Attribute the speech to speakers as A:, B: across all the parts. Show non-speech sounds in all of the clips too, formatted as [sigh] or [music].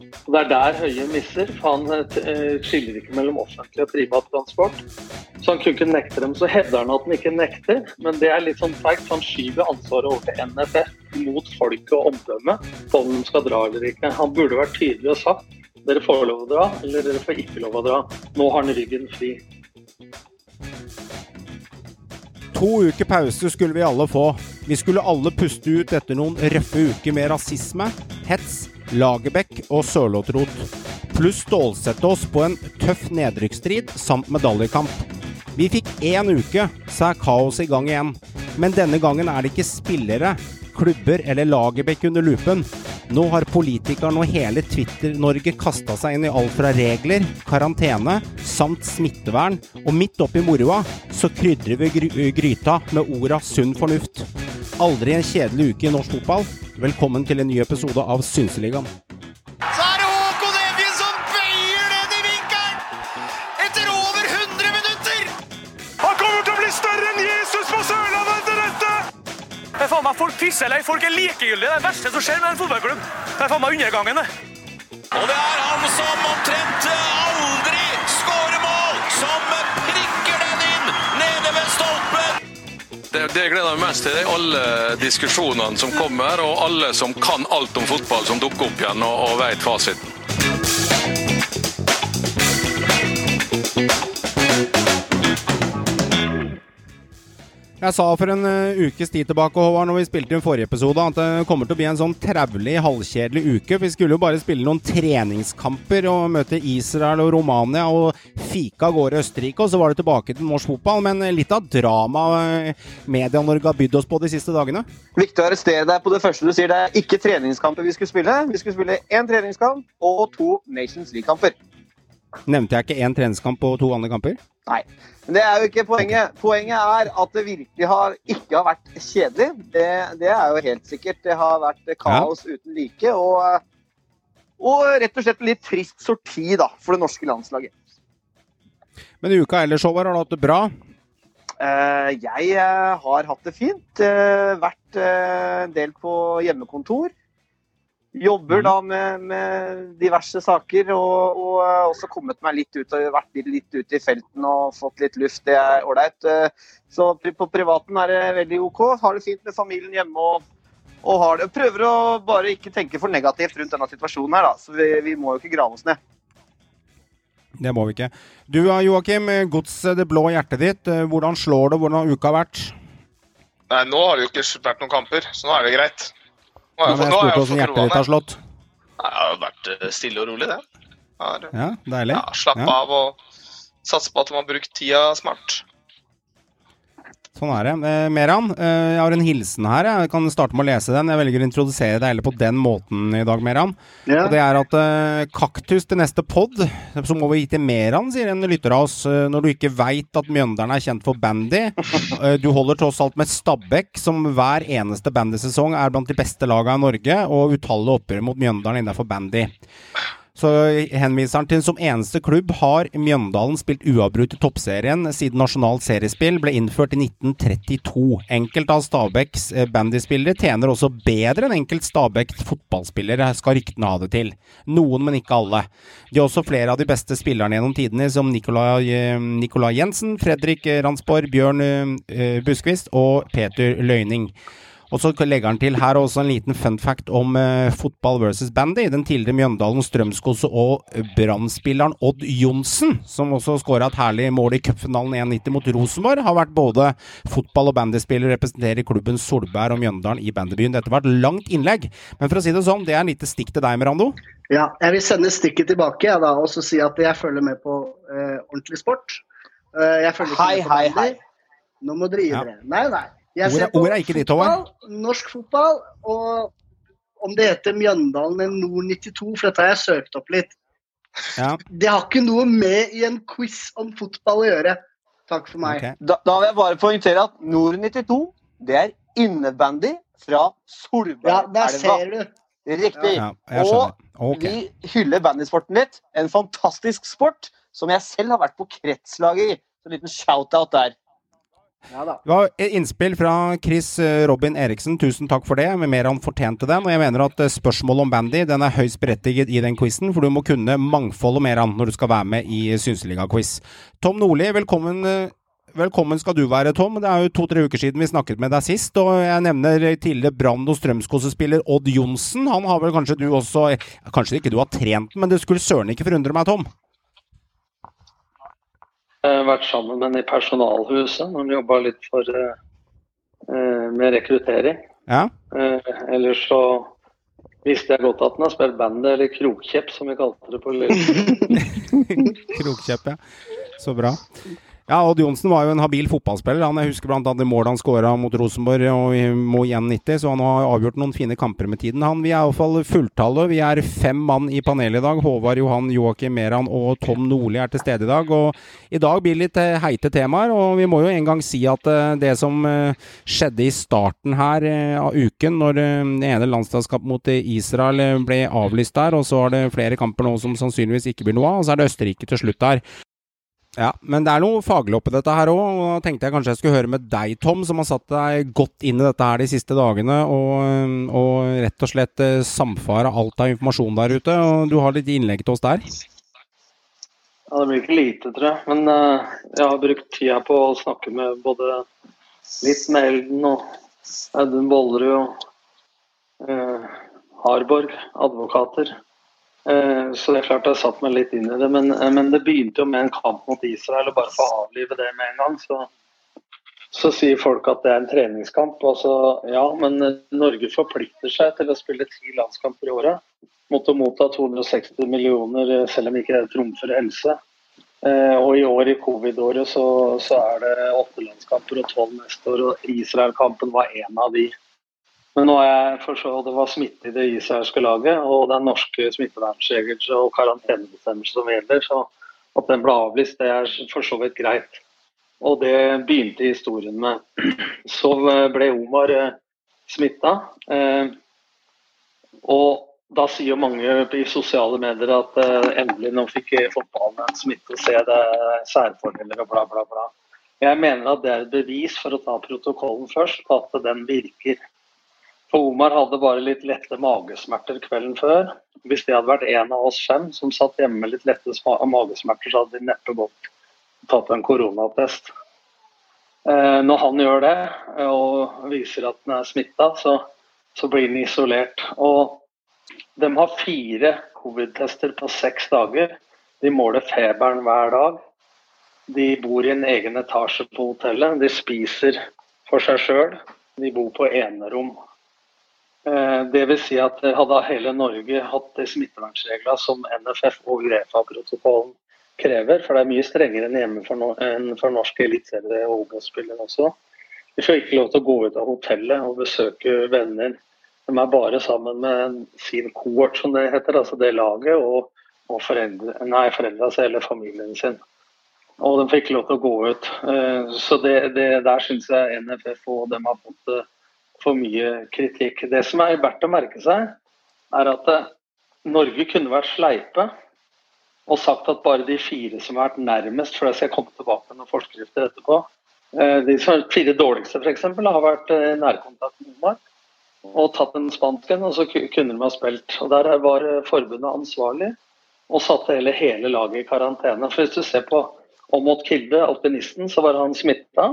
A: Og Det er der Høie misser, for han eh, skiller ikke mellom offentlig og privat transport. Så han kunne ikke nekte dem. Så hevder han at han ikke nekter, men det er litt sånn feigt. Han skyver ansvaret over til NFF mot folket og omdømmet på om de skal dra eller ikke. Han burde vært tydelig og sagt dere får lov å dra, eller dere får ikke lov å dra. Nå har han ryggen fri.
B: To uker pause skulle vi alle få. Vi skulle alle puste ut etter noen røffe uker med rasisme, hets, Lagerbäck og sørlåtrot. Pluss stålsette oss på en tøff nedrykksstrid samt medaljekamp. Vi fikk én uke, så er kaoset i gang igjen. Men denne gangen er det ikke spillere, klubber eller Lagerbäck under lupen. Nå har politikerne og hele Twitter-Norge kasta seg inn i alt fra regler, karantene samt smittevern, og midt oppi moroa så krydrer vi gryta med orda sunn fornuft. Aldri en kjedelig uke i norsk fotball. Velkommen til en ny episode av Synseligaen.
C: Så er det Håkon Evjen som bøyer den i vinkelen! Etter over 100 minutter!
D: Han kommer til å bli større enn Jesus på Sørlandet etter dette!
E: Det er faen meg Folk pisser eller folk er likegyldige. Det er det verste som skjer med en fotballklubb. Det er faen meg undergangen, det.
C: Og det er han som omtrent aldri
F: Det, det jeg gleder meg mest til, er alle diskusjonene som kommer, og alle som kan alt om fotball, som dukker opp igjen og, og vet fasiten.
B: Jeg sa for en uh, ukes tid tilbake Håvard, når vi spilte inn forrige episode, at det kommer til å bli en sånn traulig, halvkjedelig uke. Vi skulle jo bare spille noen treningskamper og møte Israel og Romania og fika av gårde Østerrike, og så var det tilbake til norsk fotball. Men litt av dramaet uh, Media-Norge har bydd oss på de siste dagene?
G: Viktig å arrestere deg på det første du sier. Det er ikke treningskamper vi skulle spille. Vi skulle spille én treningskamp og to Nations League-kamper.
B: Nevnte jeg ikke én treningskamp og to andre kamper?
G: Nei. Men det er jo ikke poenget. Poenget er at det virkelig har, ikke har vært kjedelig. Det, det er jo helt sikkert. Det har vært kaos ja. uten like. Og, og, rett og slett litt trist sorti da, for det norske landslaget.
B: Men uka ellers, Håvard, har du hatt det bra?
G: Uh, jeg uh, har hatt det fint. Uh, vært en del på hjemmekontor. Jobber da med, med diverse saker, og, og, også kommet meg litt ut og vært litt ute i felten og fått litt luft. Det er ålreit. Så på privaten er det veldig OK. Har det fint med familien hjemme og, og har det. prøver å bare ikke tenke for negativt rundt denne situasjonen her, da. Så vi, vi må jo ikke grave oss ned.
B: Det må vi ikke. Du Joakim, godset det blå hjertet ditt. Hvordan slår det? Hvordan har uka vært?
H: Nei, Nå har det jo ikke vært noen kamper, så nå er det greit.
B: Har jeg, ja, jeg spurt hvordan hjertet ditt har slått.
H: Det har vært stille og rolig, det. Har,
B: ja, deilig.
H: Ja, Slappe ja. av og satse på at man har brukt tida smart.
B: Sånn er det. Eh, Meran, eh, jeg har en hilsen her. Jeg kan starte med å lese den. Jeg velger å introdusere deg heller på den måten i dag, Meran.
G: Ja.
B: Og det er at eh, kaktus til neste pod, så må vi gi til Meran, sier en lytter av oss, eh, når du ikke veit at Mjøndalen er kjent for bandy. [laughs] Eh, du holder tross alt med Stabæk, som hver eneste bandysesong er blant de beste lagene i Norge, og utallige oppgjør mot Mjøndalen innenfor bandy. Så henviser han til som eneste klubb har Mjøndalen spilt uavbrutt i toppserien siden nasjonalt seriespill ble innført i 1932. Enkelte av Stabæks bandyspillere tjener også bedre enn enkelt Stabæks fotballspillere, skal ryktene ha det til. Noen, men ikke alle. De har også flere av de beste spillerne gjennom tidene, som Nicolai, Nicolai Jensen, Fredrik Ransborg, Bjørn Buskvist og Peter Løyning. Og så legger han til her også en liten fun fact om uh, fotball versus bandy. Den tidligere Mjøndalen, Strømskose og Brann-spilleren Odd Johnsen, som også skåra et herlig mål i cupfinalen 1-90 mot Rosenborg, har vært både fotball- og bandyspiller og representerer klubben Solberg og Mjøndalen i bandybyen. Dette var et langt innlegg, men for å si det sånn, det er en lite stikk til deg, Merando.
I: Ja, jeg vil sende stikket tilbake ja, da, og så si at jeg følger med på uh, ordentlig sport. Uh, jeg følger
G: hei, hei, hei.
I: Nå må dere gi dere. Nei, nei. Jeg
B: ser på er ikke ditt,
I: fotball, norsk fotball, og om det heter Mjøndalen eller Nord 92, for dette har jeg søkt opp litt.
B: Ja. [laughs]
I: Det har ikke noe med i en quiz om fotball å gjøre. Takk for meg.
B: Okay.
G: Da, da, vil jeg bare poengtere at Nord 92, det er innebandy fra Solbergelva.
I: Ja, der ser du.
G: Riktig.
B: Ja,
G: og
B: okay.
G: vi hyller bandysporten litt. En fantastisk sport som jeg selv har vært på kretslaget i. Så en liten shout-out der.
I: Ja.
B: Det var et innspill fra Chris eh, Robin Eriksen, tusen takk for det. Med mer han fortjente den. Og jeg mener at eh, spørsmålet om bandy den er høyst berettiget i den quizen, for du må kunne mangfoldet mer han når du skal være med i Synseliga-quiz. Tom Nordli, velkommen. eh, Velkommen skal du være, Tom. Det er jo to-tre uker siden vi snakket med deg sist. Og jeg nevner tidligere Brann- og Strømskose-spiller Odd Johnsen. Han har vel kanskje du også eh, Kanskje ikke du har trent men det skulle søren ikke forundre meg, Tom?
J: Har vært sammen med henne i personalhuset når hun jobba litt for eh, eh, med rekruttering.
B: Ja?
J: Eh, ellers så visste jeg godt at han har spilt bandet, eller krokkjepp som vi kalte det på Lillestrøm. [laughs]
B: Krokkjepp, ja. Så bra. Ja, Odd Johnsen var jo en habil fotballspiller. Han, jeg husker bl.a. det målet han skåra mot Rosenborg og i Mo 91, så han har avgjort noen fine kamper med tiden. Han, vi er iallfall fulltallet. Vi er fem mann i panelet i dag. Håvard Johan, Joakim Meran og Tom Nordli er til stede i dag. Og i dag blir det litt eh, heite temaer, og vi må jo en gang si at eh, det som eh, skjedde i starten her av uken, når det ene landslagskampen mot Israel ble avlyst der, og så er det flere kamper nå som sannsynligvis ikke blir noe av, og så er det Østerrike til slutt der. Ja, men det er noe faglig oppi dette her òg, og da tenkte jeg kanskje jeg skulle høre med deg, Tom, som har satt deg godt inn i dette her de siste dagene, og, og rett og slett samfare samfara alt av informasjon der ute. og Du har litt innlegg til oss der?
J: Ja, det blir ikke lite, tror jeg. Men uh, jeg har brukt tida på å snakke med både litt med Elden og Audun Bollerud og uh, Harborg, advokater. Eh, så det er klart jeg satt meg litt inn i det. Men, eh, men det begynte jo med en kamp mot Israel, og bare for å avlive det med en gang, så, så sier folk at det er en treningskamp. Og så, ja, men eh, Norge forplikter seg til å spille ti landskamper i året. Å motta 260 millioner, selv om ikke det trumfer helse. Og i år, i covid-året, så, så er det åtte landskamper og tolv neste år. Og Israel-kampen var en av de. Men nå har jeg forstått at det var smitte i det israelske laget, og er norske smittevernregler og karantenebestemmelser som gjelder. Så at den ble avlyst, det er for så vidt greit. Og det begynte historien med. [clears throat] Så ble Omar eh, smitta. Eh, og da sier mange i sosiale medier at eh, endelig nå fikk fotballen en smitte, se det er særfordeler og bla, bla, bla. Jeg mener at det er et bevis for å ta protokollen først, på at den virker. For Omar hadde bare litt lette magesmerter kvelden før. Hvis det hadde vært en av oss fem som satt hjemme med litt lette magesmerter, så hadde de neppe gått og tatt en koronatest. Eh, når han gjør det og viser at han er smitta, så, så blir han isolert. Og de har fire covid-tester på seks dager. De måler feberen hver dag. De bor i en egen etasje på hotellet. De spiser for seg sjøl. De bor på enerom. Eh, vil si at hadde hele Norge hatt de smittevernreglene som NFF og Grefa-protokollen krever, for det er mye strengere enn hjemme for, no enn for norske eliteserie og Obos-spillere også. De får ikke lov til å gå ut av hotellet og besøke venner. De er bare sammen med sin cohort, som det heter, altså det laget, og, og foreldre, nei, foreldra seg eller familien sin. Og de fikk lov til å gå ut. Eh, Så det, det, der syns jeg NFF og dem har fått eh, for mye kritikk. Det som er verdt å merke seg, er at eh, Norge kunne vært sleipe og sagt at bare de fire som har vært nærmest, for jeg skal komme tilbake med noen forskrifter etterpå, eh, de som er fire dårligste f.eks. har vært eh, i nærkontakt med Omar og tatt en spansken, og så kunne de ha spilt. Og Der var forbundet ansvarlig og satte hele, hele laget i karantene. For Hvis du ser på Omot Kilde, alpinisten, så var han smitta.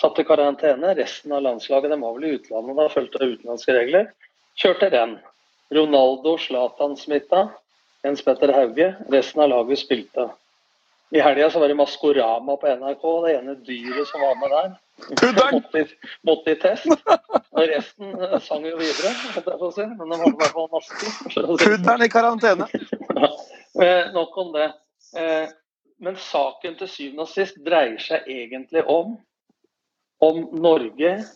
J: Satt i karantene. Resten av landslaget de var vel i utlandet da, fulgte utenlandske regler. Kjørte renn. Ronaldo, Zlatan smitta. Jens Petter Hauge. Resten av laget spilte. I helga så var det Maskorama på NRK, det ene dyret som var med der. Måtte, måtte i test. Og resten eh, sang jo videre, si. men de hadde i hvert fall maske.
G: Pudderen i karantene.
J: Eh, nok om det. Eh, men saken til syvende og sist dreier seg egentlig om om Norges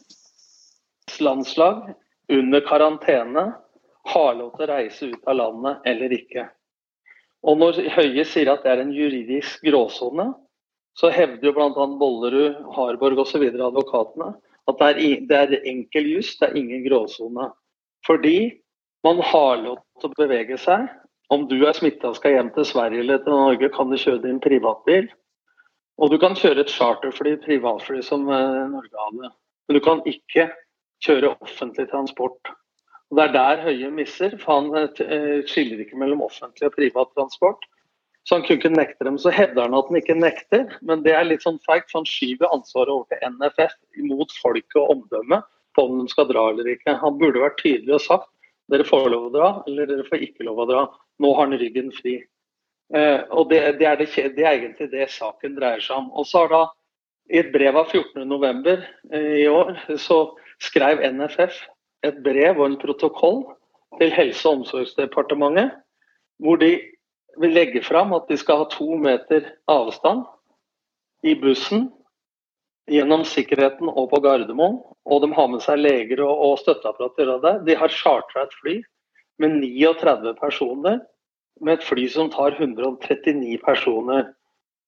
J: landslag under karantene har lov til å reise ut av landet eller ikke. Og når Høie sier at det er en juridisk gråsone, så hevder jo bl.a. Bollerud, Harborg osv. advokatene at det er, det er enkel jus, det er ingen gråsone. Fordi man har lov til å bevege seg. Om du er smitta og skal hjem til Sverige eller til Norge, kan du kjøre din privatbil. Og du kan kjøre et charterfly, privatfly, som eh, Norge hadde. Men du kan ikke kjøre offentlig transport. Og Det er der Høie misser, for han eh, skiller ikke mellom offentlig og privat transport. Så han kunne ikke nekte dem. Så hevder han at han ikke nekter, men det er litt sånn feigt. For han skyver ansvaret over til NFF imot folket og omdømmet på om de skal dra eller ikke. Han burde vært tydelig og sagt dere får lov å dra, eller dere får ikke lov å dra. Nå har han ryggen fri. Eh, og det, det, er det, det, er egentlig det saken dreier seg om. Og så har da I et brev av 14.11. Eh, i år så skrev NFF et brev og en protokoll til Helse- og omsorgsdepartementet, hvor de vil legge fram at de skal ha to meter avstand i bussen gjennom sikkerheten og på Gardermoen. Og de har med seg leger og, og støtteapparater. De har chartra et fly med 39 personer, med et fly som tar 139 personer.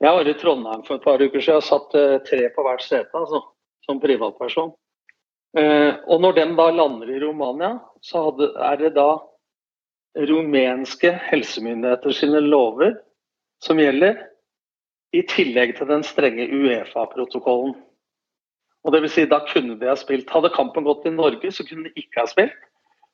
J: Jeg var i Trondheim for et par uker siden og satt eh, tre på hvert sete altså, som privatperson. Eh, og når de da lander i Romania, så er det da rumenske helsemyndigheter sine lover som gjelder, i tillegg til den strenge Uefa-protokollen. Og det vil si, Da kunne de ha spilt. Hadde kampen gått i Norge, så kunne de ikke ha spilt.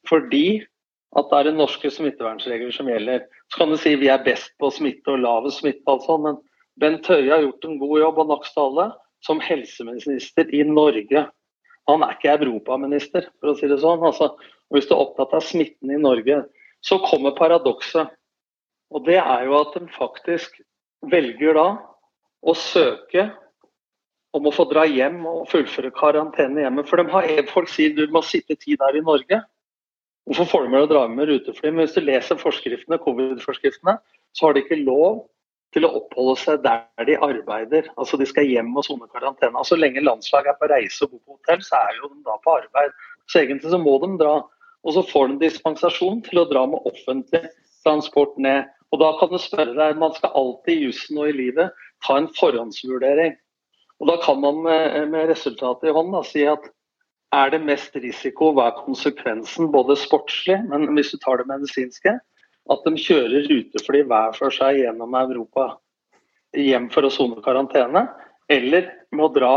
J: Fordi at det er det norske smittevernregler som gjelder. Så kan du si vi er best på smitte og lavest smitte, altså, men Bent Høie har gjort en god jobb og Nakstale som helseminister i Norge. Han er ikke europaminister, for å si det sånn. Altså, hvis du er opptatt av smitten i Norge, så kommer paradokset. Og det er jo at de faktisk velger da å søke om å få dra hjem og fullføre karantene hjemme. For har, folk sier du må sitte ti der i Norge. Hvorfor får med å dra med rutefly? Men hvis du leser forskriftene, covid-forskriftene, så har de ikke lov til å oppholde seg der de arbeider. Altså De skal hjem og sone karantene. Altså, så lenge landslaget er på reise og bor på hotell, så er jo de da på arbeid. Så egentlig så må de dra. Og så får de dispensasjon til å dra med offentlig transport ned. Og da kan du spørre deg, Man skal alltid i jussen og i livet ta en forhåndsvurdering. Og Da kan man med, resultatet i hånd da, si at er det mest risiko, hva er konsekvensen, både sportslig, men hvis du tar det medisinske, at de kjører rutefly hver for seg gjennom Europa hjem for å sone karantene, eller må dra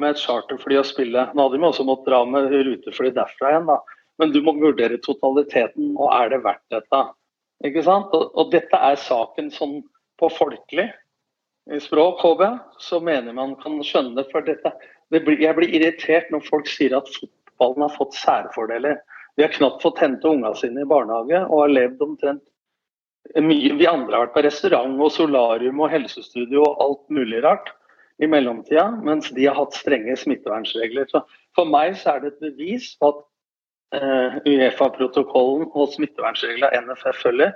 J: med et charterfly og spille. Nå hadde de også måttet dra med rutefly derfra igjen, da. Men du må vurdere totaliteten, og er det verdt dette? Ikke sant? Og, og dette er saken sånn på folkelig språk, håper så mener man kan skjønne. For dette, det blir, jeg blir irritert når folk sier at fotballen har fått særfordeler. Vi har knapt fått hente unga sine i barnehage og har levd omtrent mye. Vi andre har vært på restaurant og solarium og helsestudio og alt mulig rart i mellomtida, mens de har hatt strenge smittevernregler. Så for meg så er det et bevis på at eh, Uefa-protokollen og smittevernreglene NFF følger,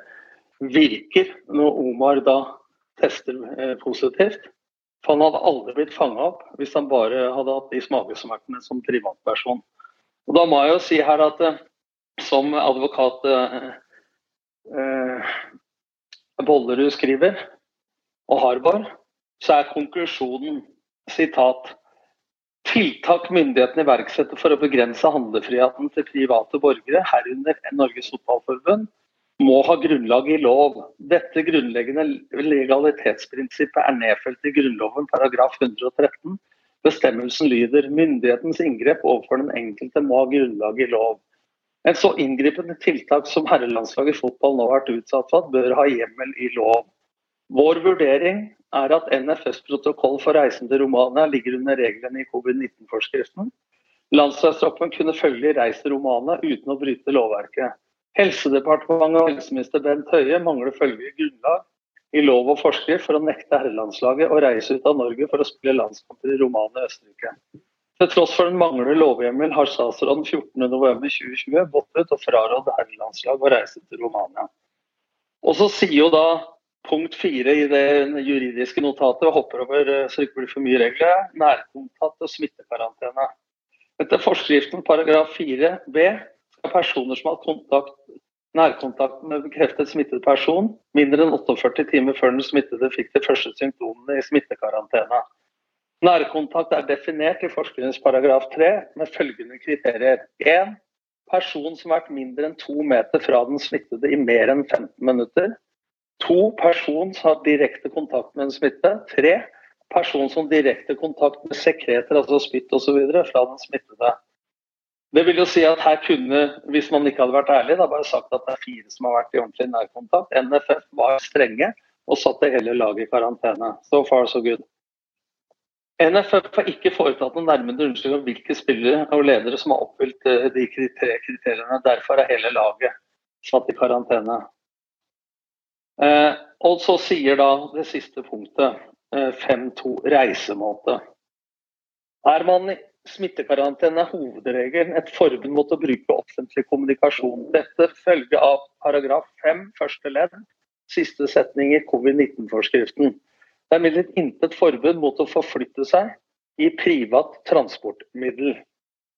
J: virker når Omar da tester eh, positivt. For han hadde aldri blitt fanga opp hvis han bare hadde hatt de magesmertene som privatperson. Og Da må jeg jo si her at uh, som advokat Bollerud skriver, og Harbar, så er konklusjonen sitat Tiltak myndighetene iverksetter for å begrense handlefriheten til private borgere, herunder Norges Fotballforbund, må ha grunnlag i lov. Dette grunnleggende legalitetsprinsippet er nedfelt i Grunnloven paragraf 113. Bestemmelsen lyder myndighetens inngrep overfor den enkelte må ha grunnlag i lov. En så inngripende tiltak som herrelandslaget i fotball nå har vært utsatt for, bør ha hjemmel i lov. Vår vurdering er at NFS protokoll for reisen til Romania ligger under reglene i covid-19-forskriften. Landslagstroppen kunne følgelig reist til Romania uten å bryte lovverket. Helsedepartementet og helseminister Bent Høie mangler følgelig grunnlag i lov og forskrift for å nekte herrelandslaget å reise ut av Norge for å spille landskamper i Romania og Østerrike. Til tross for den manglende lovhjemmel har statsråden 14.11.2020 gått ut og frarådd herrelandslag å reise til Romania. Og så sier jo da punkt fire i det juridiske notatet og hopper over eh, så det ikke blir for mye regler. Nærkontakt og smittekarantene. Etter forskriften paragraf 4 b personer som har kontakt, nærkontakt med bekreftet smittet person mindre enn 48 timer før den smittede fikk de første symptomene i smittekarantene. Nærkontakt er definert i forskriftens paragraf 3 med følgende kriterier. 1. Person som har vært mindre enn to meter fra den smittede i mer enn 15 minutter. 2. person som har direkte kontakt med en smitte. 3. person som direkte kontakt med sekreter, altså spytt osv., fra den smittede. Det vil jo si at her kunne, hvis man ikke hadde vært ærlig, da bare sagt at det er fire som har vært i ordentlig nærkontakt. NFF var strenge og satte hele laget i karantene. So far, so good. NFF har ikke foretatt noen nærmere undersøkelse om hvilke spillere og ledere som har oppfylt de tre kriteriene. Derfor er hele laget satt i karantene. Eh, og så sier da det siste punktet, eh, 5.2, reisemåte. Er man smittekarantene er hovedregelen et forbud mot å bruke offentlig kommunikasjon. Dette følger av paragraf 5 første ledd, siste setning i covid-19-forskriften. Det er imidlertid intet forbud mot å forflytte seg i privat transportmiddel.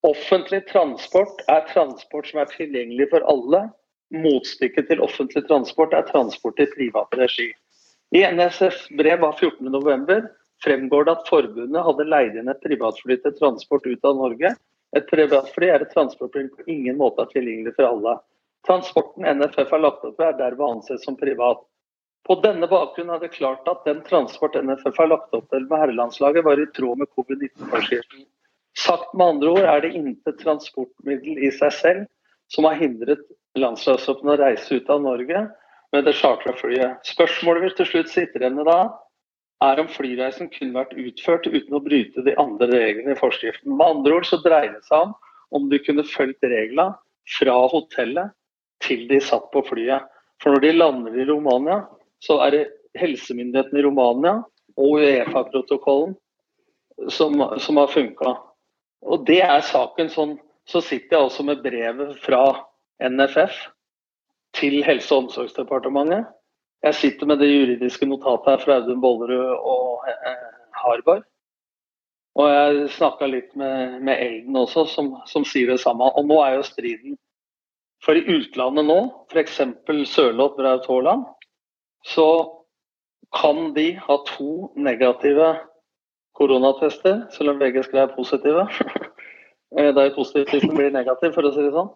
J: Offentlig transport er transport som er tilgjengelig for alle. Motstykket til offentlig transport er transport i privat regi. I NSF brev av 14.11 fremgår det at forbundet hadde leid inn et privatfly til transport ut av Norge. Et privatfly er et transportfly på ingen måte er tilgjengelig for alle. Transporten NFF har lagt opp til er derved ansett som privat. På denne bakgrunn er det klart at den transport NFF har lagt opp til med herrelandslaget, var i tråd med covid-19-forskriften. Sagt med andre ord er det intet transportmiddel i seg selv som har hindret landslagshoppen å reise ut av Norge med det chartra flyet. Spørsmålet vil til slutt sitte igjen da er om flyreisen kunne vært utført uten å bryte de andre reglene i forskriften. Med andre ord så dreier det seg om om du kunne fulgt reglene fra hotellet til de satt på flyet. For når de lander i Romania, så er det helsemyndighetene i Romania og Uefa-protokollen som, som, har funka. Og det er saken sånn. Så sitter jeg også med brevet fra NFF til Helse- og omsorgsdepartementet jeg sitter med det juridiske notatet her fra Audun Bollerud og eh, Harborg. Og jeg snakka litt med, med, Elden også, som, som, sier det samme. Og nå er jo striden For i utlandet nå, f.eks. Sørloth Braut Haaland, så kan de ha to negative koronatester, selv om begge skrev positive. [laughs] Eh, det er jo positivt hvis den blir negativ, for å si det sånn.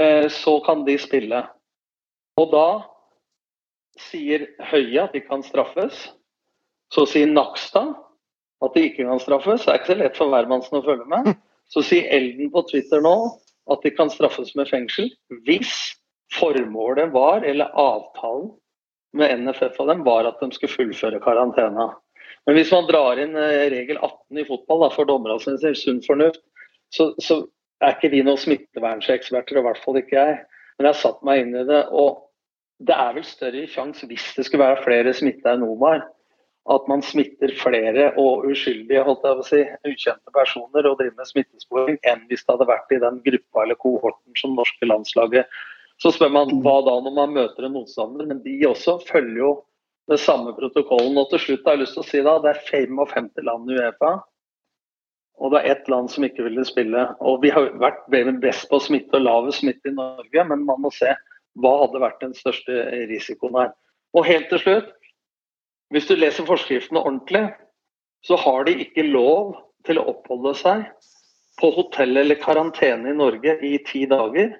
J: Eh, så kan de spille. Og da sier Høie at de kan straffes. Så sier Nakstad at de ikke kan straffes. Det er ikke så lett for hvermannsen å følge med. [laughs] Så sier Elden på Twitter nå at de kan straffes med fengsel hvis formålet var, eller avtalen med NFF og dem, var at de skulle fullføre karantena. Men hvis man drar inn eh, regel 18 i fotball da, for dommerne sin sunn fornuft, så, så, er ikke vi noen smittevernseksperter, i hvert fall ikke jeg. Men jeg har satt meg inn i det. og det er vel større sjanse hvis det skulle være flere smitta enn Omar, at man smitter flere og uskyldige, holdt jeg på å si, ukjente personer og driver med smittesporing, enn hvis det hadde vært i den gruppa eller kohorten som norske landslaget. Så spør man hva da når man møter en motstander, men de også følger jo den samme protokollen. Og til slutt har jeg lyst til å si da, det er 55 land i Uefa. Og det er ett land som ikke ville spille. Og vi har vært best på smitte og lavest smitte i Norge, men man må se hva hadde vært den største risikoen her? Og helt til slutt, hvis du leser forskriftene ordentlig, så har de ikke lov til å oppholde seg på hotell eller karantene i Norge i ti dager,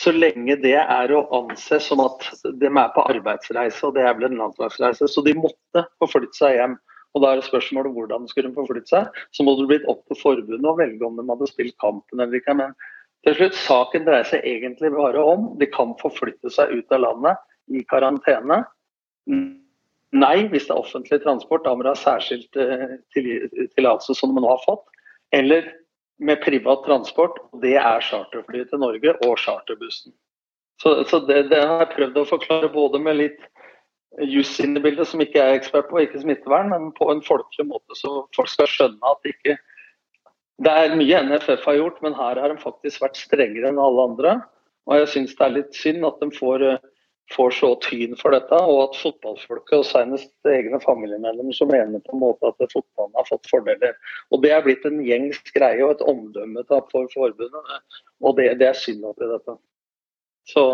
J: så lenge det er å anse som at de er på arbeidsreise, og det er vel en landslagsreise. Så de måtte forflytte seg hjem. Og da er det spørsmålet hvordan skulle de forflytte seg. Så må det blitt opp til forbundet å velge om de hadde spilt kampen eller ikke. Men til slutt, Saken dreier seg egentlig bare om de kan forflytte seg ut av landet i karantene. Nei, hvis det er offentlig transport, da må du ha særskilt eh, tillatelse som de nå har fått. Eller med privat transport, det er charterflyet til Norge og charterbussen. Så, så det, det, har jeg prøvd å forklare både med litt juss inn i bildet, som ikke jeg er ekspert på, ikke smittevern, men på en folkelig måte, så folk skal skjønne at det ikke det er mye NFF har gjort, men her har de faktisk vært strengere enn alle andre. Og jeg syns det er litt synd at de får, eh, får så tyn for dette, og at fotballfolket, og senest egne familiemedlemmer, som mener på en måte at fotballen har fått fordeler. Og Det er blitt en gjengs greie og et omdømmetap for forbundet, og det, det er synd oppi dette. Så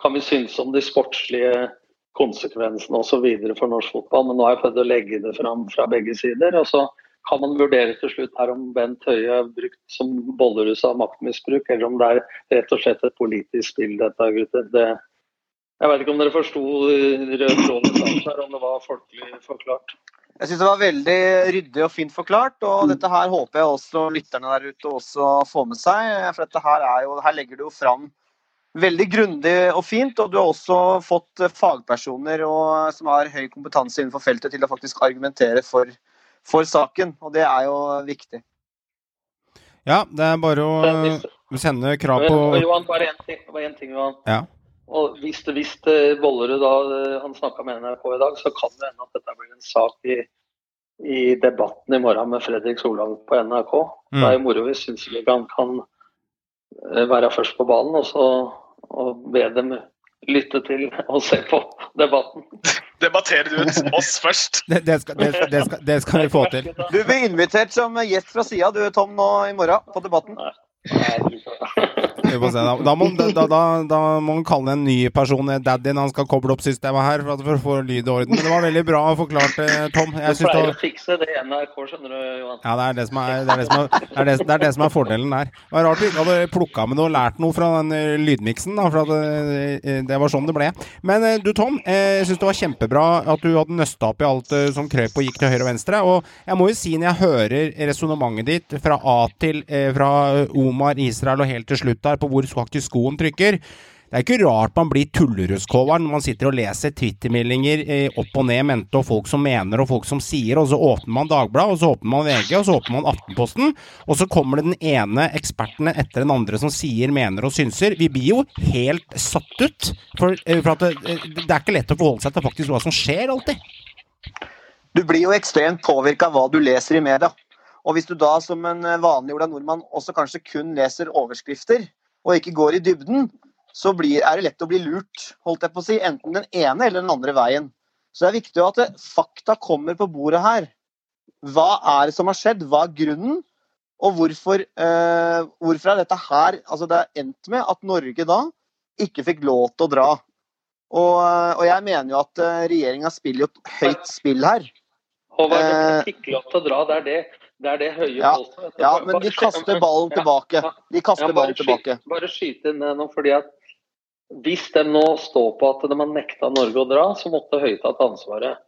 J: kan vi synes om de sportslige konsekvensene osv. for norsk fotball, men nå har jeg prøvd å legge det fram fra begge sider. og så kan man vurdere til slutt her om Bent Høie er brukt som bollerus av maktmisbruk, eller om det er rett og slett et politisk spill, dette, gutter. Det, jeg vet ikke om dere forsto rød tråd her, om det var folkelig forklart.
G: Jeg syns det var veldig ryddig og fint forklart. Og
K: Mm.
G: dette her håper jeg også lytterne der ute også får med seg. For dette her, er jo, her legger du jo fram veldig grundig og fint. Og du har også fått fagpersoner og, som har høy kompetanse innenfor feltet til å faktisk argumentere for, for saken. Og det er jo viktig.
B: Ja, det er bare å sende krav på
J: Johan, bare én ting, bare en ting, Johan.
B: Ja.
J: Og hvis hvis Bollerud da eh, han snakka med NRK i dag, så kan det hende at dette blir en sak i, i debatten i morgen med Fredrik Solvang på NRK.
B: Mm.
J: Det er jo moro hvis Synseligaen kan eh, være først på banen, og så og be dem lytte til og se på debatten. [laughs]
H: Debatterer ut oss [laughs] først?
B: Det, det, skal, det, det, skal, det skal vi få til.
G: Du blir invitert som gjest fra sida du, Tom, nå i morgen på Debatten.
B: Da. Da, må, da, da, må man kalle en ny person daddy når han skal koble opp systemet her, for, å få lyd og orden. Men det var veldig bra forklart, eh, Tom.
J: Du
B: Jeg det
J: pleier
B: var
J: å fikse det i NRK, skjønner du, Johan.
B: Ja, det er det som er, det er, det som er, det er, det, det er det som er fordelen der. Det var rart du ikke hadde plukka med noe og lært noe fra den eh, lydmiksen, for eh, det var sånn det ble. Men du Tom, jeg syns det var kjempebra at du hadde nøsta opp i alt som krøp og gikk til høyre og venstre. Og jeg må jo si, når jeg hører resonnementet ditt fra A til fra fra Omar, Israel og helt til slutt der, på hvor faktisk skoen trykker det er ikke rart man blir tulleruskåver når man sitter og leser twittermeldinger eh, opp og ned mente, og folk som mener og folk som sier, og så åpner man Dagbladet, og så åpner man VG, og så åpner man Aftenposten, og så kommer det den ene eksperten etter den andre som sier, mener og synser. Vi blir jo helt satt ut, for, eh, for det, det er ikke lett å forholde seg til faktisk hva som skjer alltid.
G: Du blir jo ekstremt påvirka av hva du leser i media. Og hvis du da som en eh, vanlig Ola Nordmann også kanskje kun leser overskrifter, og ikke går i dybden, så blir, er det lett å bli lurt, holdt jeg på å si, enten den ene eller den andre veien. Så det er viktig at det, fakta kommer på bordet her. Hva er det som har skjedd? Hva er grunnen? Og hvorfor, eh, hvorfor er dette her Altså, det er endt med at Norge da ikke fikk lov til å dra. Og, eh, og jeg mener jo at eh, regjeringa spiller jo et høyt spill her.
J: Håvard, du fikk lov til å dra. Det er det, det, er det høye
G: Ja. Ja, men de kaster ballen tilbake. De kaster
J: Ja,
G: ballen tilbake.
J: Skyte, Bare skyte inn det nå, fordi at hvis de nå står på at de har nekta Norge å dra, så måtte Høie tatt ansvaret.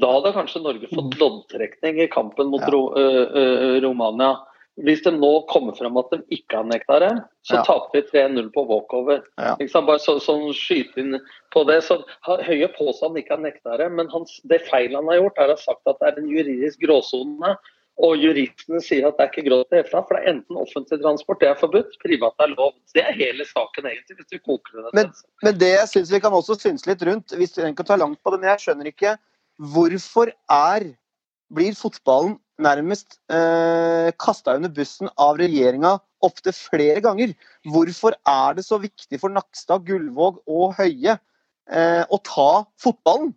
J: Da hadde kanskje Norge fått loddtrekning i kampen mot
G: Mm. Ja.
J: Ro, ø, ø, Romania. Hvis de nå kommer frem at de ikke har nekta det, så
G: Ja.
J: taper vi 3-0 på walkover.
G: Ja.
J: Bare så, sånn skyte inn på det. Så Høie påstår han ikke har nekta det, men hans, det feil han har gjort, er å ha sagt at det er en juridisk gråsone. Og juristene sier at det er ikke grått hele tatt, for det er enten offentlig transport, det er forbudt, privat er lov. Det er hele saken egentlig, hvis du koker det.
G: Men, men det jeg syns vi kan også synse litt rundt, hvis vi ikke ta langt på det, men jeg skjønner ikke hvorfor er blir fotballen nærmest eh, kasta under bussen av regjeringa opptil flere ganger. Hvorfor er det så viktig for Nakstad, Gullvåg og Høie eh, å ta fotballen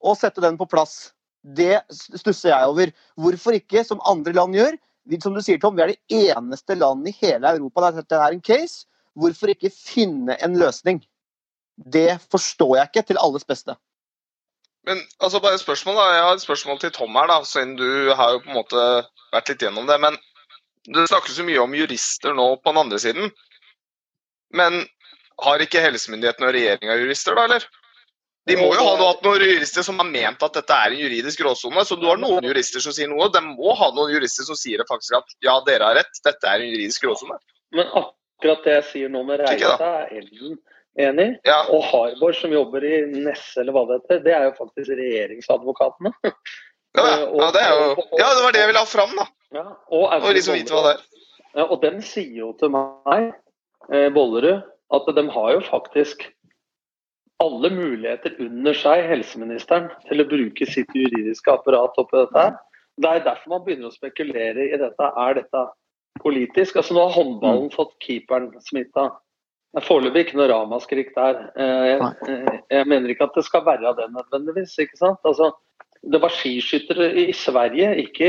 G: og sette den på plass? Det stusser jeg over. Hvorfor ikke, som andre land gjør? Som du sier, Tom, vi er det eneste landet i hele Europa der dette er en case. Hvorfor ikke finne en løsning? Det forstår jeg ikke til alles beste.
H: Men altså bare et spørsmål da. Jeg har et spørsmål til Tom her, da, siden du har jo på en måte vært litt gjennom det. Men det snakkes jo mye om jurister nå på den andre siden. Men har ikke helsemyndighetene og regjeringa jurister, da, eller? De må jo ha hatt noen jurister som har ment at dette er en juridisk gråsone. Så du har noen jurister som sier noe. De må ha noen jurister som sier faktisk at ja, dere har rett, dette er en juridisk gråsone.
J: Men akkurat det jeg sier nå med Reisa, er Ellen enig.
H: Ja.
J: Og Harborg, som jobber i Nesse, eller hva det heter, det er jo faktisk regjeringsadvokatene.
H: Ja, ja. [laughs] det jo Ja, det var det jeg ville ha fram, da.
J: Ja, og,
H: Og liksom vite hva det er.
J: Ja, og de sier jo til meg, eh, Bollerud, at de har jo faktisk alle muligheter under seg, helseministeren, til å bruke sitt juridiske apparat oppi dette. Det er derfor man begynner å spekulere i dette. Er dette politisk? Altså Nå har håndballen fått keeperen smitta. Det er foreløpig ikke noe ramaskrik der. Eh, Jeg, eh, jeg mener ikke at det skal være det nødvendigvis. ikke sant? Altså, det var skiskyttere i Sverige, ikke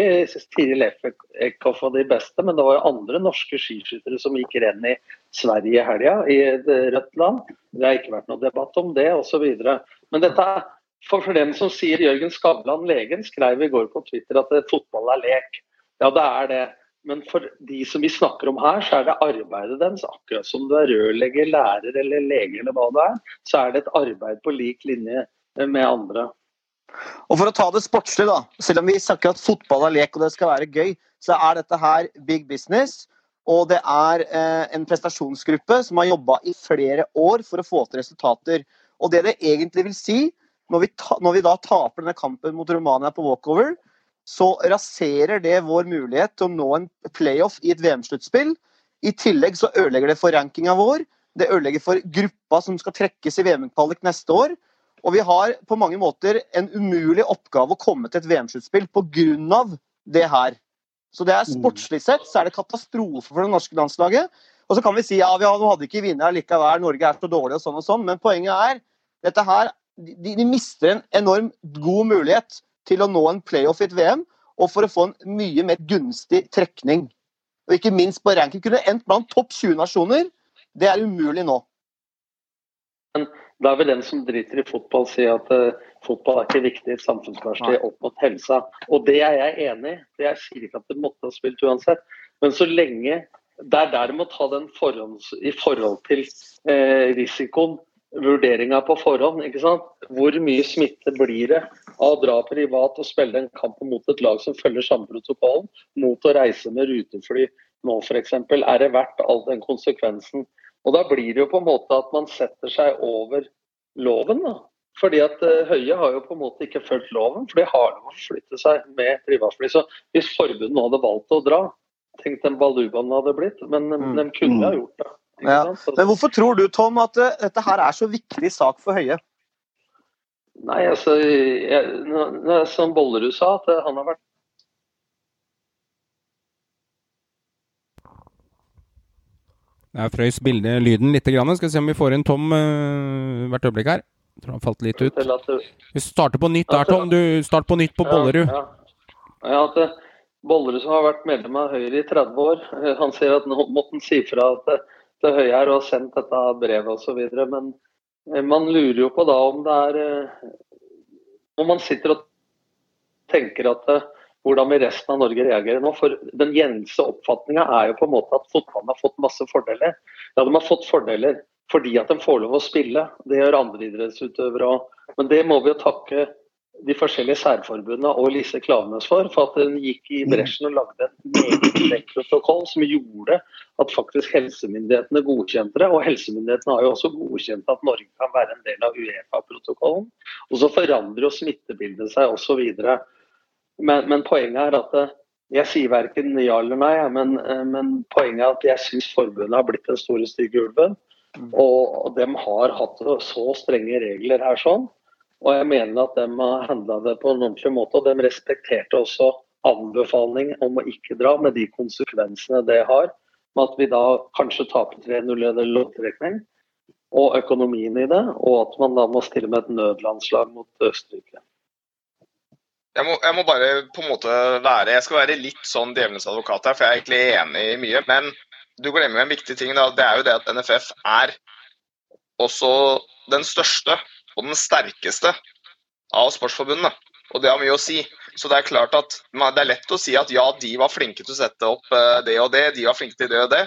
J: Tiril Eckhoff og de beste, men det var jo andre norske skiskyttere som gikk renn i Sverige i helga, i et rødt land. Det har ikke vært noe debatt om det, osv. Men dette for, dem som sier Jørgen Skavlan, legen, skrev i går på Twitter at fotball er lek. Ja, det er det. Men for de som vi snakker om her, så er det arbeidet deres. Akkurat som du er rørlegger, lærer eller lege eller hva det er, så er det et arbeid på lik linje med andre.
G: Og for å ta det sportslig, da. Selv om vi snakker at fotball er lek og det skal være gøy, så er dette her big business. Og det er eh, en prestasjonsgruppe som har jobba i flere år for å få til resultater. Og det det egentlig vil si, når vi, ta, når vi da taper denne kampen mot Romania på walkover, så raserer det vår mulighet til å nå en playoff i et VM-sluttspill. I tillegg så ødelegger det for rankinga vår. Det ødelegger for gruppa som skal trekkes i VM-kvalik neste år. Og vi har på mange måter en umulig oppgave å komme til et VM-sluttspill pga. det her. Så det er sportslig sett så er det katastrofe for det norske landslaget. Og så kan vi si ja, vi hadde ikke vunnet likevel, Norge er så dårlig og sånn og sånn. Men poenget er dette her, de, de mister en enorm god mulighet til å nå en playoff i et VM, og for å få en mye mer gunstig trekning. Og ikke minst på ranking. Kunne endt blant topp 20 nasjoner. Det er umulig nå.
J: Men da vil den som driter i fotball si at uh, fotball er ikke viktig i et samfunnsverksted opp mot helsa. Og det er jeg enig i. Jeg sier ikke at det måtte ha spilt uansett. Men så lenge Det er der du må ta den forhånds, i forhold til eh, risikoen vurderinga på forhånd. ikke sant? Hvor mye smitte blir det av å dra privat og spille en kamp mot et lag som følger samme protokollen, mot å reise med rutefly nå f.eks.? Er det verdt all den konsekvensen? Og Da blir det jo på en måte at man setter seg over loven. da. Fordi at uh, Høie har jo på en måte ikke fulgt loven, for de har lov å flytte seg med privatfly. Så hvis forbundet nå hadde valgt å dra, tenk den balubaen hadde blitt. Men mm. de kunne ha gjort det.
G: Ja. Men hvorfor tror du, Tom, at uh, dette her er så viktig sak for Høie?
J: Nei, altså jeg, Som Bollerud sa, at han har vært
B: Jeg frøys bildet, lyden litt. Grann. Skal vi se om vi får inn Tom uh, hvert øyeblikk her. Jeg tror han falt litt ut. Vi starter på nytt der, Tom. Du Start på nytt på Bollerud.
J: Ja, ja. ja at Bollerud som har vært medlem av Høyre i 30 år, eh, han sier at nå måtte han si fra til, til Høie her og har sendt dette brevet osv. Men eh, man lurer jo på da om det er Når man sitter og tenker at hvordan vil resten av Norge reagere nå. For Den gjengse oppfatninga er jo på en måte at fotballen har fått masse fordeler. Ja, de har fått fordeler fordi at de får lov å spille. Det gjør andre idrettsutøvere òg. Men det må vi jo takke de forskjellige særforbundene og Lise Klaveness for. For at hun gikk i bresjen og lagde et protokoll som gjorde at faktisk helsemyndighetene godkjente det. Og helsemyndighetene har jo også godkjent at Norge kan være en del av Uefa-protokollen. Og så forandrer jo smittebildet seg osv. Men, men, poenget er at eh, jeg sier verken ja eller nei, men, eh, men poenget er at jeg syns forbundet har blitt den store stygge ulven. Mm. Og de har hatt så strenge regler her sånn. Og jeg mener at de har handla det på en ordentlig måte. Og de respekterte også anbefaling om å ikke dra, med de konsekvensene det har. Med at vi da kanskje taper 3-0 i loddtrekning, og økonomien i det. Og at man da må stille med et nødlandslag mot Østerrike.
H: Jeg må, jeg må, bare på en måte være Jeg skal være litt sånn djevelens advokat her, for jeg er egentlig enig i mye. Men du glemmer en viktig ting. da, Det er jo det at NFF er også den største og den sterkeste av sportsforbundene. Og det har mye å si. Så det er klart at det er lett å si at ja, de var flinke til å sette opp eh, det og det, de var flinke til det og det.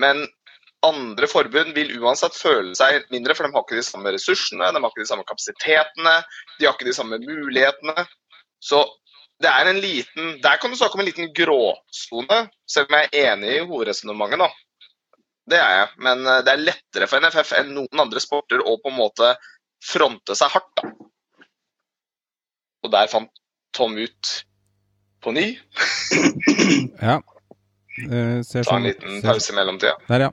H: Men andre forbund vil uansett føle seg mindre, for de har ikke de samme ressursene, de har ikke de samme kapasitetene, de har ikke de samme mulighetene. Så det er en liten Der kan du snakke om en liten gråsone, selv om jeg er enig i hovedresonnementet, da. Det er jeg. Men eh, det er lettere for NFF enn noen andre sporter å på en måte fronte seg hardt, da. Og der fant Tom ut på ny.
B: ja.
H: Ser Ta en sånn- liten pause i mellomtida.
B: Der, ja.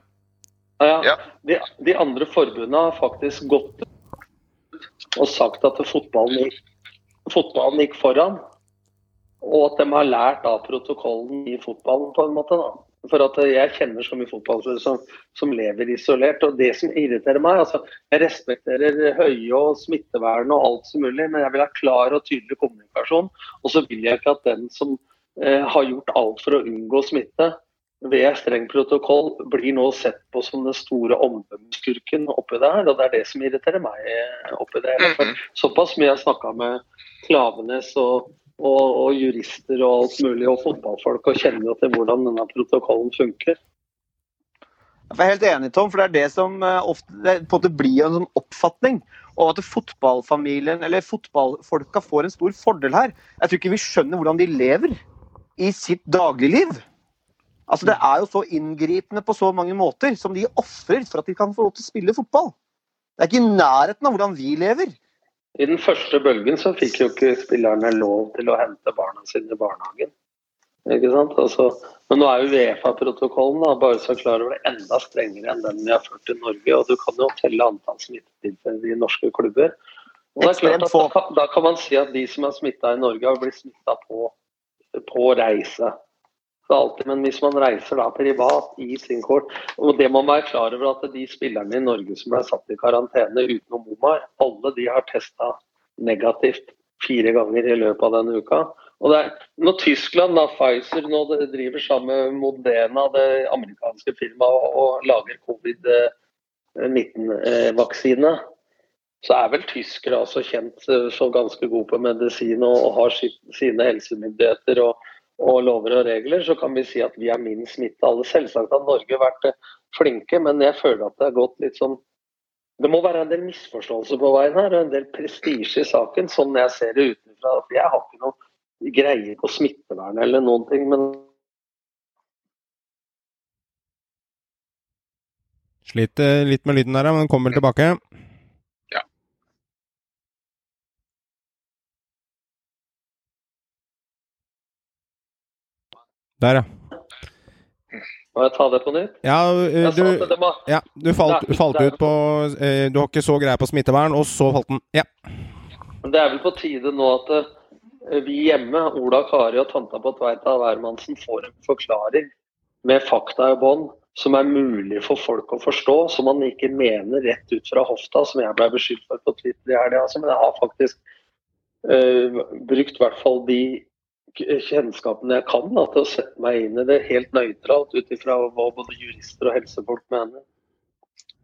J: ja, ja. De, de, andre forbundene har faktisk gått og sagt at fotballen fotballen gikk foran. Og at de har lært av protokollen i fotballen, på en måte. da. For at jeg kjenner så mye fotballspillere som, som, lever isolert. Og det som irriterer meg altså Jeg respekterer høye og smittevern og alt som mulig, men jeg vil ha klar og tydelig kommunikasjon. Og så vil jeg ikke at den som eh, har gjort alt for å unngå smitte, ved streng protokoll blir nå sett på som den store omdømmeskurken oppi der. Og det er det som irriterer meg oppi det. Mhm. såpass mye jeg snakka med Klavenes og, og, og, jurister og alt mulig, og fotballfolk, og kjenner jo til hvordan denne protokollen funker.
G: Jeg er helt enig, Tom, for det er det som eh, ofte det på en måte blir en sånn oppfatning. Og at fotballfamilien eller fotballfolka får en stor fordel her. Jeg tror ikke vi skjønner hvordan de lever i sitt dagligliv. Altså, Det er jo så inngripende på så mange måter som de ofrer for at de kan få lov til å spille fotball. Det er ikke i nærheten av hvordan vi lever.
J: I den første bølgen så fikk jo ikke spillerne lov til å hente barna sine i barnehagen. Ikke sant? Altså, men nå er jo Uefa-protokollen bare så klar over det enda strengere enn den vi har ført i Norge. og Du kan jo telle antall smittetilfeller i norske klubber. Og det er klart at da, kan, da kan man si at de som er smitta i Norge, har blitt smitta på, på reise. Så alltid, men hvis man reiser da privat i sin kort og Det må man være klar over at de spillerne i Norge som ble satt i karantene utenom Omar, alle de har testa negativt fire ganger i løpet av denne uka. Og det er, når Tyskland, da, Pfizer, nå driver sammen med Modena, det amerikanske firmaet, og lager covid-19-vaksine, så er vel tyskere altså kjent så ganske gode på medisin og, og har sitt, sine helsemyndigheter og, og, lover og regler, så kan vi si at vi er minst smitta alle. Selvsagt har Norge vært eh, flinke, men jeg føler at det har gått litt sånn det må være en del misforståelser på veien her, og en del prestisje i saken, sånn jeg ser det utenfra. jeg har ikke noe greier på smittevern eller noen ting, men
B: Sliter litt med lyden der, men kommer tilbake. Der, ja.
J: Må jeg ta det på nytt?
B: Ja,
J: sa
B: du, ja, du falt, falt ut på eh, Du har ikke så greie på smittevern, og så falt den. Ja.
J: Men det er vel på tide nå at eh, vi hjemme, Ola Kari og tanta på Tveita Wærmannsen, får en forklaring med fakta i bånn som er mulig for folk å forstå, som man ikke mener rett ut fra hofta, som jeg ble beskyldt for på Twitter i helga. Altså, men jeg har faktisk uh, brukt i hvert fall de k- kjennskapene jeg kan da, til å sette meg inn i det helt nøytralt ut ifra hva både jurister og helsefolk mener.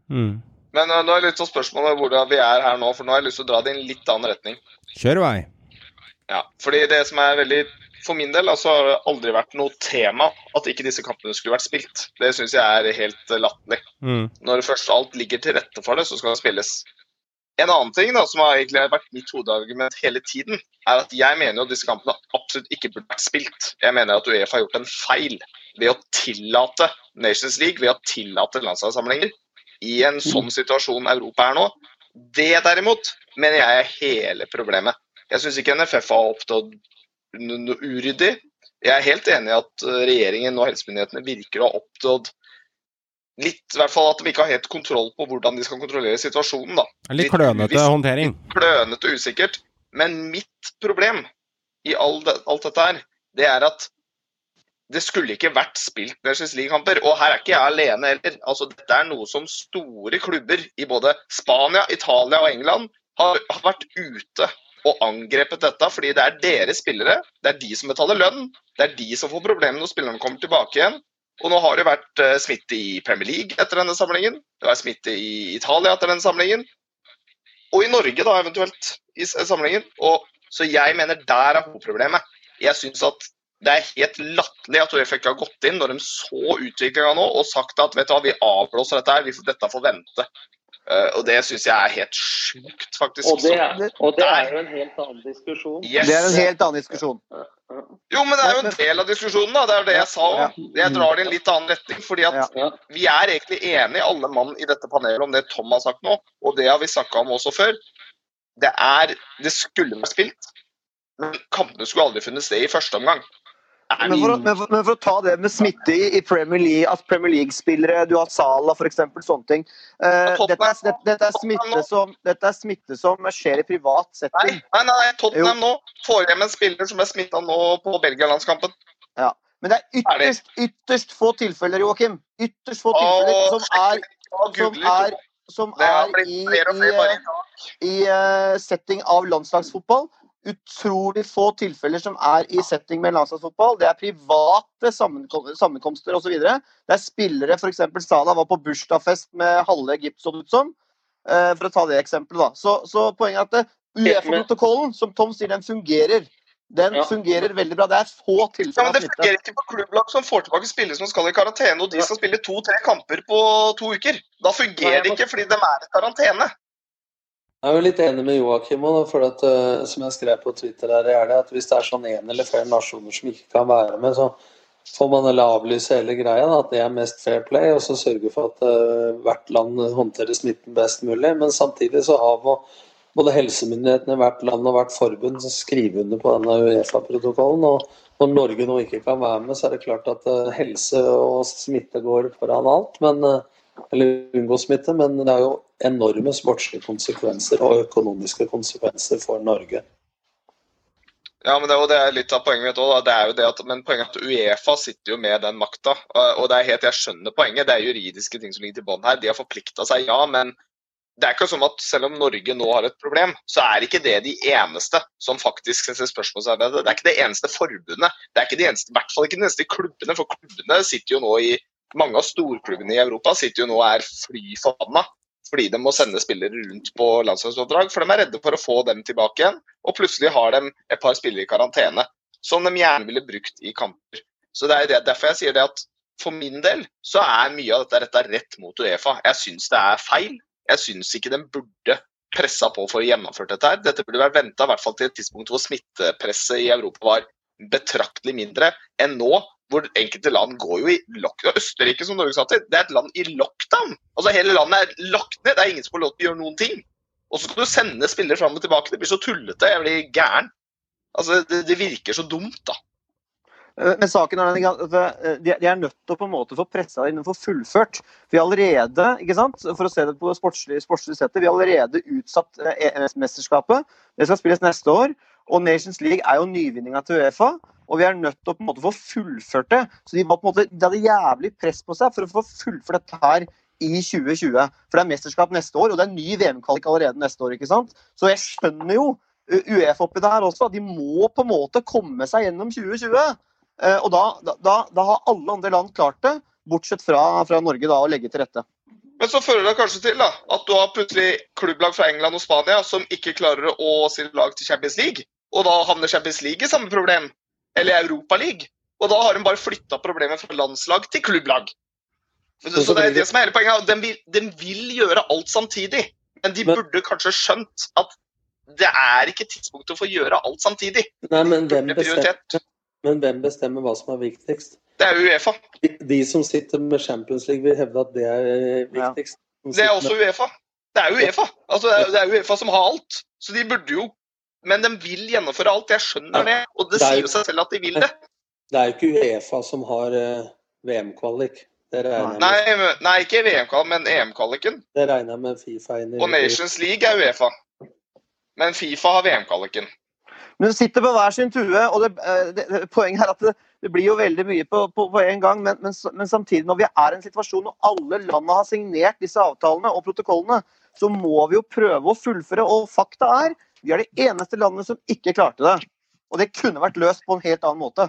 B: Mm.
H: Men uh, nå er litt sånn spørsmålet hvordan vi er her nå, for nå har jeg lyst til å dra det i en litt annen retning.
B: Kjør vei.
H: Ja, fordi det som er veldig For min del altså, har det aldri vært noe tema at ikke disse kampene skulle vært spilt. Det syns jeg er helt latterlig.
B: Mm.
H: Når først alt ligger til rette for det, så skal det spilles. En annen ting da, som har egentlig vært mitt hodeargument hele tiden, er at jeg mener at disse kampene absolutt ikke burde vært spilt. Jeg mener at Uefa har gjort en feil ved å tillate Nations League, ved å tillate landslagssamlinger i en sånn situasjon Europa er nå. Det derimot mener jeg er hele problemet. Jeg syns ikke NFF har opptrådt uryddig. Jeg er helt enig i at regjeringen og helsemyndighetene virker å ha oppnådd litt, i hvert fall at de ikke har helt kontroll på hvordan de skal kontrollere situasjonen. da.
B: Litt klønete
H: uvisst,
B: håndtering.
H: klønete og usikkert. Men mitt problem i all det, alt dette her, det er at det skulle ikke vært spilt Nations League-kamper. Og her er ikke jeg alene heller. Altså, dette er noe som store klubber i både Spania, Italia og England har, har vært ute og angrepet dette, fordi det er deres spillere. Det er de som betaler lønn. Det er de som får problemer når spillerne kommer tilbake igjen. Og nå har det vært eh, smitte i Premier League etter denne samlingen. Det er smitte i Italia etter denne samlingen. Og i Norge, da, eventuelt, i samlingen. Og, så jeg mener der er hovedproblemet. Jeg syns at det er helt latterlig at Uefa ikke har gått inn når de så utviklinga nå og sagt at vet du hva, vi avblåser dette her, dette får vente. Eh, og det syns jeg er helt sjukt, faktisk.
J: Og det, er, og det er jo en helt annen diskusjon.
H: Yes.
G: Det er en helt annen diskusjon.
H: Jo, men det er jo en del av diskusjonen, da. Det er jo det jeg sa òg. Jeg drar det i en litt annen retning. fordi at vi er egentlig enige, alle mann i dette panelet, om det Tom har sagt nå. Og det har vi snakka om også før. Det er Det skulle vært spilt, men kampene skulle aldri funnet sted i første omgang.
G: Men for, å, men, for, men for å ta det med smitte i, i Premier League, at Premier League-spillere, du har Sala f.eks., sånne ting. Uh, dette, er, dette, dette, er smitte som, dette er smitte som skjer i privat
H: Nei,
G: setting.
H: nei, nei, Tottenham nå får hjem en spiller som er smitta nå på Belgia-landskampen.
G: Ja. Men det er ytterst, ytterst få tilfeller, Joakim. Ytterst få tilfeller som er, som er, som er i, i,
H: i
G: eh, eh, setting av landslagsfotball. Utrolig få tilfeller som er i setting med landslagsfotball. Det er private sammenkom- sammenkomster osv. Det er spillere, f.eks. Salah var på bursdagsfest med halve ut som. eh, For å ta det eksempelet, da. Så, så poenget er at det- Uefa-protokollen, som Tom sier, den fungerer. Den
A: Ja.
G: fungerer veldig bra. Det er få
H: Ja,
G: tilfeller
H: men
G: av
H: Det
G: smitte.
H: fungerer ikke på klubblag som får tilbake spillere som skal i karantene, og de skal spille to-tre kamper på to uker. Da fungerer det ikke fordi de er i karantene.
J: Jeg er jo litt enig med Joakim også, for at, eh, som jeg skrev på Twitter her i helga, at hvis det er sånn en eller flere nasjoner som ikke kan være med, så får man heller avlyse hele greia. Da, at det er mest fair play, og så sørge for at uh, hvert land håndterer smitten best mulig. Men samtidig så har både helsemyndighetene i hvert land og hvert forbund skrive under på denne Uefa-protokollen. og når Norge nå ikke kan være med, så er det klart at uh, helse og smitte går foran alt. Men, eller unngå smitte, men det er jo enorme sportslige konsekvenser og økonomiske konsekvenser for Norge.
H: Ja, men det er jo det er litt av poenget mitt at, men poenget er at Uefa sitter jo med den makta. Og det er helt, jeg skjønner poenget, det er juridiske ting som ligger til bånn her. De har forplikta seg, ja. Men det er ikke sånn at selv om Norge nå har et problem, så er ikke det de eneste som faktisk setter spørsmålsarbeidet. det. Det er ikke det eneste forbundet. Det er ikke de eneste, i hvert fall ikke de eneste klubbene. For klubbene sitter jo nå i Mange av storklubbene i Europa sitter jo nå og er fly forbanna fordi de må sende spillere rundt på landslagsoppdrag. For de er redde for å få dem tilbake igjen, og plutselig har de et par spillere i karantene som de gjerne ville brukt i kamper. Så det er det, derfor jeg sier det at for min del så er mye av dette retta rett mot Uefa. Jeg syns det er feil. Jeg syns ikke de burde pressa på for å gjennomføre dette her. Dette burde vært venta i hvert fall til et tidspunkt hvor smittepresset i Europa var betraktelig mindre enn nå, hvor enkelte land går jo i lockdown. Østerrike, som Norge sa til, det er et land i lockdown. Altså Hele landet er lagt ned. Det er ingen som får lov til å gjøre noen ting. Og så skal du sende spillere fram og tilbake. Det blir så tullete. Jeg blir gæren. Altså, det, det virker så dumt, da.
G: Eh, Men saken er at eh, de er nødt til å på en måte få pressa inn og få fullført. Vi har allerede, ikke sant, for å se det på sportslig, sportslig settet, vi har allerede utsatt eh, EM-mesterskapet. Det skal spilles neste år. Og Nations League er jo nyvinninga til Uefa. Og vi er nødt til å på en måte få fullført det. Så de, var på en måte, de hadde jævlig press på seg for å få fullført dette her i 2020. For det er mesterskap neste år, og det er ny VM-kvalik allerede neste år. ikke sant? Så jeg skjønner jo Uefa oppi der også. at De må på en måte komme seg gjennom 2020. Eh, og da, da, da har alle andre land klart det, bortsett fra, fra Norge, da, å legge til rette.
H: Men så fører det kanskje til da, at du har plutselig klubblag fra England og Spania som ikke klarer å stille lag til Champions League. Og da havner Champions League i samme problem. Eller Europa League. Og da har de bare flytta problemet fra landslag til klubblag. Så det er det som er hele poenget. De vil, de vil gjøre alt samtidig. Men de burde kanskje skjønt at det er ikke tidspunktet for å gjøre alt samtidig.
J: Nei, men hvem bestemmer, men hvem bestemmer hva som er viktigst?
H: Det er Uefa.
J: De, de som sitter med Champions League, vil hevde at det er eh, viktigst. Som
H: Det er også Uefa. Det er Uefa. Altså, det er Uefa som har alt. Så de burde jo Men de vil gjennomføre alt. Jeg skjønner det. Og det
J: Det er
H: sier
J: jo-
H: seg selv at de vil det. [laughs]
J: Det er jo ikke Uefa som har eh, VM-kvalik.
H: Nei, nei ikke VM-kvalik, men EM-kvaliken.
J: det regner jeg med Fifa inn i.
H: Og Nations League er Uefa. Men Fifa har VM-kvaliken.
G: Men du sitter på hver sin tue, og det, eh, det, det, poenget er at det, det blir jo veldig mye på, på, på en gang. Men, men, men samtidig, når vi er i en situasjon hvor alle landene har signert disse avtalene og protokollene, så må vi jo prøve å fullføre. Og fakta er vi er det eneste landet som ikke klarte det. Og det kunne vært løst på en helt annen måte.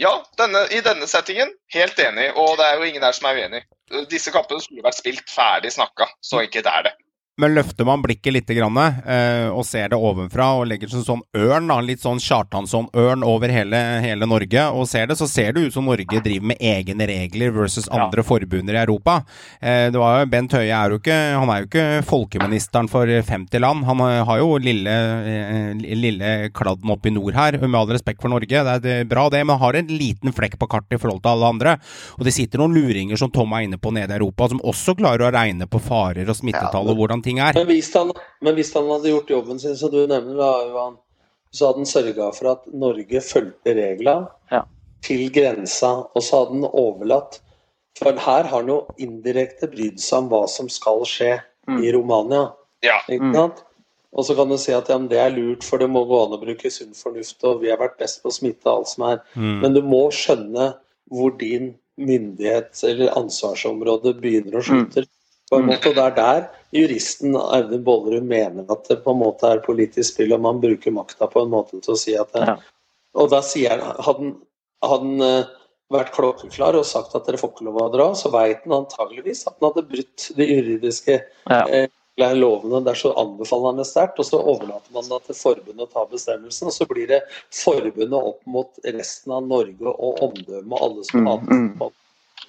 H: Ja, denne, i denne settingen, helt enig. Og det er jo ingen her som er uenig. Disse kampene skulle vært spilt ferdig snakka. Så enkelt er det.
B: Men løfter man blikket litt grann, eh, og ser det ovenfra og legger seg sånn ørn, da, litt sånn Kjartansson-ørn over hele, hele Norge, og ser det, så ser det ut som Norge driver med egne regler versus andre forbunder i Europa. Eh, det var jo, Bent Høie er jo ikke Han er jo ikke folkeministeren for 50 land. Han har jo lille, eh, lille kladden oppe i nord her, med all respekt for Norge. Det er bra, det, men har en liten flekk på kartet i forhold til alle andre. Og det sitter noen luringer som Tom er inne på nede i Europa, som også klarer å regne på farer og smittetall og hvordan ting er.
J: Men hvis, han, men hvis han hadde gjort jobben sin, som du nevner, da, Johan, så hadde han sørga for at Norge fulgte reglene til grensa, og så hadde han overlatt For her har han jo indirekte brydd seg om hva som skal skje i Romania.
H: Ja.
J: Ikke sant? Og så kan du si at ja, men det er lurt, for det må gå an å bruke sunn fornuft, og vi har vært best på å smitte alt som er.
B: Mm.
J: Men du må skjønne hvor din myndighets- eller ansvarsområde begynner og slutter. På en måte, og Det er der juristen Audun Bollerud mener at det på en måte er politisk spill, og man bruker makta på en måte til å si at det, Og da sier han Hadde han- han eh, vært klokkeklar og sagt at dere får ikke lov å dra, så veit han antageligvis at han hadde brutt de juridiske eh, lovene. Der det er så det sterkt, og så overlater man det til forbundet å ta bestemmelsen. Og så blir det forbundet opp mot resten av Norge og omdømmet alle som
G: har
J: hater
G: mm.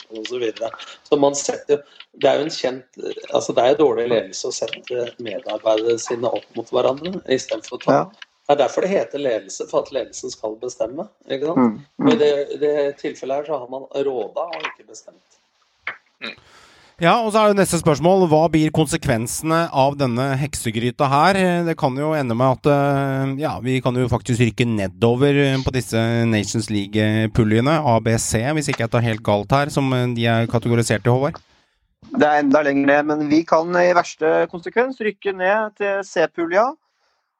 J: Og så, videre. så man setter Det er jo en kjent altså Det er jo dårlig ledelse å sette medarbeiderne sine opp mot hverandre istedenfor å ta
G: Ja.
J: Det er derfor det heter ledelse, for at ledelsen skal bestemme. ikke sant?
G: Mm,
J: Og I
G: mm.
J: det, i det tilfellet her så har man råda og ikke bestemt.
B: Ja, og så er jo neste spørsmål Hva blir konsekvensene av denne heksegryta her? Det kan jo ende med at eh, ja, vi kan jo faktisk rykke nedover eh, på disse Nations League-puljene, ABC, hvis ikke jeg tar helt galt her, som eh, de er kategorisert i, Håvard.
G: Det er enda lenger ned, men vi kan i verste konsekvens rykke ned til C-pulja.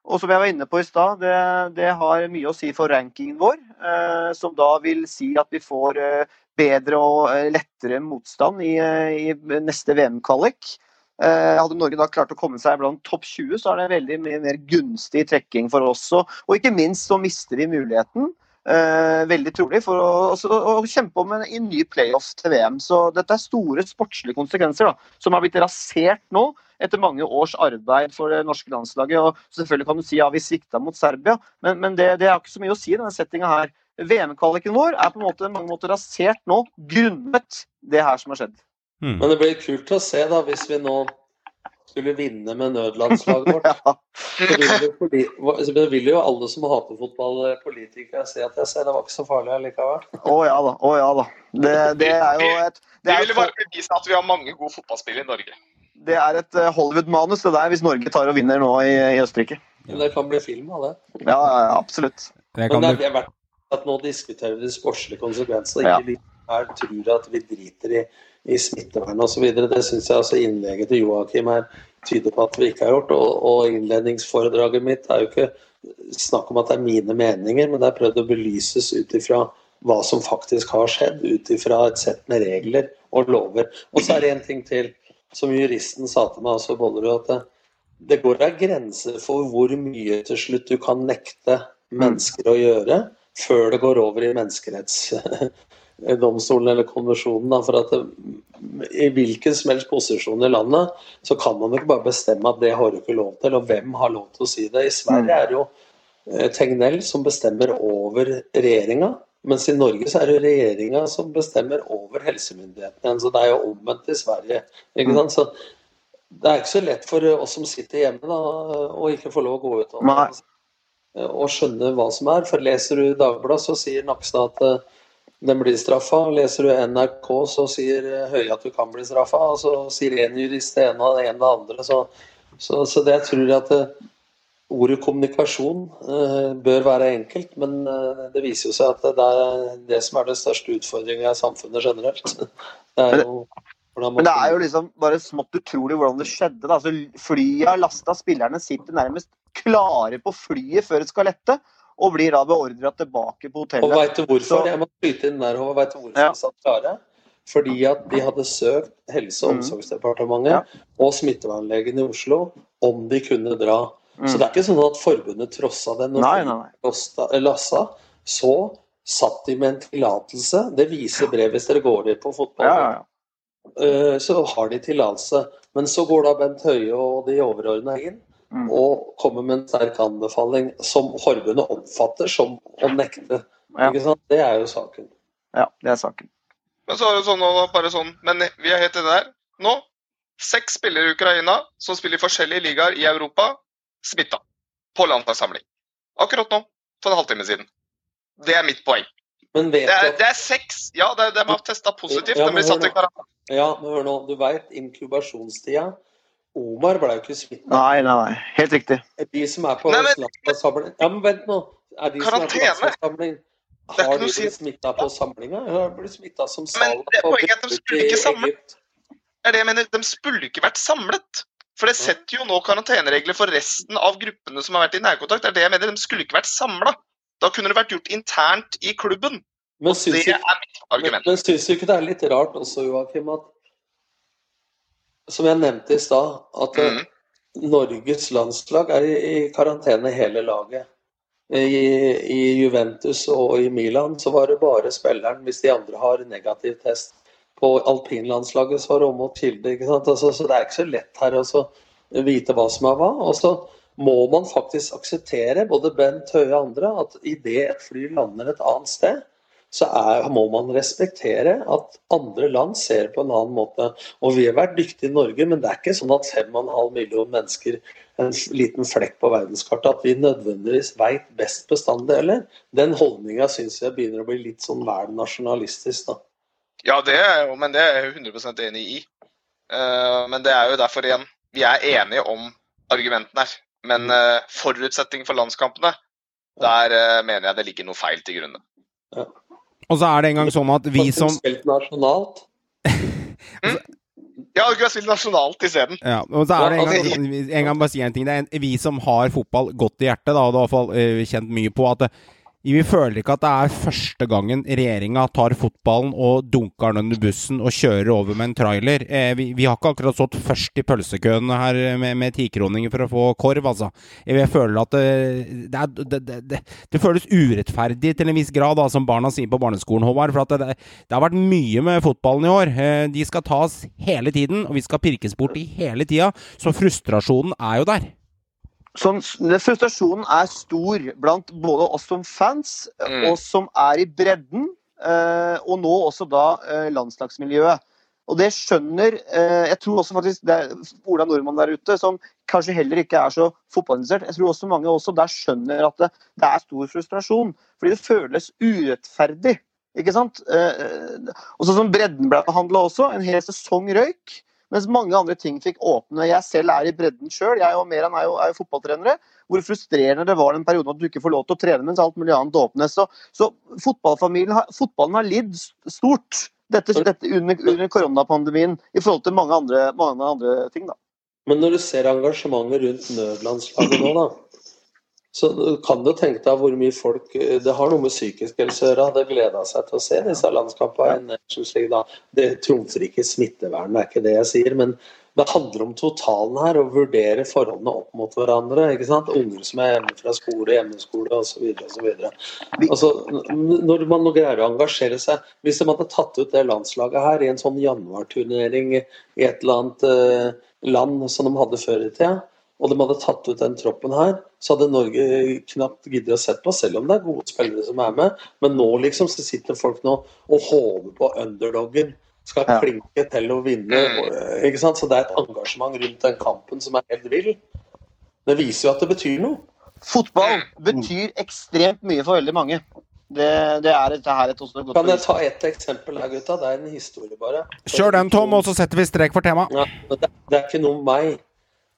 G: Og som jeg var inne på i stad, det, det har mye å si for rankingen vår. Eh, som da vil si at vi får eh, bedre og eh, lettere motstand i, eh, i neste VM-kvalik. Eh, hadde Norge da klart å komme seg blant topp 20, så er det veldig mye mer gunstig trekking for oss. Og, ikke minst så mister vi muligheten. Veldig trolig for å, også, å kjempe om en, en ny playoff til VM. Så dette er store sportslige konsekvenser da, som har blitt rasert nå etter mange års arbeid for det norske landslaget. og Selvfølgelig kan du si ja, vi svikta mot Serbia, men, men det, det har ikke så mye å si i denne settinga her. VM-kvaliken vår er på en måte mange måter rasert nå grunnet det her som har skjedd.
B: Mm.
J: Men det blir kult å se da, hvis vi nå skulle vinne med nødlandslaget vårt. [laughs]
G: Ja.
J: Så vil, jo så vil jo alle som hater fotball, politikere, si at jeg ser det var ikke så farlig allikevel.
G: Å ja da. Å ja da. Det, det er jo et det
H: Vi ville bare bevise at vi har mange gode fotballspillere i Norge.
G: det er et eh, Hollywood-manus det der, hvis Norge tar og vinner nå i, i Østerrike.
J: Men det kan bli film av det.
G: Ja, absolutt.
B: Det
J: Men det er, det er verdt at nå diskuterer vi de sportslige konsekvensene.
G: Ja.
J: Ikke vi her tror at vi driter i, i smittevern osv. Det syns jeg altså innlegget til Joakim her tyder på at vi ikke har gjort. Og, og innledningsforedraget mitt er jo ikke snakk om at det er mine meninger, men det er prøvd å belyses ut ifra hva som faktisk har skjedd, ut ifra et sett med regler og lover. Og så er det en ting til, som juristen sa til meg også, Bollerud, at det, det går av grenser for hvor mye til slutt du kan nekte mennesker å gjøre før det går over i menneskerettsdomstolen eller konvensjonen. Da, for at det, I hvilken som helst posisjon i landet så kan man ikke bare bestemme at det har du ikke lov til, og hvem har lov til å si det. I Sverige er det jo eh, Tegnell som bestemmer over regjeringa. Mens i Norge så er det regjeringa som bestemmer over helsemyndighetene. Så det er jo omvendt i Sverige. Ikke sant? Så det er ikke så lett for oss som sitter hjemme da, å ikke få lov å gå ut og,
G: Nei.
J: Og skjønne hva som er. For leser du Dagbladet, så sier Nakstad at eh, den blir straffa. Leser du NRK, så sier eh, Høie at du kan bli straffa. Og så sier en jurist det ene og en det andre. Så, så, så det jeg tror jeg at eh, Ordet kommunikasjon eh, bør være enkelt, men eh, det viser jo seg at det er det som er den største utfordringa i samfunnet generelt. [laughs] Det er jo
G: Men det er jo liksom bare smått utrolig hvordan det skjedde. Da. Altså, flyet har lasta, spillerne sitter nærmest klare på flyet før det skal lette, og blir da beordra tilbake på hotellet.
J: Og veit du hvorfor?
G: Så-
J: Jeg må skyte inn der, Håvard. Vet du hvorfor
G: Ja.
J: de satt klare? Fordi at de hadde søkt Helse- og
G: Mm.
J: omsorgsdepartementet
G: Ja.
J: og smittevernlegen i Oslo om de kunne dra.
G: Mm.
J: Så det er ikke sånn at forbundet trossa den. Når
G: Nei, nei, nei.
J: lassa, så satt de med en tillatelse. Det viser brevet hvis dere går dit på fotball.
G: Ja, ja, ja.
J: Eh, Så har de tillatelse. Men så går da Bent Høie og de overordna inn
G: Mm.
J: og kommer med en sterk anbefaling som forbundet oppfatter som å nekte.
G: Ja.
J: Ikke sant? Det er jo saken.
G: ja, det er saken.
H: Men så er det sånn, bare sånn, men vi er helt inne der. Nå, seks spillere i Ukraina som spiller i forskjellige ligaer i Europa, smitta på landslagssamling. Akkurat nå, for en halvtime siden. Det er mitt poeng.
J: Men vet
H: Det er, det er seks. Ja, det er, de har testa positivt.
J: Ja,
H: De blir satt i karantene.
J: Ja, men hør nå. Du veit inkubasjonstida. Omar ble jo ikke smitta.
G: Nei, nei, nei. Helt riktig.
J: De som er på landslagssamling Ja, men vent nå. Er de som er på
H: Karantene?
J: landslagssamling
H: Det er ikke
J: Har de
H: si.
J: blitt smitta på samlinga? Har de blitt smitta som
H: Men det
J: på
H: poenget er at de skulle ikke
J: samlet.
H: Det er det jeg mener. De skulle ikke vært samlet. For det setter jo nå karanteneregler for resten av gruppene som har vært i nærkontakt. Det er det jeg mener. De skulle ikke vært samla. Da kunne det vært gjort internt i klubben.
J: Men
H: det
J: syns
H: er
J: ikke,
H: mitt argument.
J: men syns du ikke det er litt rart også, Joakim, at Som jeg nevnte i stad, at mm.
H: Mhm.
J: Norges landslag er i, i karantene hele laget. I, I Juventus og i Milan så var det bare spilleren hvis de andre har negativ test. På alpinlandslaget så var det om å kilde. Altså, så det er ikke så lett her å vite hva som er hva. Og så må man faktisk akseptere, både Bent Høie og andre, at idet et fly lander et annet sted, så er, må man respektere at andre land ser på en annen måte. Og vi har vært dyktige i Norge, men det er ikke sånn at 5,5 millioner mennesker, en liten flekk på verdenskartet, at vi nødvendigvis veit best bestandig eller? Den holdninga syns jeg begynner å bli litt sånn vel nasjonalistisk, da.
H: Ja, det er jo, men det er jeg 100 enig i. Eh, men det er jo derfor igjen Vi er enige om argumentene her. Men uh, forutsetning for landskampene, der eh, mener jeg det ligger noe feil til grunne.
B: Og så er det en gang sånn at vi som
J: Spilt nasjonalt. [laughs]
H: Ja, du kunne spilt nasjonalt isteden.
B: Ja, og så er det en gang, en gang bare si en ting. Det er en, vi som har fotball godt i hjertet, da, og det har i hvert fall eh, kjent mye på at eh, vi føler ikke at det er første gangen regjeringa tar fotballen og dunker den under bussen og kjører over med en trailer. Eh, vi, vi har ikke akkurat stått først i pølsekøen her med, med tikroninger for å få korv, altså. Jeg føler at eh, det, er, det, det, det, det føles urettferdig til en viss grad, da, som barna sier på barneskolen, Håvard. For det har vært mye med fotballen i år. Eh, de skal tas hele tiden, og vi skal pirkes bort i hele tida. Så frustrasjonen er jo der.
G: Sånn, frustrasjonen er stor blant både oss som fans,
H: Mm.
G: oss som er i bredden, eh, og nå også da eh, landslagsmiljøet. Og det skjønner eh, Jeg tror også faktisk det er Ola Nordmann der ute, som kanskje heller ikke er så fotballinteressert. Jeg tror også mange også der skjønner at det, det er stor frustrasjon. Fordi det føles urettferdig. Ikke sant? Eh, og sånn som bredden ble behandla også. En hel sesong røyk. Mens mange andre ting fikk åpne. Jeg selv er i bredden sjøl. Jeg og Meran er jo, er jo fotballtrenere. Hvor frustrerende det var den perioden at du ikke får lov til å trene mens alt mulig annet åpnes. Så, så har, fotballen har lidd stort dette, dette under, under koronapandemien i forhold til mange andre, mange andre ting. da.
J: Men når du ser engasjementet rundt nødlandslaget nå, da, så kan du tenke deg hvor mye folk Det har noe med psykisk helse å gjøre. Hadde gleda seg til å se disse landskampene. Det trumfer ikke smittevern, det er ikke det jeg sier. Men det handler om totalen her, å vurdere forholdene opp mot hverandre. ikke sant? Unger som er hjemme fra skole, hjemmeskole osv. Altså, når man greier å engasjere seg Hvis de hadde tatt ut det landslaget her i en sånn januarturnering i et eller annet eh, land som de hadde før i tida, og de hadde tatt ut den troppen her, så hadde Norge knapt giddet å sett på, selv om det er gode spillere som er med. Men nå liksom så sitter folk nå og håper på underdoggen. Skal
G: Ja.
J: klinke til å vinne. ikke sant? Så det er et engasjement rundt den kampen som er helt vill. Det viser jo at det betyr noe.
G: Fotball betyr ekstremt mye for veldig mange. Det, det er dette her et også godt
J: Kan jeg ta ett eksempel her, gutta? Det er en historie, bare.
B: Kjør den, Tom, og så setter vi strek for temaet.
J: Ja, det, det er ikke noe om meg.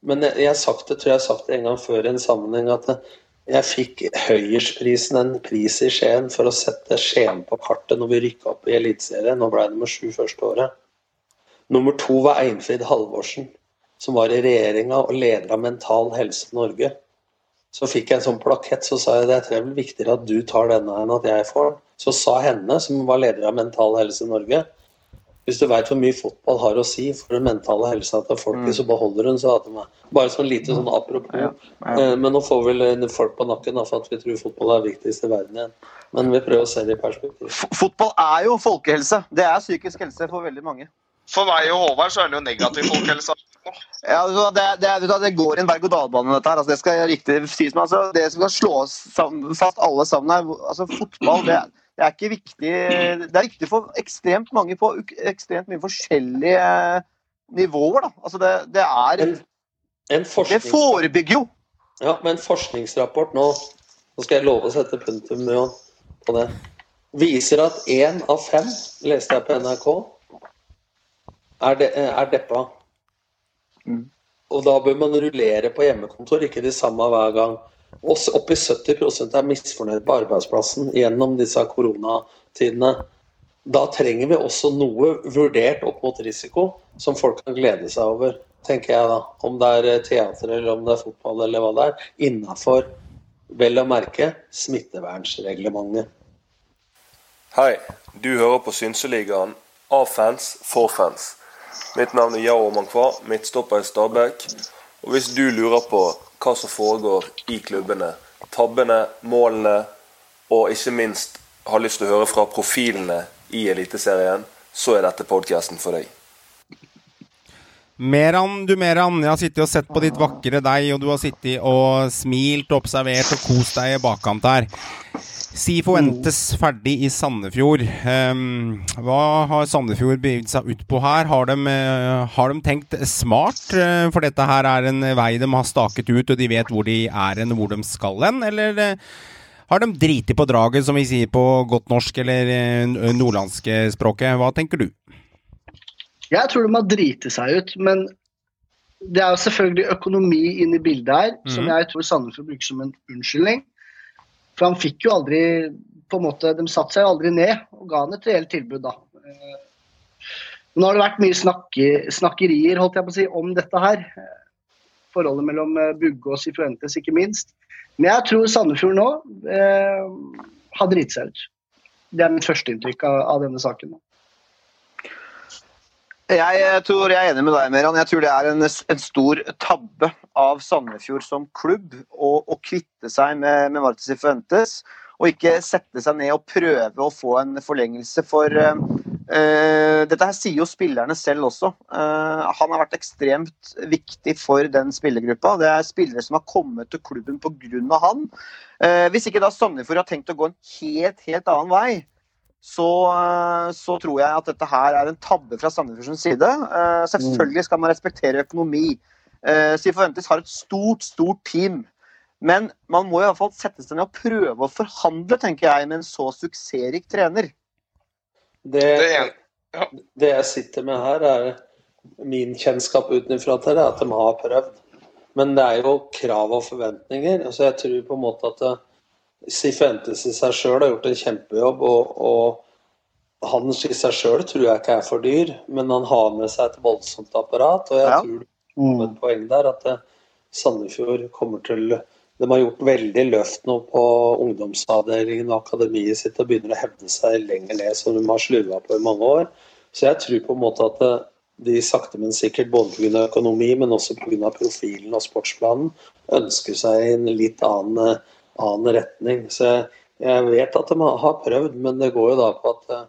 J: Men jeg, jeg har sagt det, tror jeg har sagt det en gang før i en sammenheng, at jeg fikk Høyersprisen, en pris i Skien, for å sette Skien på kartet når vi rykka opp i Eliteserien. Nå ble det nummer sju første året. Nummer to var Einfrid Halvorsen, som var i regjeringa og leder av Mental Helse Norge. Så fikk jeg en sånn plakett, så sa jeg det er vel viktigere at du tar denne enn at jeg får den. Så sa henne, som var leder av Mental Helse Norge, hvis du veit hvor mye fotball har å si for den mentale helsa til folket, så beholder hun, meg. Bare sånn lite sånn apropos. Eh, Men nå får vel eh, folk på nakken da, for at vi tror fotball er viktigst i verden igjen. Men vi prøver å se det i perspektiv.
G: F- Fotball er jo folkehelse. Det er psykisk helse for veldig mange.
H: For meg og Håvard så er det jo negativ folkehelse.
G: Ja, det, det, det går i en berg-og-dal-bane, dette her. Altså, det skal riktig sies. Men altså, det som skal slå fast alle sammen her, altså fotball, det, er- det er ikke viktig Det er viktig for ekstremt mange på ekstremt mye forskjellige eh, nivåer, da. Altså, det, det er
J: En, en
G: Det forebygger jo.
J: Ja, men en forskningsrapport nå, nå skal jeg love å sette punktum på det, viser at én av fem, leste jeg på NRK, er, de, er deppa. Og da bør man rullere på hjemmekontor, ikke de samme hver gang. Også oppi 70 er misfornøyd på arbeidsplassen gjennom disse koronatidene. Da trenger vi også noe vurdert opp mot risiko som folk kan glede seg over, tenker jeg da. Om det er teater eller om det er fotball eller hva det er. Innafor, vel å merke, smittevernsreglementet.
L: Hei, du hører på Synseligaen av fans for fans. Mitt navn er Yao Mankwa, midtstopper i Stabæk. Og hvis du lurer på hva som foregår i klubbene, tabbene, målene, og ikke minst har lyst til å høre fra profilene i Eliteserien, så er dette podkasten for deg.
B: Meran, du Meran, jeg har sittet og sett på ditt vakre deg, og du har sittet og smilt og observert og kost deg i bakkant her. Sifuentes ferdig i Sandefjord. Um, hva har Sandefjord begitt seg ut på her? Har de, uh, har de tenkt smart? Uh, for dette her er en vei de har staket ut, og de vet hvor de er hen, hvor de skal hen? Eller uh, har de driti på draget, som vi sier på godt norsk eller eh, nordlandske språket? Hva tenker du?
I: Jeg tror de har driti seg ut, men det er jo selvfølgelig økonomi inne i bildet her, som
B: Mhm.
I: jeg tror Sandefjord bruker som en unnskyldning. For han fikk jo aldri på en måte, De satte seg aldri ned og ga han et reelt tilbud, da. Eh, Nå har det vært mye snakke, snakkerier holdt jeg på å si, om dette her. Eh, Forholdet mellom eh, Bugge og Sifuentes, ikke minst. Men jeg tror Sandefjord nå eh, har driti seg ut. Det er mitt førsteinntrykk av, av denne saken.
G: Jeg eh, tror jeg er enig med deg, Meran. Jeg tror det er en, en stor tabbe av Sandefjord som klubb å, kvitte seg med, med Martis Fuentes. Og ikke sette seg ned og prøve å få en forlengelse. For uh, dette her sier jo spillerne selv også. Uh, han har vært ekstremt viktig for den spillergruppa. Det er spillere som har kommet til klubben pga. han. Hvis ikke da Sandefjord har tenkt å gå en helt, helt annen vei, så, eh, så tror jeg at dette her er en tabbe fra Sandefjords side. Uh, Selvfølgelig skal man respektere økonomi. Siv forventes har et stort, stort team. Men man må i hvert fall sette seg ned og prøve å forhandle, tenker jeg, med en så suksessrik trener.
J: Det, det jeg sitter med her, er min kjennskap utenfra til det, at de har prøvd. Men det er jo krav og forventninger. Altså jeg tror på en måte at Sifuentes i seg sjøl har gjort en kjempejobb. Og, og han i seg sjøl tror jeg ikke er for dyr, men han har med seg et voldsomt apparat. Og jeg
G: Ja.
J: tror er et poeng der at eh, Sandefjord kommer til De har gjort veldig løft nå på ungdomsavdelingen og akademiet sitt og begynner å hevde seg lenger ned, som de har slurva på i mange år. Så jeg tror på en måte at eh, de sakte, men sikkert, både pga. økonomi, men også pga. profilen og sportsplanen, ønsker seg en litt annen, eh, annen retning. Så jeg, vet at de har prøvd, men det går jo da på at eh,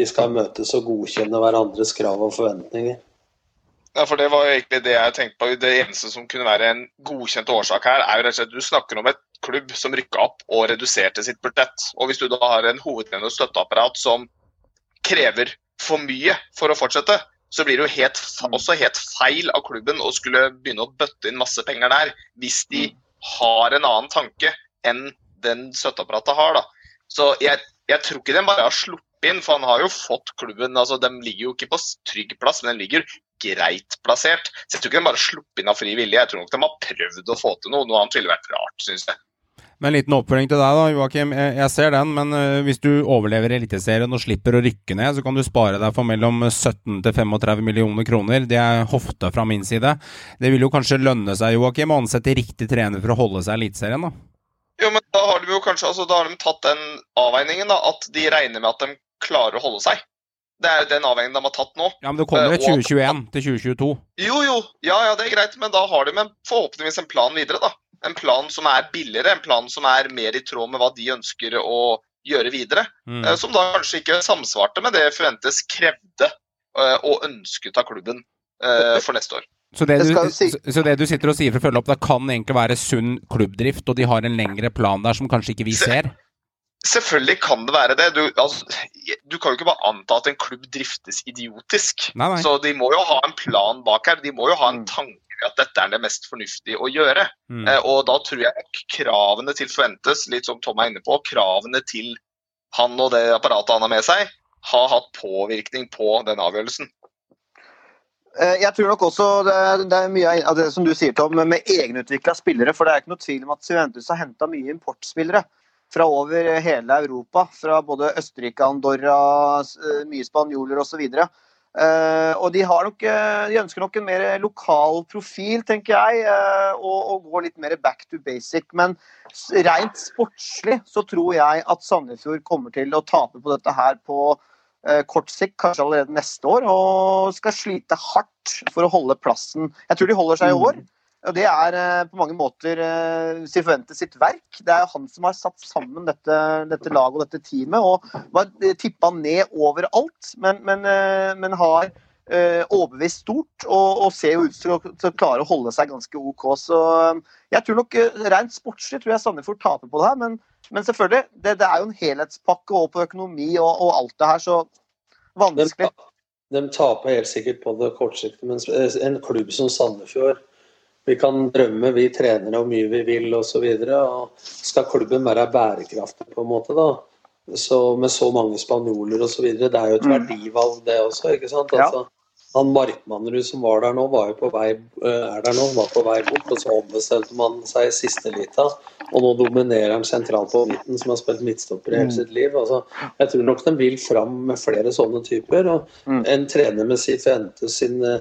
J: de skal møtes og godkjenne hverandres krav og forventninger.
H: Ja, for Det var jo egentlig det jeg tenkte på. Det eneste som kunne være en godkjent årsak her, er jo rett og slett du snakker om et klubb som rykka opp og reduserte sitt budsjett. Og Hvis du da har en hovedtrener og støtteapparat som krever for mye for å fortsette, så blir det jo helt, også helt feil av klubben å skulle begynne å bøtte inn masse penger der, hvis de har en annen tanke enn den støtteapparatet har. da. Så jeg, jeg tror ikke den bare har sluppet inn, for han har jo fått klubben altså De ligger jo ikke på trygg plass, men den ligger greit plassert. Så jeg tror ikke den bare sluppet inn av fri vilje. Jeg tror nok de har prøvd å få til noe. Noe annet ville vært rart, syns jeg.
B: Men en liten oppfølging til deg, da, Joakim. Jeg ser den, men eh, hvis du overlever Eliteserien og slipper å rykke ned, så kan du spare deg for mellom 17 til 35 millioner kroner. Det er hofta fra min side. Det vil jo kanskje lønne seg, Joakim, å ansette riktig trener for å holde seg i Eliteserien, da?
H: Jo, men da har de jo kanskje altså, da har de tatt den avveiningen, da, at de regner med at de klarer å holde seg. Det er jo den avveiningen de har tatt nå.
B: Ja, men det kommer
H: jo
B: et
H: og-
B: 2021 til 2022.
H: Jo, jo, ja, ja, det er greit, men da har de en, forhåpentligvis en plan videre, da. En plan som er billigere, en plan som er mer i tråd med hva de ønsker å gjøre videre.
B: Mm.
H: Eh, Som da kanskje ikke samsvarte med det Fuentes krevde eh, og ønsket av klubben eh, for neste år.
B: Så det, du,
H: si-
B: så, så det du sitter og sier for å følge opp, det kan egentlig være sunn klubbdrift, og de har en lengre plan der som kanskje ikke vi ser?
H: Selvfølgelig kan det være det. Du, altså, du kan jo ikke bare anta at en klubb driftes idiotisk.
B: Nei, nei.
H: Så de må jo ha en plan bak her. De må jo ha en tanke at dette er det mest fornuftige å gjøre.
B: Mm.
H: Eh, og da tror jeg kravene til Fuentes, litt som Tom er inne på, kravene til han og det apparatet han har med seg, har hatt påvirkning på den avgjørelsen.
G: Eh, Jeg tror nok også det er, det er mye av det som du sier, Tom, med egenutvikla spillere. For det er ikke noe tvil om at Juventus har henta mye importspillere fra over hele Europa. Fra både Østerrike, Andorra, eh, mye spanjoler osv. Uh, og de, har nok, eh, de ønsker nok en mer lokal profil, tenker jeg, eh, og, og går litt mer back to basic. Men rent sportslig så tror jeg at Sandefjord kommer til å tape på dette her på eh, kort sikt, kanskje allerede neste år, og skal slite hardt for å holde plassen. Jeg tror de holder seg i år. Og det er eh, på mange måter uh, Sifuentes sitt verk. Det er han som har satt sammen dette, dette laget og dette teamet. Og var tippa ned overalt, men, men, eh, men har eh, overbevist stort, og, og ser jo ut til å, til å klare å holde seg ganske OK. Så eh, jeg tror nok eh, rent sportslig tror jeg Sandefjord taper på det her, men, men selvfølgelig, det, det er jo en helhetspakke og på økonomi og, og alt det her, så vanskelig.
J: De taper helt sikkert på det kortsiktig, men en klubb som Sandefjord vi kan drømme, vi trenere, hvor mye vi vil osv. Skal klubben være bærekraftig, på en måte, da, så med så mange spanjoler osv. Det er jo et
G: Mm.
J: verdivalg, det også. ikke sant? Altså, han Markmannrud som var der nå, var jo på vei, eh, er der nå, var på vei bort. Og så ombestemte man seg i siste lita. Og nå dominerer han sentralt på midten, som har spilt midtstopper i hele
G: Mm.
J: sitt liv. Altså, jeg tror nok den vil fram med flere sånne typer. Og
G: Mm.
J: en trener med Cifuentes sin eh,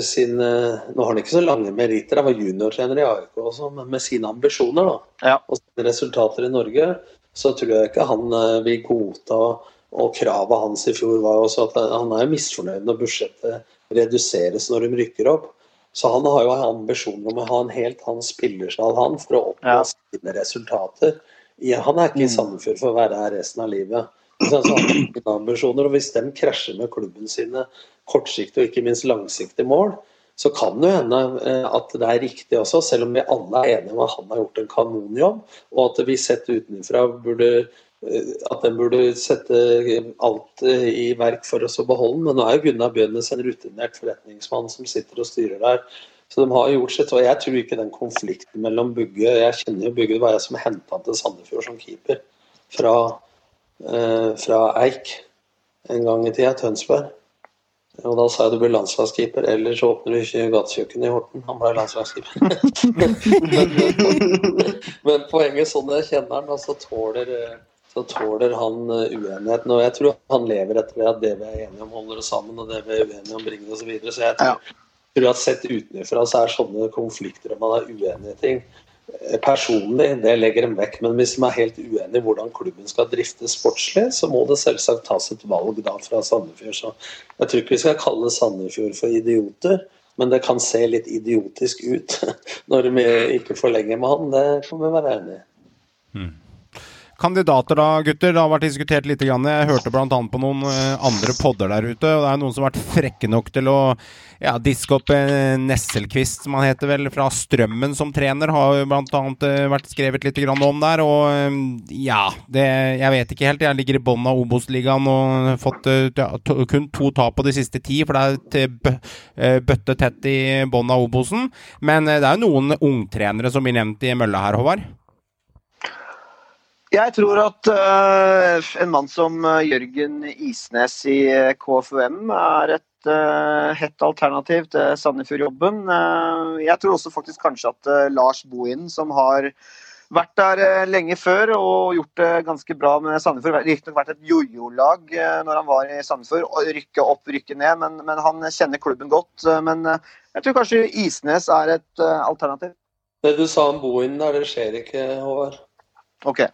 J: sin, eh, Nå har han ikke så lange meritter, han var juniortrener i AIK også, men med sine ambisjoner da, og sine resultater i Norge, så tror jeg ikke han vil godta Og kravet hans i fjor var jo også at han er misfornøyd når budsjettet reduseres når de rykker opp. Så han har jo ambisjoner om å ha en helt annen spillersal han, for å oppnå sine resultater. Ja, han er ikke i Sandefjord for å være her resten av livet. Så han har sine ambisjoner, og Hvis de krasjer med klubben sine kortsiktige og ikke minst langsiktige mål, så kan det jo hende eh, at det er riktig også, selv om vi alle er enige om at han har gjort en kanonjobb, og at vi sett utenfra burde at den burde sette alt eh, i verk for oss å beholde den. Men nå er jo Gunnar Bjønnes en rutinert forretningsmann som sitter og styrer der. Så de har gjort sitt. Og jeg tror ikke den konflikten mellom Bugge Jeg kjenner jo Bugge, det var jeg som henta til Sandefjord som keeper fra, eh, fra Eik en gang i tida, Tønsberg. Og da sa jeg du blir landslagskeeper, eller så åpner du ikke gatekjøkkenet i Horten. Han ble landslagskeeper. [laughs] men, men poenget sånn jeg kjenner han, altså tåler, så tåler han eh, uenigheten. Og jeg tror han lever etter det at det vi er enige om, holder oss sammen, og det vi er uenige om, bringer oss videre. Så jeg tror, tror at sett utenfra så er sånne konflikter om man er uenig i ting eh, personlig, det legger dem vekk. Men hvis de er helt uenige i hvordan klubben skal driftes sportslig, så må det selvsagt tas et valg da fra Sandefjord. Så jeg tror ikke vi skal kalle Sandefjord for idioter. Men det kan se litt idiotisk ut [laughs] når vi ikke forlenger med han. Det kan vi være enig i.
B: Kandidater da, gutter. Det har vært diskutert litt. Grann. Jeg hørte bl.a. på noen eh, andre podder der ute. og Det er noen som har vært frekke nok til å ja, diske opp eh, Nesselquist, som han heter vel, fra Strømmen som trener. Har bl.a. Eh, vært skrevet litt grann om der. Og ja, det, jeg vet ikke helt. Jeg ligger i bånn av Obos-ligaen og fått ja, to, kun to tap på de siste ti, for det er til bøtte tett i bånn av Obosen. Men det er jo noen ungtrenere som blir nevnt i mølla her, Håvard.
G: Jeg tror at eh, en mann som eh, Jørgen Isnes i eh, KFUM er et hett alternativ til Sandefjord-jobben. Jeg tror også faktisk kanskje at Lars Bohinen, som har vært der lenge før og gjort det ganske bra med Sandefjord, riktignok vært et jojo-lag når han var i Sandefjord, og rykke opp, rykke ned, men, men han kjenner klubben godt. men jeg tror kanskje Isnes er et alternativ.
J: Det du sa om Bohinen, der, det skjer ikke, Håvard.
G: Ok.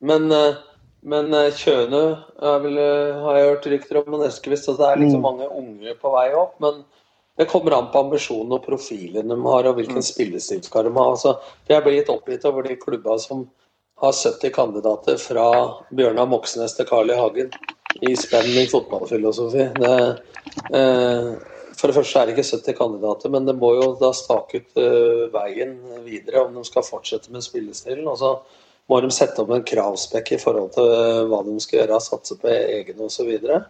J: Men, eh, men eh, Kjøne er vel, eh, har jeg hørt rykter om, og Eskevist, så det er liksom
G: Mm.
J: mange unge på vei opp. Men det kommer an på ambisjonen og profilen de har, og hvilken spillestil de har. Altså, jeg blir litt oppgitt over de klubba som har 70 kandidater fra Bjørnar Moxnes til Carl I. Hagen i spenn i fotballfilosofi. Det, eh, for det første er det ikke 70 kandidater, men det må jo da stake ut uh, veien videre om de skal fortsette med spillestilen. Og så må de sette opp en kravspekk i forhold til eh, hva de skal gjøre, satse på egne osv. Og, så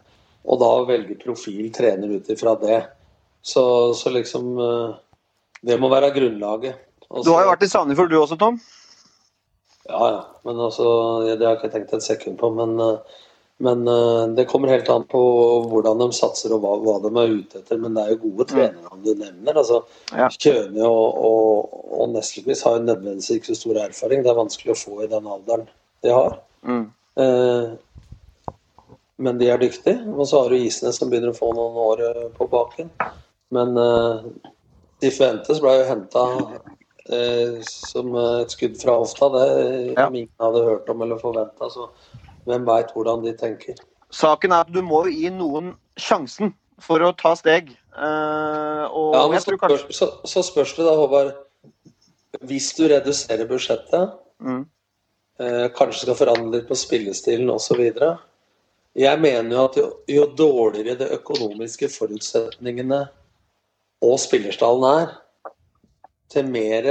J: og da velge profil trener ut ifra det. Så, så liksom eh, Det må være grunnlaget. Også,
G: Du har jo vært i Sandefjord du også, Tom?
J: ja, ja. Men altså, det har jeg ikke tenkt et sekund på. Men, eh, men eh, det kommer helt an på hvordan de satser og hva, hva de er ute etter. Men det er jo gode trenere du nevner. altså Kjøne og, og, og Nestelquist har jo nødvendigvis ikke så stor erfaring. Det er vanskelig å få i den alderen de har. Eh, men de er dyktige. Og så har du Isnes som begynner å få noen år eh, på baken. Men uh, de forventes ble jo henta eh, som et skudd fra hofta. Det ja. ingen hadde hørt om eller forventa. Så hvem veit hvordan de tenker.
G: Saken er at du må gi noen sjansen for å ta steg. Uh,
J: Ja, men så,
G: tror kanskje
J: spørs, så, så spørs det da, Håvard. Hvis du reduserer budsjettet,
G: Mm.
J: uh, kanskje skal forandre litt på spillestilen osv., Jeg mener jo at jo, jo dårligere de økonomiske forutsetningene og spillerstallen er, til mer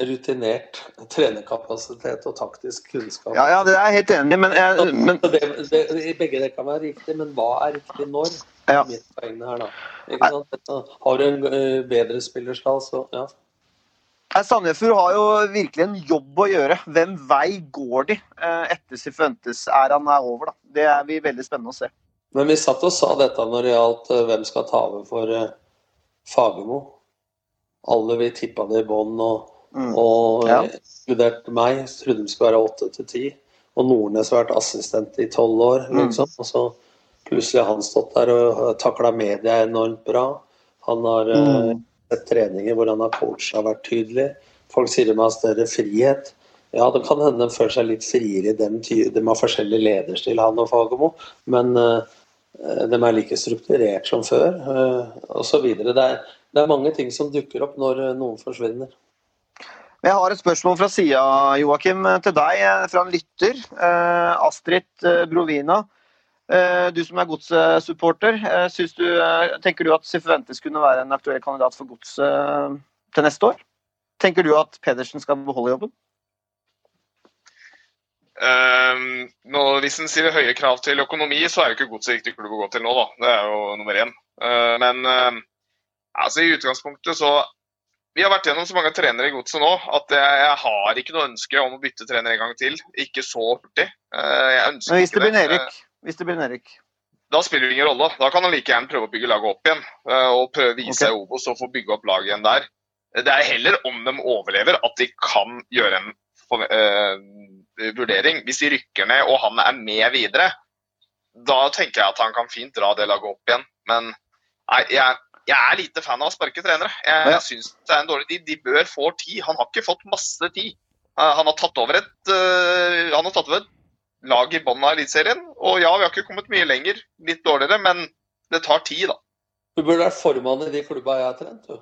J: rutinert trenerkapasitet og taktisk kunnskap.
G: Ja, ja, det er jeg helt enig men, jeg, men
J: Det, det, det, begge det kan være riktig, men hva er riktig når?
G: Ja.
J: Mitt poeng her, da. Har du en eh, bedre spillerstall, så ja.
G: Sandefjord har jo virkelig en jobb å gjøre. Hvem vei går de eh, etter Sifuentes-æraen er over? da? Det er vi veldig spennende å se.
J: Men vi satt og sa dette når det gjaldt eh, hvem skal ta over for Fagermo. Alle vi tippa det i bånn, og,
G: Mm.
J: og
G: Ja.
J: eh, inkludert meg. Trodde de skulle være åtte til ti. Og Nordnes har vært assistent i tolv år,
G: Mm.
J: liksom. Og så plutselig har han stått der og takla media enormt bra. Han har eh,
G: Mm.
J: sett treninger hvor han har coacha vært tydelig. Folk sier de har større frihet. Ja, det kan hende de føler seg litt friere De, De har forskjellig lederstil, han og Fagermo. Men uh, de er like strukturert som før, uh, osv. Det, er- det er mange ting som dukker opp når eh, noen forsvinner.
G: Jeg har et spørsmål fra sida, Joakim, til deg eh, fra en lytter. Eh, Astrid eh, Brovina. Du som er eh, tenker du at Sifuentes kunne være en aktuell kandidat for Godset til neste år? Tenker du at Pedersen skal beholde jobben?
H: Um, nå, hvis en sier høye krav til økonomi, så er jo ikke Godset riktig klubb å gå til nå, da. Det er jo nummer én. Uh, men uh, altså, i utgangspunktet så Vi har vært gjennom så mange trenere i Godset nå at jeg, har ikke noe ønske om å bytte trener en gang til. Ikke så hurtig. Eh,
G: Men hvis det
H: det.
G: Hvis det blir Erik.
H: Da spiller det ingen rolle. Da kan han like gjerne prøve å bygge laget opp igjen. eh, Og prøve å vise
G: okay.
H: Obos og få bygge opp laget igjen der. Det er heller om de overlever at de kan gjøre en eh, vurdering. Hvis de rykker ned og han er med videre, da tenker jeg at han kan fint dra det laget opp igjen. Men nei, jeg, jeg er lite fan av å sparke trenere. Jeg,
G: Ja.
H: syns synes det er en dårlig tid. De bør få tid. Han har ikke fått masse tid. Han har tatt over et, uh, han har tatt over et lag i bunnen av Eliteserien. Og ja, vi har ikke kommet mye lenger. Litt dårligere, men det tar tid, da.
J: Du burde vært formann i de klubba jeg har trent. Du.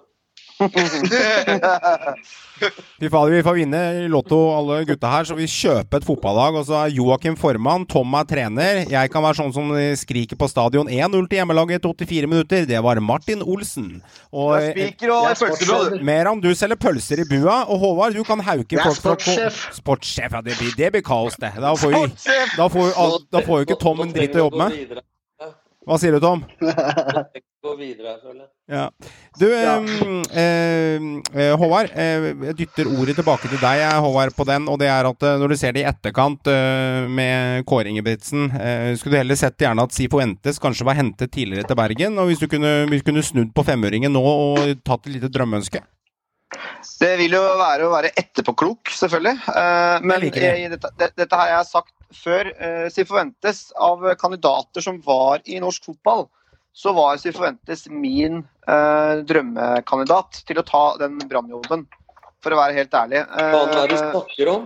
B: Fy fader, vi får vinne Lotto alle gutta her, så vi kjøper et fotballag. Og så er Joakim formann, Tom er trener. Jeg kan være sånn som skriker på stadion 1-0 til hjemmelaget etter 84 minutter. Det var Martin Olsen. Og
G: er spiker og
I: er
G: pølsebrød.
B: Meran, du selger pølser i bua. Og Håvard, du kan hauke folk
I: sportssjef.
B: Sportssjef, ja. Det blir, det blir kaos, det. Da får, vi, da får, da får jo ikke Tom en dritt å jobbe med.
J: med.
B: Hva sier du, Tom? [laughs]
J: Videre, jeg føler.
B: Ja. Du,
I: Ja.
B: eh, Håvard. Eh, jeg dytter ordet tilbake til deg, jeg, Håvard, på den. Og det er at eh, når du ser det i etterkant eh, med Kåre Ingebrigtsen, eh, skulle du heller sett gjerne at Sifo Entes kanskje var hentet tidligere til Bergen? Og hvis du kunne, hvis du kunne snudd på femøringen nå og tatt et lite drømmeønske?
G: Det vil jo være å være etterpåklok, selvfølgelig. Eh, men
B: det.
G: dette, det, dette har jeg sagt før. Sifuentes, av kandidater som var i norsk fotball, så var Sifuentes min eh, drømmekandidat til å ta den brannjobben. For å være helt ærlig.
J: Hva er det du
G: Uh,
J: snakker om?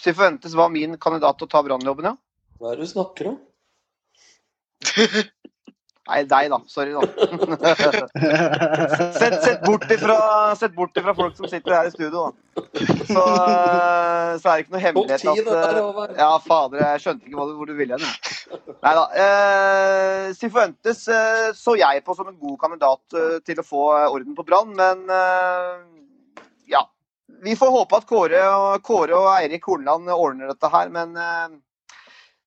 G: Sifuentes var min kandidat til å ta brannjobben, ja.
J: Hva er det du snakker om? [laughs]
G: Nei, deg, da. Sorry, da. sett, sett, bort ifra, sett bort ifra folk som sitter her i studio, da. Så, eh, så er det ikke noe hemmelighet at eh. Ja, fader, jeg skjønte ikke hvor du ville hen. Nei da. Eh, Sifuentes eh, så jeg på som en god kandidat eh, til å få eh, orden på Brann, men eh, ja. Vi får håpe at Kåre og, Kåre og Eirik Horneland ordner dette her, men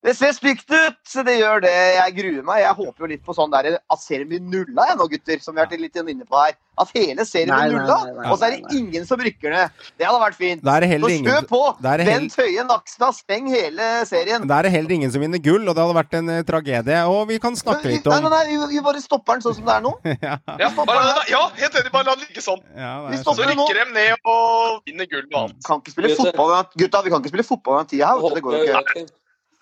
G: det ser stygt ut, så det gjør det. Jeg gruer meg. Jeg håper jo litt på sånn der at serien blir nulla jeg nå, gutter. Som vi har vært litt inne på her. At hele serien blir nulla,
I: nei, nei,
G: og så er
I: nei,
G: det ingen som rykker ned. Det hadde vært fint.
B: Er det
G: Så
B: heller
G: kjør på!
B: da er det hell-
G: Bent Høie Nakstad, steng hele serien.
B: da er det heller ingen som vinner gull, og det hadde vært en eh, tragedie. Og vi kan snakke
G: litt
B: litt
G: nei,
B: nei,
G: nei, vi, vi bare stopper den sånn som det er nå. [laughs]
B: ja,
H: Ja, bare, ja helt enig. Bare la det ligge sånn.
B: ja,
G: Vi
B: det er
H: Så
G: det
H: rykker de ned og vinner gull og annet.
G: Kan ikke spille fotball Gutta, vi kan ikke spille fotball den tida her. Det går jo ikke.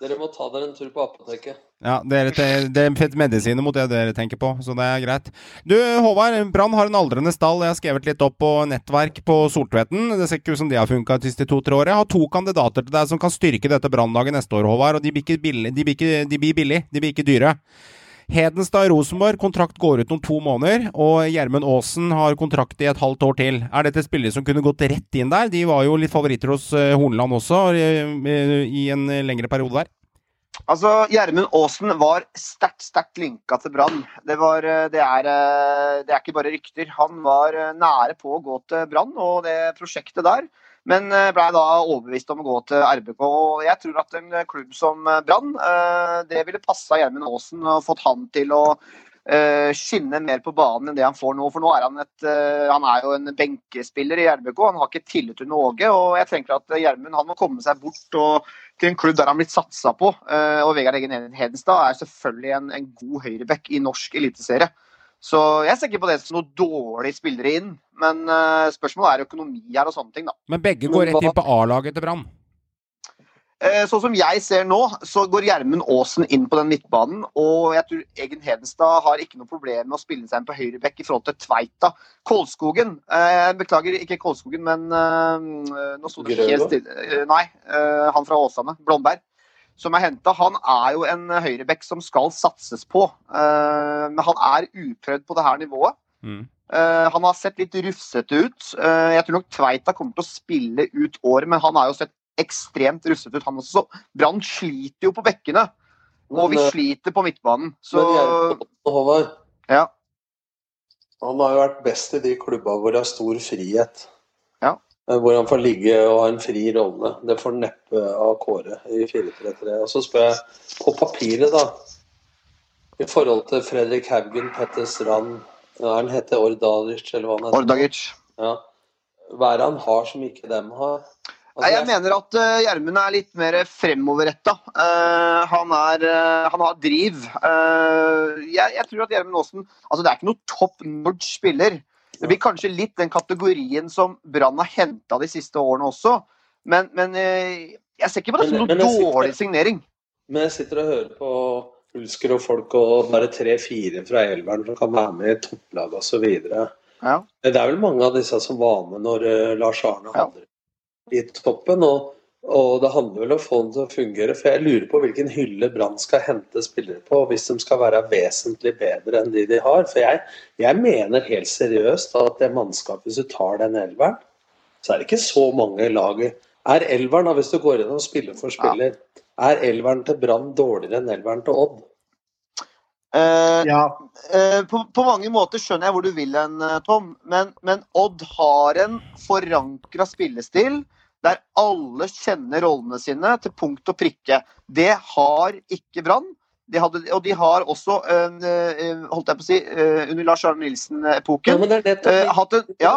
J: Dere må ta dere en tur på apoteket.
B: Ja, dere te, det er medisiner mot det dere tenker på, så det er greit. Du, Håvard. Brann har en aldrende stall. Jeg har skrevet litt opp på nettverk på Soltvetten. Det ser ikke ut som det har funka de siste to-tre åra. Jeg har to kandidater til deg som kan styrke dette Brannlaget neste år, Håvard. Og de blir ikke billig, de blir ikke, de blir billig, de blir ikke dyre. Hedenstad Rosenborg, kontrakt går ut om to måneder. Og Gjermund Aasen har kontrakt i et halvt år til. Er dette spillere som kunne gått rett inn der? De var jo litt favoritter hos eh, Horneland også, eh, i en lengre periode der.
G: Altså, Gjermund Aasen var sterkt, sterkt linka til Brann. Det, eh, det, det er ikke bare rykter. Han var nære på å gå til Brann og det prosjektet der, men blei da overbevist om å gå til RBK. Og jeg tror at en klubb som Brann, eh, det ville passa Gjermund Aasen og fått han til å eh, skinne mer på banen enn det han får nå. For nå er han et eh, Han er jo en benkespiller i RBK. Han har ikke tillit under Åge. Og jeg tenker at Gjermund han må komme seg bort og, til en klubb der han blitt satsa på. Eh, og Vegard Eggen Hedenstad er selvfølgelig en, en god høyreback i norsk eliteserie. Så jeg ser ikke på det som noen dårlige spillere inn. Men eh, spørsmålet er økonomi her og sånne ting, da.
B: Men begge går rett inn på A-laget til Brann.
G: Eh, Sånn som jeg ser nå, så går Gjermund Aasen inn på den midtbanen. Og jeg tror Egen Hedenstad har ikke noe problem med å spille seg inn på høyrebekk i forhold til Tveita. Kolskogen eh, Beklager, ikke Kolskogen, men eh, nå sto det helt stille. Eh, nei, eh, han fra Åsane. Blomberg. Som er henta. Han er jo en høyrebekk som skal satses på. Eh, men han er uprøvd på det her nivået.
B: Mm.
G: Eh, han har sett litt rufsete ut. Eh, jeg tror nok Tveita kommer til å spille ut året, men han har jo sett ekstremt rufsete ut, han også. Brann sliter jo på bekkene. Og vi sliter på midtbanen. Så
J: Håvard,
G: ja.
J: han har jo vært best i de klubba hvor det er stor frihet. Eh, Hvor han får ligge og ha en fri rolle. Det får neppe av Kåre i 4-3-3. Og så spør jeg, på papiret, da I forhold til Fredrik Haugen, Petter Strand ja, Han heter Ordalic, eller hva han heter.
G: Ordagic.
J: Ja. Hva er det han har som ikke dem har? Altså,
G: jeg mener at uh, Gjermund er litt mer fremoverretta. Uh, han, er, uh, han har driv. Uh, jeg, jeg tror at Gjermund Aasen altså Det er ikke noe top notch spiller. Det blir kanskje litt den kategorien som Brann har henta de siste årene også. Men, men eh, jeg ser ikke på det som
J: noen
G: dårlig signering.
J: Men jeg sitter og hører på Ulsker og folk og bare tre-fire fra Elveren som kan være med i topplag osv.
G: Ja.
J: Det er vel mange av disse som var med når eh, Lars Arne hadde det i toppen. Og, og det handler vel om å få den til å fungere. For jeg lurer på hvilken hylle Brann skal hente spillere på, hvis de skal være vesentlig bedre enn de de har. For jeg, jeg mener helt seriøst at det mannskapet, hvis du tar den elveren, så er det ikke så mange i laget. Er elveren, hvis du går inn og spiller for spiller, er elveren til Brann dårligere enn elveren til Odd?
G: Uh,
I: Ja.
G: uh, på, på mange måter skjønner jeg hvor du vil hen, eh, Tom. Men, men Odd har en forankra spillestil der alle kjenner rollene sine til punkt og prikke. Det har ikke Brann. De hadde, og de har også, øh, holdt jeg på å si, øh, under Lars Arne Nilsen-epoken
J: ja, det
G: en Ja,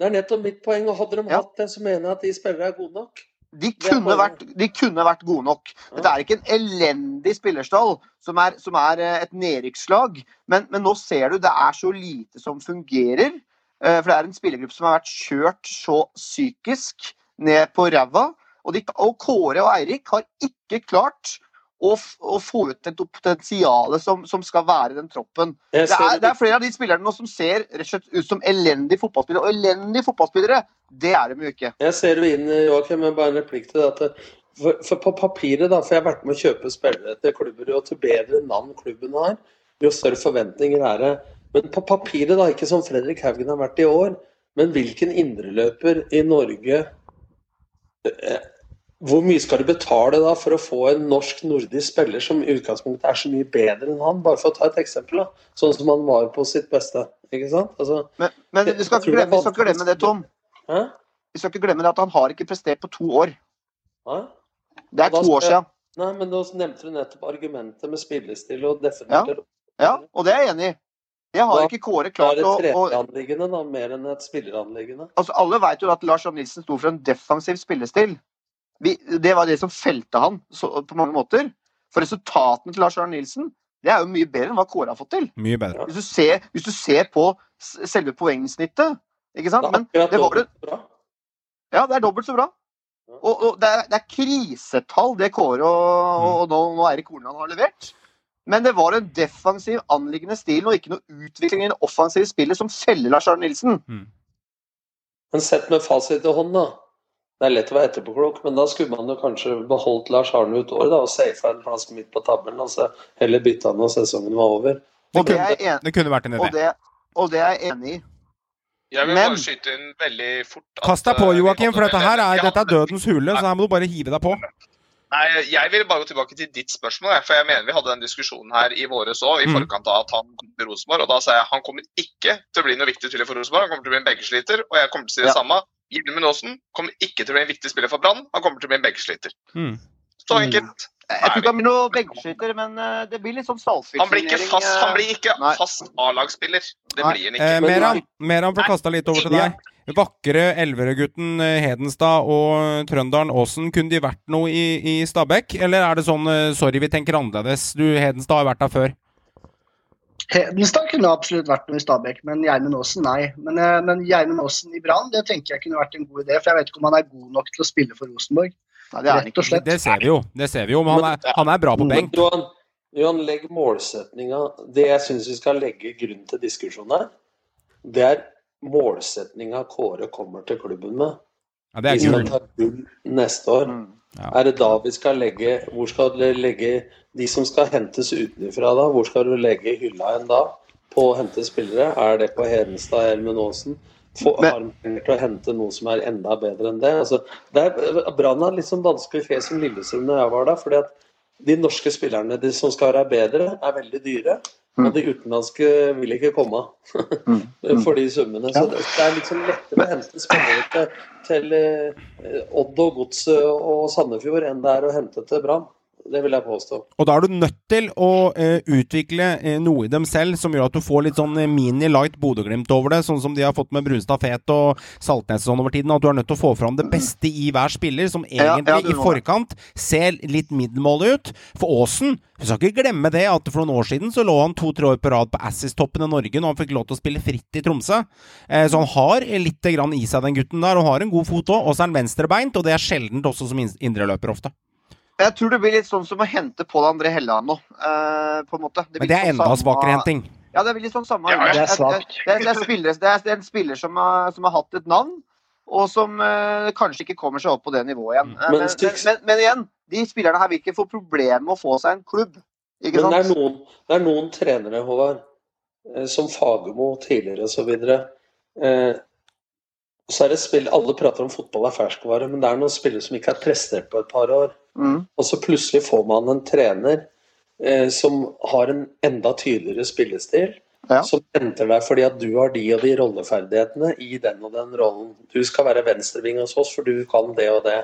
J: det er nettopp mitt poeng. Og hadde de
G: Ja.
J: hatt det, så mener jeg at de spillere er gode nok.
G: de kunne, vært, de kunne vært gode nok. Dette er ikke en elendig spillerstall som er, som er et nedrykkslag, men, men nå ser du det er så lite som fungerer. For det er en spillergruppe som har vært kjørt så psykisk ned på ræva. Og, og Kåre og Eirik har ikke klart å, å få ut det potensialet som, som skal være i den troppen. Det er, det er flere av de spillerne nå som ser rett og slett ut som elendige fotballspillere. Og elendige fotballspillere, det er de jo ikke.
J: Jeg ser du inn, Joakim, men bare en replikk til det. at For, for på papiret, da, for jeg har vært med å kjøpe spillere til klubber, og til bedre navn klubben har, jo større forventninger er det. Men på papiret, da, ikke som Fredrik Haugen har vært i år, men hvilken indreløper i Norge Hvor mye skal du betale da for å få en norsk-nordisk spiller som i utgangspunktet er så mye bedre enn han? Bare for å ta et eksempel, da. Sånn som han var på sitt beste. Ikke sant? Altså,
G: Men, men vi skal ikke glemme, vi skal ikke glemme det, Tom.
J: Hæ?
G: Vi skal ikke glemme det at han har ikke prestert på to år.
J: Hæ?
G: Det er to år siden.
J: Nei, men da nevnte du nettopp argumentet med spillestil og definerte
G: Ja, og det er jeg enig i. Det har
J: Da-
G: ikke Kåre
J: Da er det
G: å,
J: et treneranliggende, da, mer enn et spilleranliggende.
G: altså Alle vet jo at Lars Arne Nilsen sto for en defensiv spillestil. Vi, det var det som felte han så, på mange måter. For resultatene til Lars Arne Nilsen det er jo mye bedre enn hva Kåre har fått til.
B: Mye bedre.
G: Hvis du ser, hvis du ser på selve poengsnittet, ikke sant?
J: Er
G: Men det var det. Ja, det er dobbelt så bra. Og, og det, er, det er krisetall det Kåre og, og nå, nå Eirik Horneland har levert. Men det var en defensiv anliggende stil og ikke noe utvikling i det offensive spillet som feller Lars Arne Nilsen.
J: Men sett med fasit i hånd, da. Det er lett å være etterpåklok, men da skulle man jo kanskje beholdt Lars Arne ut året da, og safa en plass midt på tabellen. Altså, heller bytta han når sesongen var over.
G: Og det er en-
B: Det kunne vært en
G: og
B: idé.
G: det, og det er jeg enig i.
H: Jeg vil
G: Men-
H: bare skyte inn veldig fort at,
B: Kast deg på,
H: eh,
B: Joakim, for dette her er, dette er dødens hule, så her må du bare hive deg på.
H: Nei, Jeg vil bare gå tilbake til ditt spørsmål. For jeg mener vi hadde den diskusjonen her i våres òg, i
B: Mm.
H: forkant av at han kom til Rosenborg. Og da sa jeg han kommer ikke til å bli noe viktig spiller for Rosenborg. Han kommer til å bli en beggesliter. Og jeg kommer til å si det
G: Ja.
H: samme. Gilmen Aasen kommer ikke til å bli en viktig spiller for Brann. Han kommer til å bli en beggesliter.
B: Mm.
H: Så enkelt.
G: Jeg tror ikke han blir noe benkskyter, men eh, det blir litt sånn
H: Han blir ikke fast, han
G: eh,
H: blir ikke
G: Nei.
H: fast A-lagsspiller. Det
G: Nei.
H: blir han
B: Eh. Meran, Meran får kasta litt over til deg. Vakre Elverøy-gutten eh, Hedenstad og trønderen Aasen, kunne de vært noe i, i Stabæk? Eller er det sånn sorry, vi tenker annerledes? Du, Hedenstad har vært der før.
I: Hedenstad kunne absolutt vært noe i Stabæk, men Gjermund Aasen nei. Men, men Gjermund Aasen i Brann det tenker jeg kunne vært en god idé. For jeg vet ikke om han er god nok til å spille for Rosenborg.
G: Nei, det er han
I: Rett og
G: ikke.
I: slett.
B: Det ser vi jo. Det ser vi jo, men han er, han er bra på benk.
J: Johan, Johan, legg målsetninga Det jeg syns vi skal legge grunn til diskusjon her, det er målsetninga Kåre kommer til klubben med.
B: Ja, det er
J: Vi skal ta gull neste år.
G: Mm.
B: Ja.
J: Er det da vi skal legge Hvor skal du legge de som skal hentes utenfra da? Hvor skal du legge hylla en da? På å hente spillere? Er det på Hedenstad eller Aasen?
G: Men-
J: Har til å hente noe som er enda bedre enn det? Altså, det er, Brann har litt sånn vanskelig fe som Lillestrøm når jeg var der. fordi at de norske spillerne de som skal være bedre, er veldig dyre. Og de utenlandske vil ikke komme [laughs] for de summene. Så det, det er liksom lettere å hente spillere til, til eh, Odd og Godset og Sandefjord enn det er å hente til Brann. Det vil jeg påstå.
B: Og da er du nødt til å eh, utvikle eh, noe i dem selv som gjør at du får litt sånn eh, mini-light Bodø-Glimt over det, sånn som de har fått med Brunstad Fet og Saltnes sånn over tiden. At du er nødt til å få fram det beste i hver spiller, som
G: Ja, ja,
B: egentlig i forkant ser litt middelmålig ut. For Aasen vi skal ikke glemme det at for noen år siden så lå han to-tre år på rad på Assis-toppen i Norge når han fikk lov til å spille fritt i Tromsø. Eh, så han har litt grann i seg, den gutten der, og har en god fot òg. Og så er han venstrebeint, og det er sjeldent også som in- indreløper ofte.
G: Jeg tror det blir litt sånn som å hente Pål André Helland nå, eh, på en måte.
B: Men det er
G: sånn
B: enda
G: samme-
B: svakere henting.
G: Ja, det blir litt sånn samme.
H: Ja,
I: det er.
G: Det, er- det, er spillere- det, er, er en spiller som har, som har hatt et navn, og som eh, kanskje ikke kommer seg opp på det nivået igjen. Eh,
J: Men
G: Men, men, men, men igjen, de spillerne her vil ikke få problemer med å få seg en klubb. Ikke
J: Men det er noen, det er noen trenere, Håvard, eh, som Fagermo tidligere osv. Eh, så er det spill, Alle prater om fotball er ferskvare, men det er noen spillere som ikke har prestert på et par år.
G: Mm.
J: Og så plutselig får man en trener eh, som har en enda tydeligere spillestil.
G: Ja.
J: Som henter deg fordi at du har de og de rolleferdighetene i den og den rollen. Du skal være venstreving hos oss, for du kan det og det.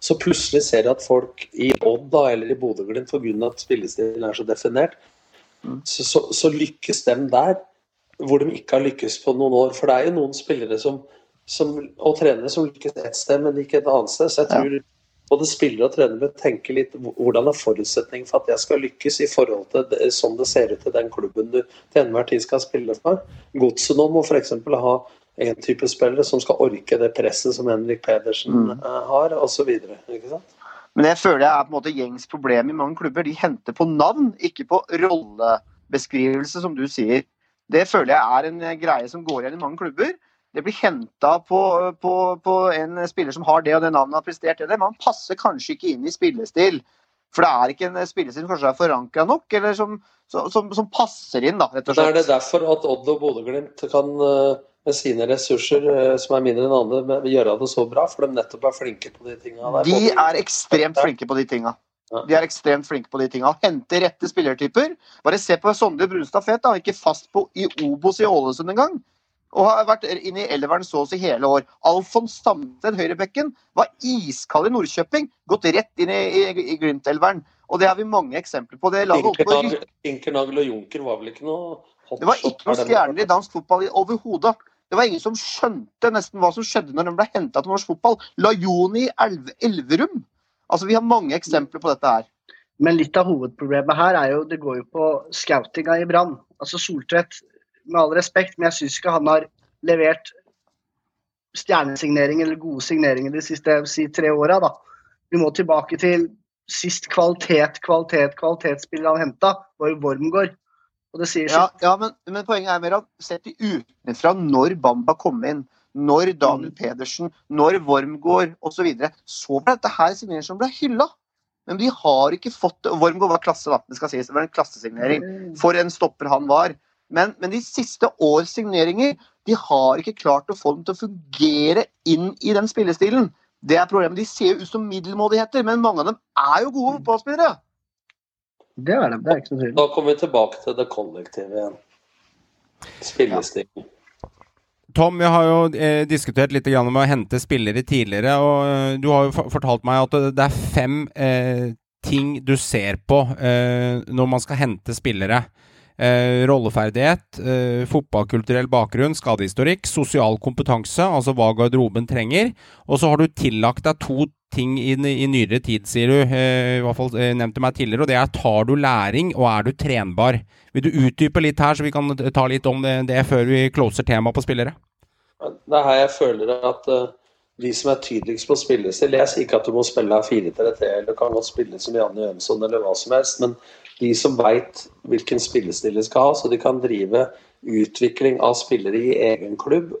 J: Så plutselig ser jeg at folk i Odd da, eller i Bodø-Glimt, pga. at spillestilen er så definert, så, så, så lykkes de der hvor de ikke har lykkes på noen år. For det er jo noen spillere som, som, og trenere som lykkes et sted, men ikke et annet sted. Så jeg tror både spillere og trenere bør tenke litt hvordan er forutsetningen for at jeg skal lykkes i forhold til det, sånn det ser ut til den klubben du til enhver tid skal spille for. Godset nå må f.eks. ha en type spillere som skal orke det presset som Henrik Pedersen mm. har, osv.
G: Men det føler jeg er på en måte gjengs problem i mange klubber. De henter på navn, ikke på rollebeskrivelse, som du sier. Det føler jeg er en greie som går igjen i mange klubber. Det blir henta på, på, på en spiller som har det og det navnet har prestert det. Man passer kanskje ikke inn i spillestil. For det er ikke en spillestil som kanskje er forankra nok, eller som, som, som, passer inn, da, rett og
J: slett. er det derfor at Odd og Bodø-Glimt kan eh, med sine ressurser, eh, som er mindre enn andre, gjøre det så bra, for de nettopp er flinke på de tinga der.
G: De er ekstremt flinke på de tinga. De er ekstremt flinke på de tinga. Hente rette spillertyper. Bare se på Sondre Brunstad Fet. Han er ikke fast på i Obos i Ålesund engang. Og har vært inne i elveren så å si hele år. Alfons Samten, høyrebekken, var iskald i Nordkjøping. Gått rett inn i, i, i Glimt-elveren. Og det har vi mange eksempler på. Det laget på
J: Inkernagel og Junker var vel ikke noe hotshot?
G: det var ikke noen
J: var
G: stjerner i dansk fotball overhodet. Det var ingen som skjønte nesten hva som skjedde når de ble henta til norsk fotball. Lajoni i Elv Elverum. Altså, Vi har mange eksempler på dette her.
I: Men litt av hovedproblemet her er jo det går jo på scoutinga i Brann. Altså Soltvedt, med all respekt, men jeg syns ikke han har levert stjernesignering eller gode signeringer de siste si, tre åra. Vi må tilbake til sist kvalitet, kvalitet, kvalitetsspiller han henta, var jo Wormgård. Og det sier
G: Ja, ja men, men poenget er mer at sett utenfra når Bamba kom inn, når Daniel Pedersen, når Wormgård osv., så, videre, så ble dette her signeringer som ble hylla. Men de har ikke fått det. Wormgård var klasse, da. Det skal sies. Det var en klassesignering for en stopper han var. Men, men de siste års signeringer de har ikke klart å få dem til å fungere inn i den spillestilen. Det er problemet. De ser jo ut som middelmådigheter, men mange av dem er jo gode fotballspillere.
I: Det er det. Det er ikke noe tvil.
J: Da kommer vi tilbake til det kollektive igjen. Spillestil.
B: Tom, vi har jo eh, diskutert litt grann om å hente spillere tidligere, og eh, du har jo fortalt meg at det- det er fem eh, ting du ser på eh, når man skal hente spillere. Eh, rolleferdighet, eh, fotballkulturell bakgrunn, skadehistorikk, sosial kompetanse, altså hva garderoben trenger. Og så har du tillagt deg to ting i, i nyere tid, sier du. Eh, I hvert fall eh, nevnt meg tidligere. Og det er tar du læring, og er du trenbar? Vil du utdype litt her, så vi kan ta litt om det, det før vi closer temaet på spillere?
J: Det er her jeg føler at uh, de som er tydeligst på spillestil Jeg sier ikke at du må spille 4-3-3 eller kan godt spille som Janne Jønsson eller hva som helst, men de som veit hvilken spillestil de skal ha, så de kan drive utvikling av spillere i egen klubb,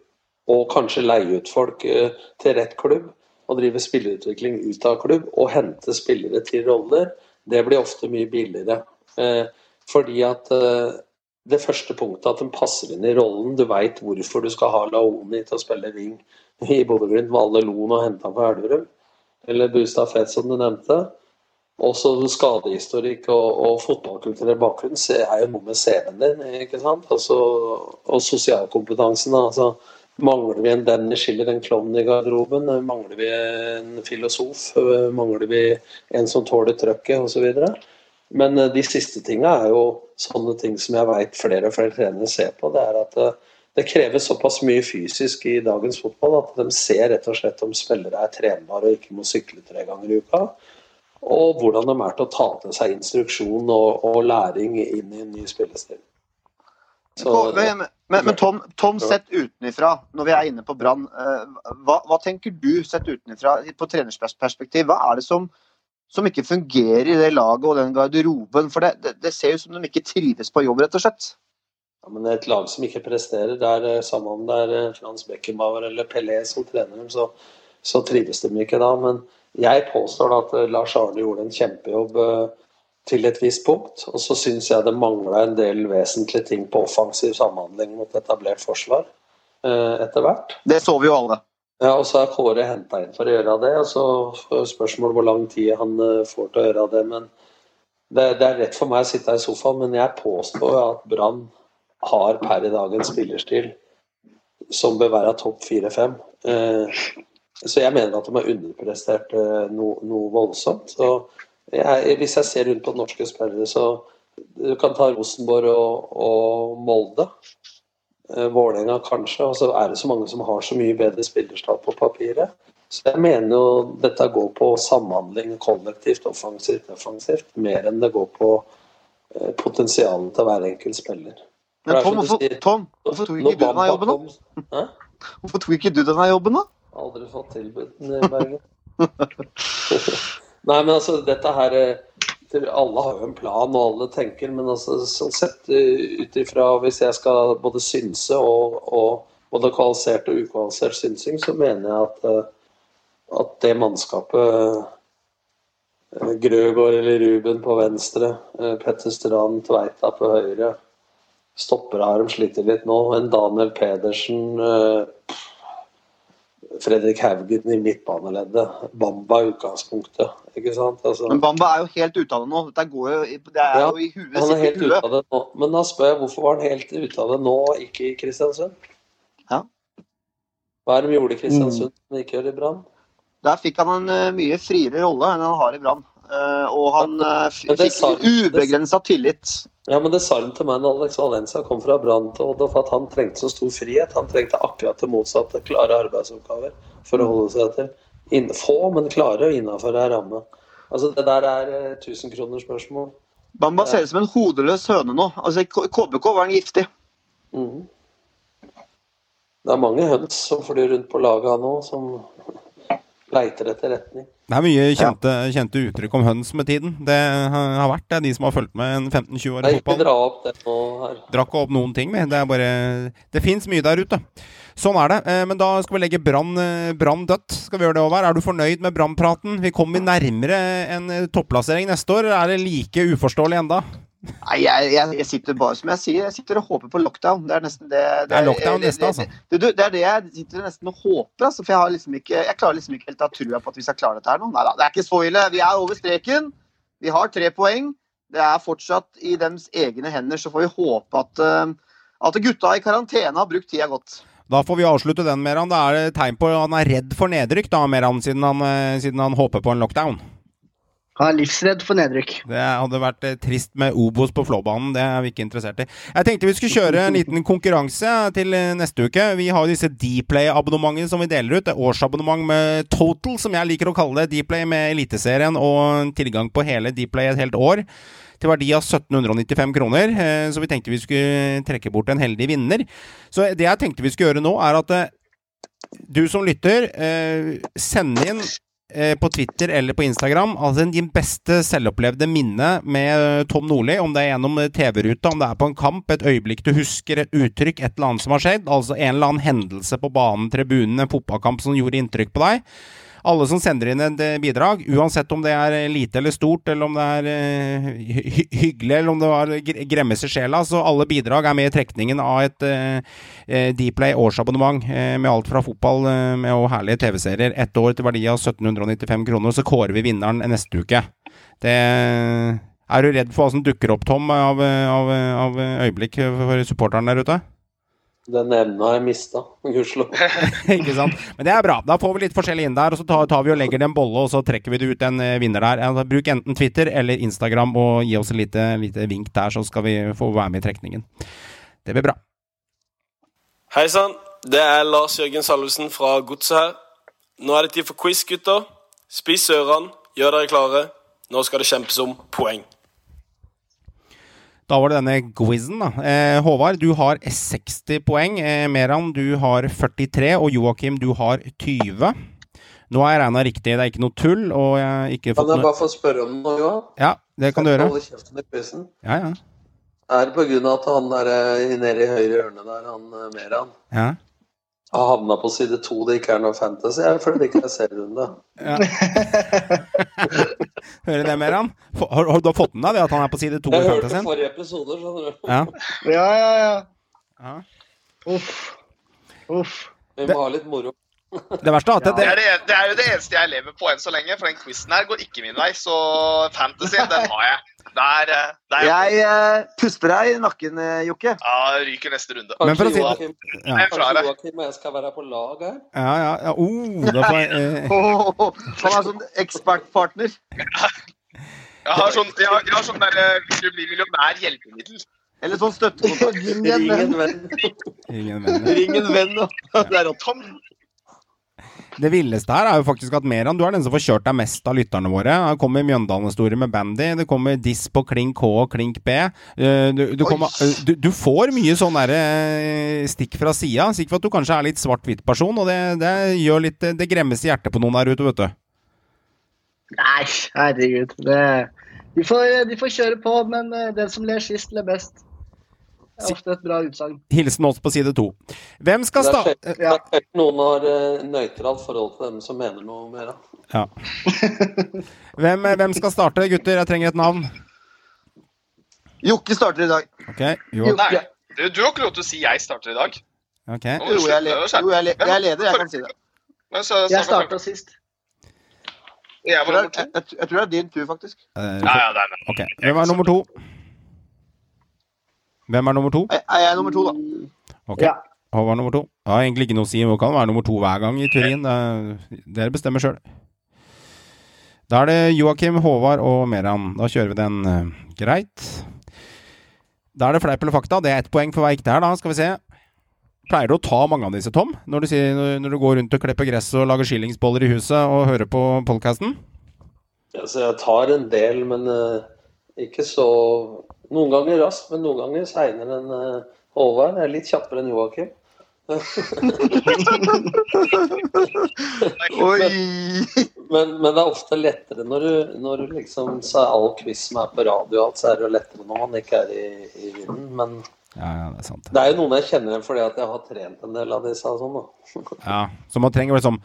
J: og kanskje leie ut folk eh, til rett klubb, og drive spillerutvikling ut av klubb, og hente spillere til roller, det blir ofte mye billigere. Eh, fordi at eh, det første punktet at den passer inn i rollen. Du veit hvorfor du skal ha Laoni til å spille wing i Bodø-Glimt med Loen og henta fra Elverum. Eller Bustad Fett, som du nevnte. Også skadehistorikk og, og fotballkulturell bakgrunn er jo noe med CV-en din. ikke sant? Altså, og sosialkompetansen. altså Mangler vi en Danny Schiller, en klovn i garderoben? Mangler vi en filosof? Mangler vi en som tåler trøkket, osv.? Men eh, de siste tinga er jo sånne ting som jeg veit flere og flere trenere ser på. Det er at eh, det kreves såpass mye fysisk i dagens fotball at de ser rett og slett om spillere er trenbare og ikke må sykle tre ganger i uka. Og hvordan de er til å ta til seg instruksjon og, og læring inn i en ny spillestil. Så,
G: men, men, men Tom, Tom sett utenfra, når vi er inne på Brann, eh, hva, hva tenker du sett utenfra på trenersperspektiv? Hva er det som, som ikke fungerer i det laget og den garderoben? For det, det, det ser ut som de ikke trives på jobb, rett og slett.
J: Ja, men et lag som ikke presterer, det er eh, samme om det er eh, Frans Beckenbauer eller Pelé som trener dem, så, så trives de ikke da. Men jeg påstår da at eh, Lars Arne gjorde en kjempejobb eh, til et visst punkt. Og så syns jeg det mangla en del vesentlige ting på offensiv samhandling mot etablert forsvar eh, etter hvert.
G: Det så vi jo alle.
J: Ja, og så er Kåre henta inn for å gjøre det. og så spørsmålet Spørsmål hvor lang tid han får til å gjøre det. men det, det er rett for meg å sitte her i sofaen, men jeg påstår at Brann har per i dag en spillerstil som bør være topp fire-fem. Eh, så jeg mener at de har underprestert eh, noe, noe voldsomt. Jeg, hvis jeg ser rundt på norske spillere, så du kan ta Rosenborg og, og Molde. Eh, Vålerenga kanskje, og så er det så mange som har så mye bedre spillerstat på papiret. Så jeg mener jo dette går på samhandling kollektivt, offensivt, defensivt, mer enn det går på eh, potensialet til hver enkelt spiller.
G: Men Tom, hvorfor, Tom, hvorfor tok ikke du denne jobben, da? Hvorfor tok ikke du denne jobben, da?
J: Aldri fått tilbud i Bergen. [laughs] Nei, men altså, dette her eh, Alle har jo en plan, og alle tenker, men altså, sånn sett eh, ut ifra Hvis jeg skal både synse og, og både kvalifisert og ukvalifisert synsing, så mener jeg at, eh, at det mannskapet Grøgaard eller Ruben på venstre, Petter Strand, Tveita på høyre Stopper har de sliter litt nå. En Daniel Pedersen eh, Fredrik Haugen i midtbaneleddet. Bamba i utgangspunktet. Ikke sant? Altså,
G: Men Bamba er jo helt ute av det nå. Dette går jo, det er
J: Ja,
G: jo i huet.
J: han er helt ute av det nå. Men da spør jeg hvorfor var han helt ute av det nå, ikke i Kristiansund?
G: Ja.
J: Hva er det de gjorde i Kristiansund som de ikke gjør i Brann?
G: Der fikk han en eh, mye friere rolle enn han har i Brann. Eh, og han eh, fikk ubegrensa tillit.
J: Ja, men det sa de til meg når Alex Valencia kom fra Brann til Odd, for at han trengte så stor frihet. Han trengte akkurat det motsatte, klare arbeidsoppgaver for å holde seg til. Få, men klare og innafor ei ramme. Altså, det der er eh, 1000 kroners spørsmål.
G: Bamba ser ut som en hodeløs høne nå. Altså, KBK var han giftig.
J: Mm. Det er mange høns som flyr rundt på laget nå, som leiter etter retning.
B: Det er mye kjente, kjente uttrykk om høns med tiden. Det har vært det, er de som har fulgt med en 15-20 år i fotball.
J: dra opp det nå her.
B: Drakk ikke opp noen ting vi. Det er bare Det fins mye der ute. Sånn er det. Eh, Men da skal vi legge Brann eh, dødt. Skal vi gjøre det over? Er du fornøyd med Brann-praten? Vi kommer nærmere en eh, topplassering neste år. Er det like uforståelig enda?
G: Nei, jeg, jeg, sitter bare som jeg sier, jeg sitter og håper på lockdown. Det er nesten det
B: Det er lockdown neste, altså.
G: Det, det, det er det jeg sitter nesten og håper, altså, for jeg, har liksom ikke, jeg klarer liksom ikke helt å ha trua på at vi skal klare dette her nå. Nei da, det er ikke så ille. Vi er over streken. Vi har tre poeng. Det er fortsatt i deres egne hender, så får vi håpe at, eh, at gutta i karantene har brukt tida godt.
B: Da får vi avslutte den, Meran. Da er det tegn på at han er redd for nedrykk, da, Meran, siden han, eh, siden han håper på en lockdown.
I: Han er livsredd for nedrykk.
B: Det hadde vært eh, trist med Obos på Flåbanen. Det er vi ikke interessert i. Jeg tenkte vi skulle kjøre en liten konkurranse til eh, neste uke. Vi har disse Dplay-abonnementene som vi deler ut. Det er årsabonnement med Total, som jeg liker å kalle det. Dplay med Eliteserien og tilgang på hele Dplay et helt år. Til verdi av 1795 kroner. Eh, Så vi tenkte vi skulle trekke bort en heldig vinner. Så det jeg tenkte vi skulle gjøre nå, er at du som lytter, send inn på Twitter eller på Instagram altså din beste selvopplevde minne med eh, Tom Nordli. Om det er gjennom eh, TV-ruta, om det er på en kamp, et øyeblikk du husker, et uttrykk, et eller annet som har skjedd. Altså en eller annen hendelse på banen, tribunen, en fotballkamp som gjorde inntrykk på deg. Alle som sender inn et eh, bidrag, uansett om det er eh, lite eller stort, eller om det er eh, hy hy hyggelig, eller om det var gremmes i sjela, så alle bidrag er med i trekningen av et uh, Dplay årsabonnement uh, med alt fra fotball uh, med og herlige TV-serier. Ett år til verdi av 1795 kroner, så kårer vi vinneren neste uke. Det Er du redd for hva som dukker opp, Tom, av, av, av øyeblikk for supporteren der ute?
J: Den evnen har jeg mista, [laughs] gudskjelov. [laughs]
B: Ikke sant? Men det er bra. Da får vi litt forskjellig inn der, og så tar, tar vi og legger det en bolle, og så trekker vi det ut en eh, vinner der. Altså, bruk enten Twitter eller Instagram og gi oss et lite, lite vink der, så skal vi få være med i trekningen. Det blir bra.
M: Hei sann, det er Lars Jørgen Salvesen fra Godset her. Nå er det tid for quiz, gutter. Spiss ørene, gjør dere klare. Nå skal det kjempes om poeng.
B: Da var det denne quizen, da. Eh, Håvard, du har 60 poeng. Eh, Meran, du har 43. Og Joakim, du har 20. Nå har jeg regna riktig, det er ikke noe tull. Og jeg har ikke
J: Kan jeg bare få spørre om noe, Johan?
B: Ja, det kan du gjøre. Ja, ja.
J: Er det på grunn av at han der eh, nede i høyre hjørne der, han eh, Meran,
B: ja.
J: Har havna på side to det ikke er noe fantasy? Jeg føler det ikke er serierunde. [laughs]
B: Hører du det, mer, han? Har, har du fått med deg det at han er på side to
J: Jeg hørte
B: Fantasyen?
J: forrige episode, skjønner du.
B: Ja.
I: Ja, ja, ja.
B: Ja.
I: Uff. Uff.
J: Vi må ha litt moro.
B: Det verste er at det,
H: Det er, det, det er jo det eneste jeg lever på enn så lenge, for den quizen her går ikke min vei. Så fantasy, den har jeg. Der, eh, der
G: Jeg eh, puster deg i nakken, eh, Jokke.
H: Ja, ryker neste runde.
B: Men for å si
J: Joakim,
B: Ja.
H: Jeg
J: kanskje. Joakim og jeg skal være på lag her?
B: Ja, ja, ja. Oh, da får jeg, eh,
G: Åh, [laughs] han er sånn ekspertpartner.
H: Jeg har sånn, jeg har, jeg har sånn der, hvis du blir millionær, hjelpemiddel.
G: Eller sånn støttekontakt.
I: Ring en
J: Ring en
I: venn.
J: Ring en venn, da. Det er rått.
H: Tom,
B: Det villeste her er jo faktisk at Meran, du er den som får kjørt deg mest av lytterne våre. Det kommer Mjøndalen-historie med bandy, det kommer diss på klink K og klink B. Eh, Du, du, kommer, eh, du, du får mye sånn derre eh, stikk fra sida. Sikkert for at du kanskje er litt svart-hvitt-person, og det, det gjør litt Det gremmes i hjertet på noen der ute, vet du.
I: Nei, herregud. Det, de, får, de får kjøre på, men den som ler sist, ler best. Er ofte et bra utsagn.
B: Hilsen oss på side to. Hvem skal
J: Det er
B: sta...
J: sjelden- det er sjelden noen har eh, nøytralt forhold til dem som mener noe mer.
B: Ja. Hvem, eh, hvem skal starte, gutter? Jeg trenger et navn.
G: Jokke starter i dag.
B: Okay, jo.
H: nei, du, du har ikke lov til å si 'jeg starter i dag'.
B: Ok.
H: Nå må du
G: Jo, jeg, le,
H: slutte å
G: jo, jeg, jeg er leder, jeg kan si det.
H: Men så-
I: Jeg starta sist.
H: Jeg
G: Jeg tror det er, jeg, jeg tror det er din tur, faktisk.
B: Uh,
H: Ja, ja, det er det.
B: ok. Hvem er nummer to? Hvem er nummer to?
G: Jeg er nummer to, da?
B: Ok.
I: Ja.
B: Håvard nummer to. Det har egentlig ikke noe å si. Man kan være nummer to hver gang i Turin. Det er- Dere bestemmer sjøl. Da er det Joakim, Håvard og Meran. Da kjører vi den eh, greit. Da er det fleip eller fakta. Det er ett poeng for hver ikke der, da. Skal vi se. Pleier du å ta mange av disse, Tom? Når du, sier, når du går rundt og klipper gress og lager skillingsboller i huset og hører på podkasten?
J: Ja, jeg tar en del, men uh, ikke så Noen ganger raskt, men noen ganger seinere enn eh, Håvard. Jeg er litt kjappere enn Joakim. [laughs]
G: Oi!
J: Men, men det er ofte lettere når du, når du liksom Så er all quiz som er på radio, og alt, så er det jo lettere når man ikke er i, i vinden. Men
B: Ja, ja, det er sant.
J: det er jo noen jeg kjenner igjen fordi at jeg har trent en del av disse og sånn, da.
B: Ja, Så man trenger liksom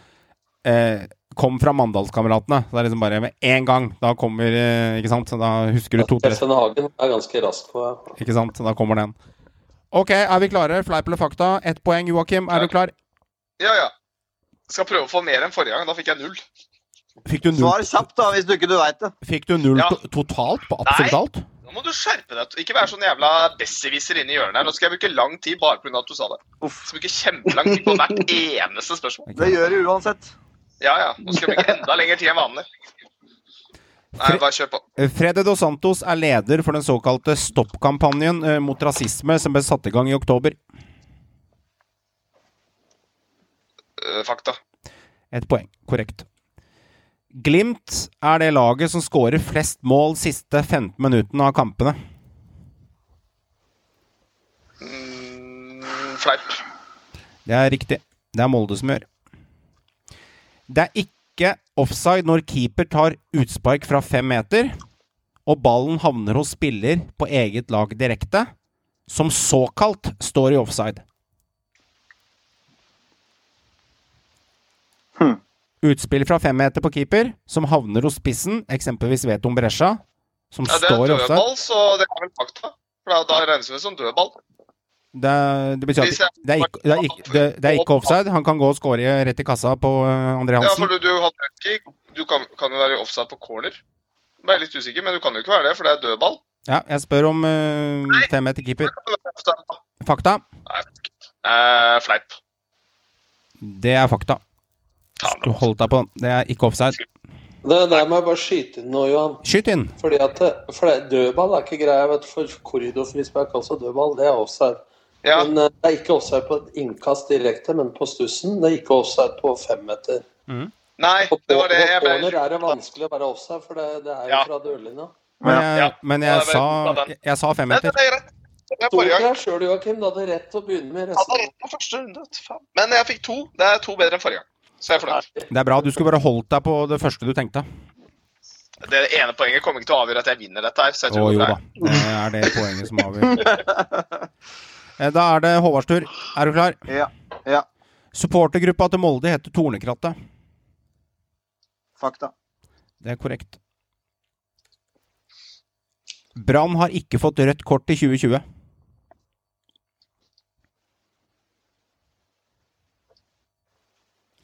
B: eh, kom fra Mandalskameratene. Så det er liksom bare med en gang. Da kommer eh, Ikke sant? Da husker du to-tre
J: Steffen Hagen er ganske rask på.
B: Ikke sant? Da kommer den. Ok, er vi klare? Fleip eller fakta? Ett poeng, Joakim. Er du klar?
H: Ja, ja. Skal prøve å få mer enn forrige gang. Da fikk jeg null.
B: Fikk du null,
G: Svar kjapt, da, hvis du ikke du veit det.
B: fikk du null
H: Ja.
B: to totalt på absolutt
H: Nei.
B: alt?
H: Nå må du skjerpe deg. Ikke være sånn jævla besserwisser inne i hjørnet her. Nå skal jeg bruke lang tid bare pga. at du sa det. Jeg skal bruke kjempelang tid på hvert eneste spørsmål.
G: Det gjør du uansett.
H: Ja, ja. Nå skal vi bruke enda [laughs] lengre tid enn vanlig. Nei, bare kjør på.
B: Frede Dos Santos er leder for den såkalte Stopp-kampanjen eh, mot rasisme som ble satt i gang i oktober.
H: Eh, fakta.
B: Et poeng. Korrekt. Glimt er det laget som skårer flest mål siste 15 minuttene av kampene.
H: Mm, fleip.
B: Det er riktig. Det er Molde som gjør. Det er ikke offside når keeper tar utspark fra fem meter, og ballen havner hos spiller på eget lag direkte, som såkalt står i offside.
G: Hmm.
B: Utspill fra fem meter på keeper, som havner hos spissen, eksempelvis Veton Brescia, som
H: Ja, det er
B: står i offside.
H: dødball, så det er vel fakta. For da, da regnes det som dødball.
B: Det, det betyr at det er, ikke, det, er ikke, det, det er ikke offside. Han kan gå og score rett i kassa på André André
H: Ja,
B: Hansen.
H: for du, du, du kan, kan jo være offside på corner. Jeg er litt usikker, men du kan jo ikke være det, for det er dødball.
B: Ja, jeg spør om uh, fem meter keeper. Fakta?
H: Eh, fleip.
B: Det er fakta. Du holdt deg på den. Det er ikke offside.
J: Det der må jeg bare skyte inn nå, Johan.
B: Skyt inn!
J: Fordi at for det, Dødball er ikke greia. vet du, For korridorfrispark altså dødball. Det er offside. Men uh, Det er ikke offside på et innkast direkte, men på stussen. Det er ikke offside på femmeter.
H: Nei,
J: På,
H: det var det jeg ble
J: corner er det vanskelig å være offside, for det, det er jo fra dørlinja.
B: Men jeg,
H: Ja.
B: men
H: Ja,
B: jeg
H: det
B: sa, jeg, jeg sa femmeter.
H: Nei,
B: meter.
H: det. Det
J: Sto
H: gang.
J: deg sjøl, Joakim. Du hadde rett til å begynne med
H: Jeg hadde
J: resten.
H: rett på første runde. Men jeg fikk to. Det er to bedre enn forrige gang. Så jeg er fornøyd.
B: Det er bra. Du skulle bare holdt deg på det første du tenkte.
H: Det ene poenget kommer ikke til å avgjøre at jeg vinner dette her. Så jeg
B: Å
H: tror
B: jo
H: det
B: da. Det er det poenget som avgjør. [laughs] Eh, Da er det Håvards tur. Er du klar?
G: Ja. ja.
B: Supportergruppa til Molde heter Tornekrattet.
G: Fakta.
B: Det er korrekt. Brann har ikke fått rødt kort i 2020.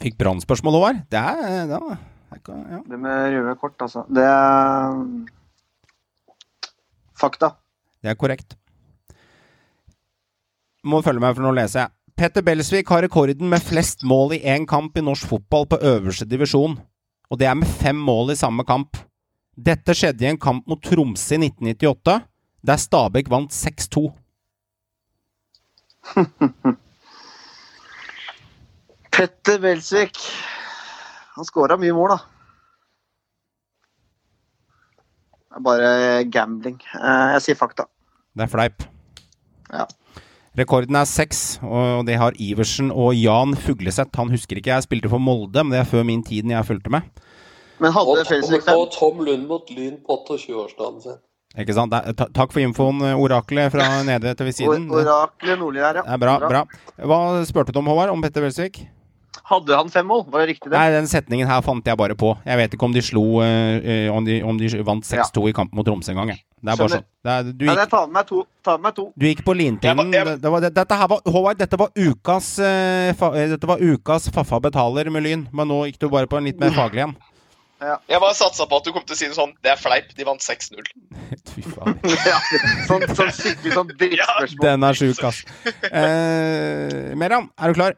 B: Fikk Brann spørsmål, Håvard? Det er, det det er ja.
G: Det med røde kort, altså. Det er fakta.
B: Det er korrekt. Må følge meg, for nå leser jeg. Petter Belsvik har rekorden med flest mål i én kamp i norsk fotball på øverste divisjon. Og det er med fem mål i samme kamp. Dette skjedde i en kamp mot Tromsø i 1998, der Stabæk vant 6-2. [laughs]
G: Petter Belsvik. Han skåra mye mål, da. Det er bare gambling. Eh, Jeg sier fakta.
B: Det er fleip.
G: Ja.
B: Rekorden er seks, og det har Iversen og Jan Fugleseth. Han husker ikke, jeg spilte for Molde, men det er før min tid når jeg fulgte med.
G: Men hadde fem?
J: og Tom Lund mot Lyn på 28-årsdagen sin.
B: Ikke sant? Takk for infoen, oraklet fra nede til ved siden.
G: Or- Oraklet Nordli her, ja.
B: Det er bra, bra. Hva spurte du om, Håvard? Om Petter Welsvik?
G: Hadde han fem mål? Var det riktig, det?
B: Nei, den setningen her fant jeg bare på. Jeg vet ikke om de slo eh, eh, Om de, om de vant 6-2 i kampen mot Tromsø engang. jeg. Det er bare
G: Skjønner.
B: sånn. Det er, du,
G: Nei,
B: gikk,
G: jeg tar med meg to. Ta med meg to.
B: du gikk på linpinnen. Det, det var, dette her var Håvard, dette var ukas uh, fa, eh, Dette var ukas Faffa betaler med Lyn, men nå gikk du bare på en litt mer faglig en.
H: Jeg bare satsa på at du kom til å si noe sånn Det er fleip, de vant 6-0. [laughs]
B: Fy faen. [laughs]
G: ja, sånn, sånn skikkelig sånn drittspørsmål.
B: Den er sjuk, ass. Eh, Meran, er du klar?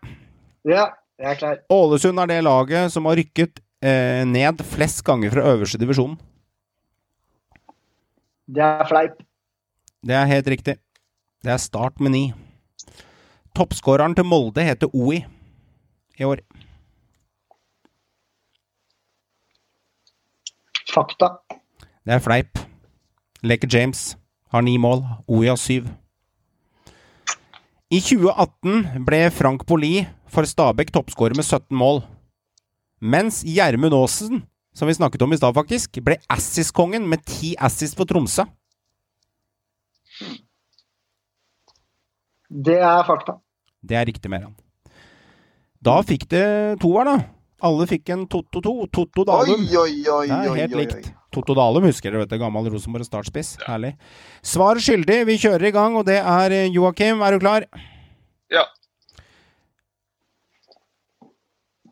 I: Ja, jeg er klar.
B: Ålesund er det laget som har rykket eh, ned flest ganger fra øverste divisjon.
I: Det er fleip.
B: Det er helt riktig. Det er Start med ni. Toppskåreren til Molde heter OI i år.
I: Fakta.
B: Det er fleip. Leke James har ni mål. OI har syv. I 2018 ble Frank Poli for Stabæk toppskårer med 17 mål. Mens Gjermund Aasen, som vi snakket om i stad, faktisk, ble Assis-kongen med ti Assis for Tromsø.
I: Det er fakta.
B: Det er riktig, Meran. Da fikk det toer, da. Alle fikk en Totto 2. Totto Dalum.
G: oi, oi, oi, Nei,
B: helt
G: oi,
B: likt. Totto Dalum husker dere, vet du. Gammel Rosenborg startspiss. Herlig. Svar skyldig. Vi kjører i gang, og det er eh, Joakim. Er du klar?
H: Ja.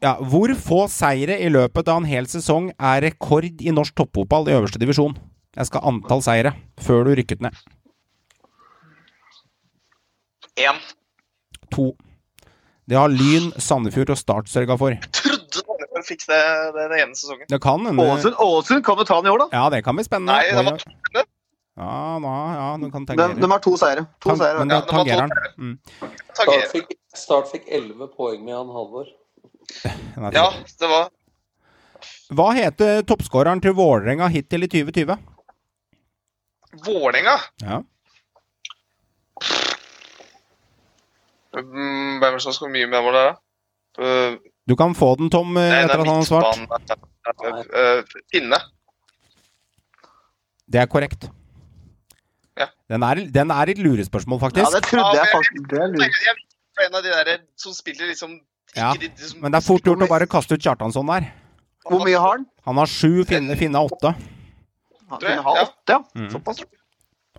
B: Ja, Hvor få seire i løpet av en hel sesong er rekord i norsk toppfotball i øverste divisjon? Jeg skal ha antall seire før du rykket ned.
H: Én.
B: To. Det har Lyn, Sandefjord og Start sørga for.
H: Trodde Sandefjord fikk det, det den ene sesongen.
B: Det kan hende
G: Ålesund, Ålesund kan jo ta den i år, da.
B: Ja, det kan bli spennende.
H: Nei, det var to.
B: Ja, nå, ja, du kan
G: De,
B: tangere.
G: de har to seire. To
B: Tang-
G: seire.
B: men da
H: Ja, det
B: tangerer han. Mm.
J: Start fikk, elleve 11 poeng med Jan Halvor.
H: Ja, det var
B: Hva heter toppskåreren til Vålerenga hittil i 2020?
H: Vålerenga.
B: Ja.
H: Mm, Hvem er det som skal mye med mål der, da? Uh,
B: Du kan få den, Tom, eh,
H: nei,
B: etter
H: er
B: at han har svart.
H: Finne.
B: Det er korrekt.
H: Ja.
B: Den er, den er et lurespørsmål,
G: Ja, det trodde jeg faktisk. Det er lurt.
H: en av de der som spiller liksom
B: Ja,
H: de, de som,
B: Men det er fort gjort å bare kaste ut Kjartansson der.
G: Hvor mye har han?
B: Han har sju, Finne, Finne har åtte.
G: Han
H: Tror jeg,
G: kunne ha
H: ja.
G: åtte, ja.
B: Mm.
G: Såpass.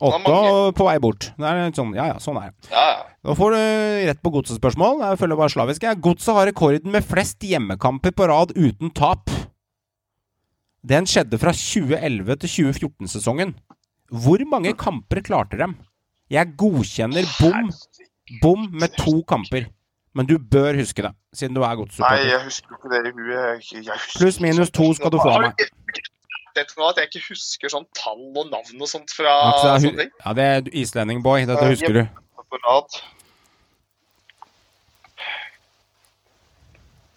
B: Åtte og på vei bort. Det er litt sånn, ja ja, sånn er det.
H: Ja, ja.
B: Da får du rett på godsespørsmål. Jeg følger bare slavisk. Godset har rekorden med flest hjemmekamper på rad uten tap. Den skjedde fra 2011 til 2014-sesongen. Hvor mange kamper klarte dem? Jeg godkjenner bom, bom med to kamper. Men du bør huske det, siden du er
H: Nei, jeg husker ikke det i huet. Jeg, jeg husker
B: Pluss minus to skal du få av meg.
H: Vet du nå at jeg ikke husker sånn tall og navn og sånt fra
B: Altså,
H: så
B: hu-
H: ting?
B: ja, det er islending boy. Dette husker du.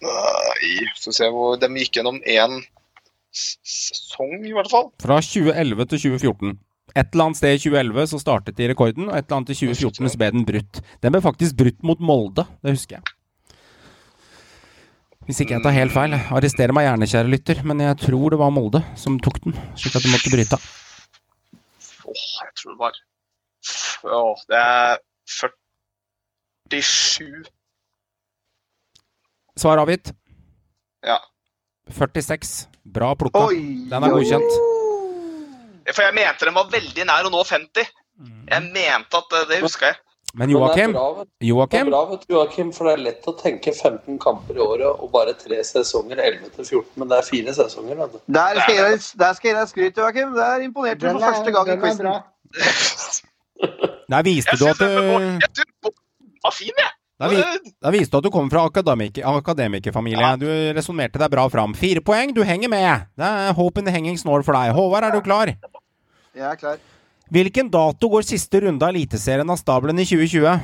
H: Nei, så ser se hvor de gikk gjennom én sesong, i hvert fall.
B: Fra 2011 til 2014. Et eller annet sted i 2011 så startet de rekorden, og et eller annet i 2014 så ble den brutt. Den ble faktisk brutt mot Molde, det husker jeg. Hvis ikke jeg tar helt feil. Arrester meg gjerne, kjære lytter, men jeg tror det var Molde som tok den, slik at de måtte bryte.
H: Åh, jeg tror det var Åh, det er 47
B: Svar avgitt.
H: Ja.
B: 46. Bra plukka. Den er
G: oi,
B: godkjent.
H: For jeg mente den var veldig nær å nå 50. Jeg mente at det, det huska jeg.
B: Men Joakim, Joakim
J: Joakim, for det er lett å tenke 15 kamper i året og bare tre sesonger, 11 til 14, men det er fire sesonger. Vet du.
G: Der skal jeg gi deg- der skal jeg gi deg skryt, Joakim. Der imponerte du for
I: er,
G: første gang i quizen. [laughs]
B: Der viste du at du
H: var fin, jeg.
B: Da, vi, da viste du at du kommer fra akademik, akademikerfamilie. Du resonnerte deg bra fram. Fire poeng, du henger med. Det er håp in the hanging snore for deg. Håvard, er du klar?
G: Jeg er klar.
B: Hvilken dato går siste runde av Eliteserien av stabelen i 2020?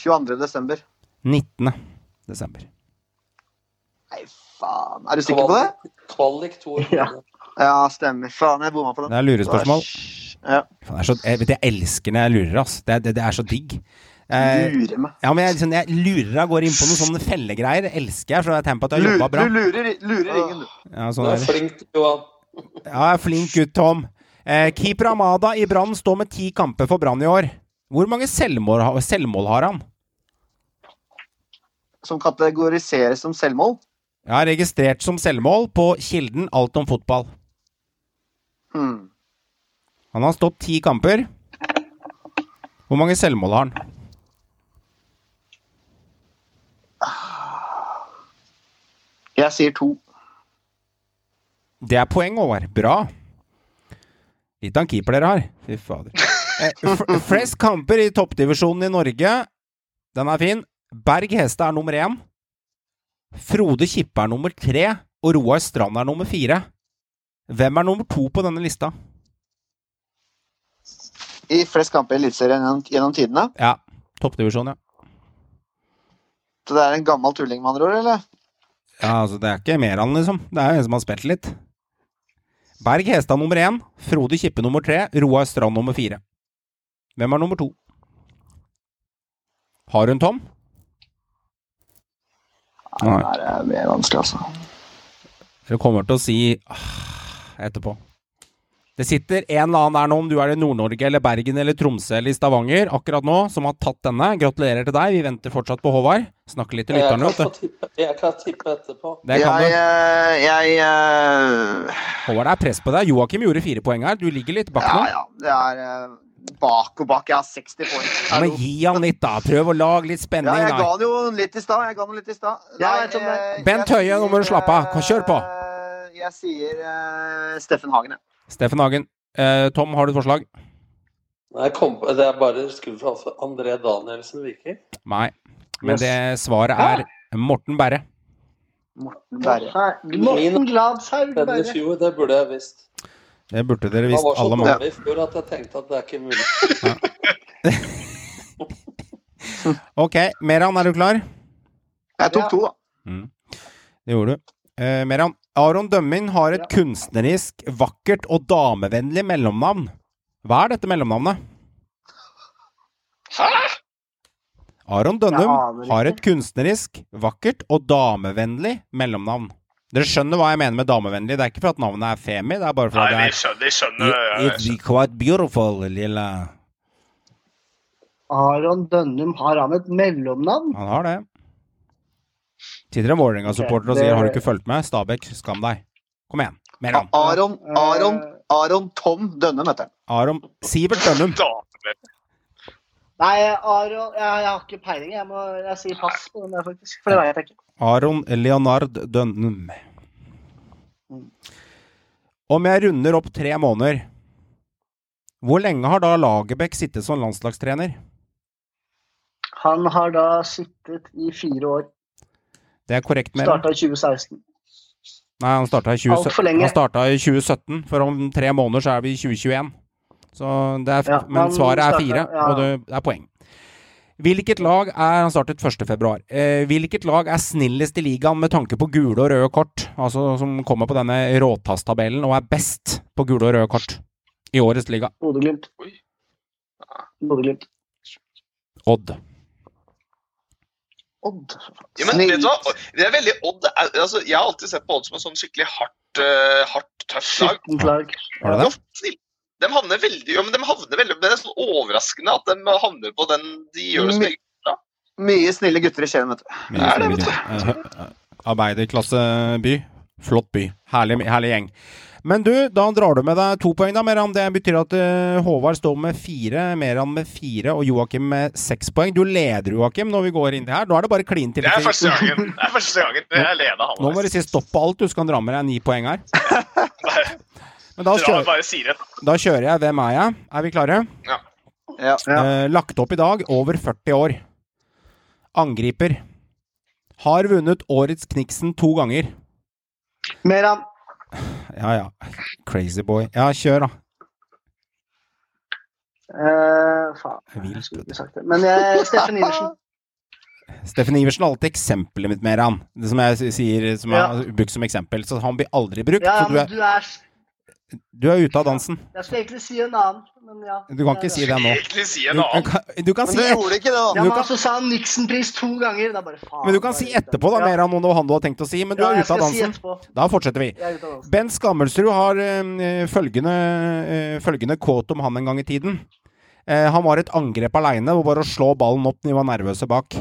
G: 22. desember.
B: 19. desember.
G: Nei, faen. Er du sikker på det?
J: Kvalik to.
G: Ja. Ja, stemmer. Faen, jeg bomma på den.
B: Det er lurespørsmål.
G: Ja.
B: Faen, det er så, jeg, vet, jeg elsker når jeg lurer, ass. Det, det, det er så digg. Eh,
G: Lurer meg.
B: ja, men jeg, liksom, jeg lurer av går inn på noen sånne fellegreier. Elsker jeg, for jeg tegn på at jeg har jobba bra.
G: du lurer, lurer ingen, du.
B: Ja,
J: Du
B: sånn
J: er
B: er det.
J: flink, Johan.
B: Ja, flink gutt, Tom. Eh, keeper Amada i Brann står med ti kamper for Brann i år. Hvor mange selvmål, selvmål har han?
G: Som kategoriseres som selvmål.
B: Har registrert som selvmål på Kilden Alt om fotball.
G: Hmm.
B: Han har stått ti kamper. Hvor mange selvmål har han?
G: Jeg sier to.
B: Det er poeng, Håvard. Bra. Litt av en keeper dere har. Fy fader. [laughs] Eh, flest kamper i toppdivisjonen i Norge. Den er fin. Berg Heste er nummer én. Frode Kippe er nummer tre. Og Roar Strand er nummer fire. Hvem er nummer to på denne lista?
G: I flest kamper i Eliteserien gjennom, gjennom tidene.
B: Ja. Toppdivisjon, ja.
G: Så det er en gammel tulling, med andre ord, eller?
B: Ja, altså, det er ikke mer han, liksom. Det er jo en som har spilt litt. Berg Hestad nummer én. Frode Kippe nummer tre. Roar Strand nummer fire. Hvem er nummer to? Har hun Tom? Nei.
G: Det er mer vanskelig, altså.
B: Dere kommer til å si ah, etterpå. Det sitter en eller annen der nå, om du er i Nord-Norge eller Bergen eller Tromsø eller i Stavanger akkurat nå, som har tatt denne. Gratulerer til deg. Vi venter fortsatt på Håvard. Snakker litt til lytterne,
J: jeg kan tippe etterpå.
B: Det kan
G: jeg,
B: du.
G: Jeg, jeg eh,
B: Håvard, det er press på deg. Joakim gjorde fire poeng her. Du ligger litt bak nå.
G: ja. ja. Det er eh, bak og bak. Jeg har 60 poeng.
B: Ja, men gi han litt, da. Prøv å lage litt
G: Ja, jeg ga han jo litt i stad. Jeg ga han litt i stad.
I: Ja,
G: eh,
B: Bent Høie, nå må du slappe av. Kjør på.
G: eh, Jeg sier uh, Steffen Hagen, jeg.
B: Steffen Hagen. Eh, Tom, har du et forslag?
J: Nei, kom, det er bare skummelt altså. André Danielsen Viking.
B: Nei. Men
J: Yes.
B: det svaret er Morten Berre.
G: Morten Berre.
I: Morten Gladshaug
J: fjor, det burde jeg visst.
B: Det burde dere visst alle
J: Han
B: visst,
J: var så dårlig i fjor at jeg tenkte at det er ikke mulig. [laughs]
B: Ok, Meran, er du klar?
G: Jeg tok to, da.
B: Mm. Det gjorde du. Eh, Meran, Aron Dømmin har et kunstnerisk, vakkert og damevennlig mellomnavn. Hva er dette mellomnavnet?
H: Hæ?
B: Aron Dønnum har et kunstnerisk, vakkert og damevennlig mellomnavn. Dere skjønner hva jeg mener med damevennlig. Det er ikke for at navnet er Femi, det er bare for
H: Nei,
B: at
H: de
B: det
H: skjønner, de
B: skjønner,
H: skjønner
B: ja. It's quite beautiful, lille
I: Aron Dønnum, har han et mellomnavn?
B: Han har det. En Vålerenga-supporter og sier 'har du ikke fulgt med'? Stabæk, skam deg. Kom igjen. Meran.
G: Aron, Aron,
I: Eh,
G: Aron Tom Dønnum, heter han.
B: Aron Sivert Dønnum.
I: Nei, Aron jeg, jeg har ikke peiling. Jeg, må, jeg sier pass på den der, faktisk. For det vet jeg ikke.
B: Aron Leonard Dønnum. Om jeg runder opp tre måneder, hvor lenge har da Lagerbäck sittet som landslagstrener?
I: Han har da sittet i fire år.
B: Det er korrekt, Meran.
I: Starta i 2016.
B: Nei, han starta i,
I: Alt for
B: 2017.
I: lenge.
B: han starta i 2017, for om tre måneder så er vi i 2021. Så det er,
I: Ja,
B: men svaret er fire,
I: ja.
B: og det er poeng. Hvilket lag er Han startet 1.2. Eh, hvilket lag er snillest i ligaen med tanke på gule og røde kort? Altså som kommer på denne råtasstabellen og er best på gule og røde kort i årets liga?
I: Bodø-Glimt. Bodø-Glimt.
B: Odd.
I: Odd.
H: Ja, men vet du hva? Det er veldig Odd altså, Jeg har alltid sett på Odd som en sånn skikkelig hardt, uh, hardt tøft lag.
I: Lag.
B: Har du det?
H: Jo. De havner veldig ja, men de havner veldig, Det er sånn overraskende at de havner på den de gjør det så veldig bra.
G: Mye snille gutter i Skien, vet du.
B: Mye
H: Er det,
B: gutter. Eh, Arbeiderklasseby. Flott by. Herlig, herlig gjeng. Men du, da drar du med deg to poeng, da, Meran. Det betyr at uh, Håvard står med fire, Meran med fire og Joakim med seks poeng. Du leder, Joakim, når vi går inn her. Da er det bare klin til.
H: Det er første gangen det er første gangen jeg leder
B: Nå må du si stopp på alt, du skal dra med deg ni poeng her. [laughs] Men da kjører, da kjører jeg Hvem er jeg? Er vi klare?
H: Ja.
G: Ja.
B: Uh, lagt opp i dag, over 40 år. Angriper. Har vunnet årets Kniksen to ganger.
I: Meran.
B: Ja ja. Crazy boy. Ja, kjør, da.
I: Uh, faen, jeg skulle ikke sagt det. Men jeg, [laughs] Steffen Iversen.
B: Steffen Iversen er alltid eksempelet mitt med han. Det som jeg sier, som jeg
I: Ja.
B: har brukt som eksempel. Så han blir aldri brukt.
I: Ja,
B: så du
I: men
B: er,
I: du er
B: du er ute av dansen.
I: Jeg skulle egentlig si en annen, men ja.
B: Du kan ikke si det nå.
H: Si
B: Du, du, kan, du kan
G: Men
B: si
G: gjorde ikke det, da.
B: Du
I: men
B: kan-
I: så sa han Nixon-pris to ganger. Det er bare faen.
B: men du kan si etterpå, da, mer om noe han du har tenkt å si. Men du
I: Ja,
B: er ute av
I: si
B: dansen. Da fortsetter vi. Bent Skammelsrud har øh, følgende, øh, følgende quote om han en gang i tiden. Eh, han var et angrep aleine, og bare å slå ballen opp når de var nervøse bak.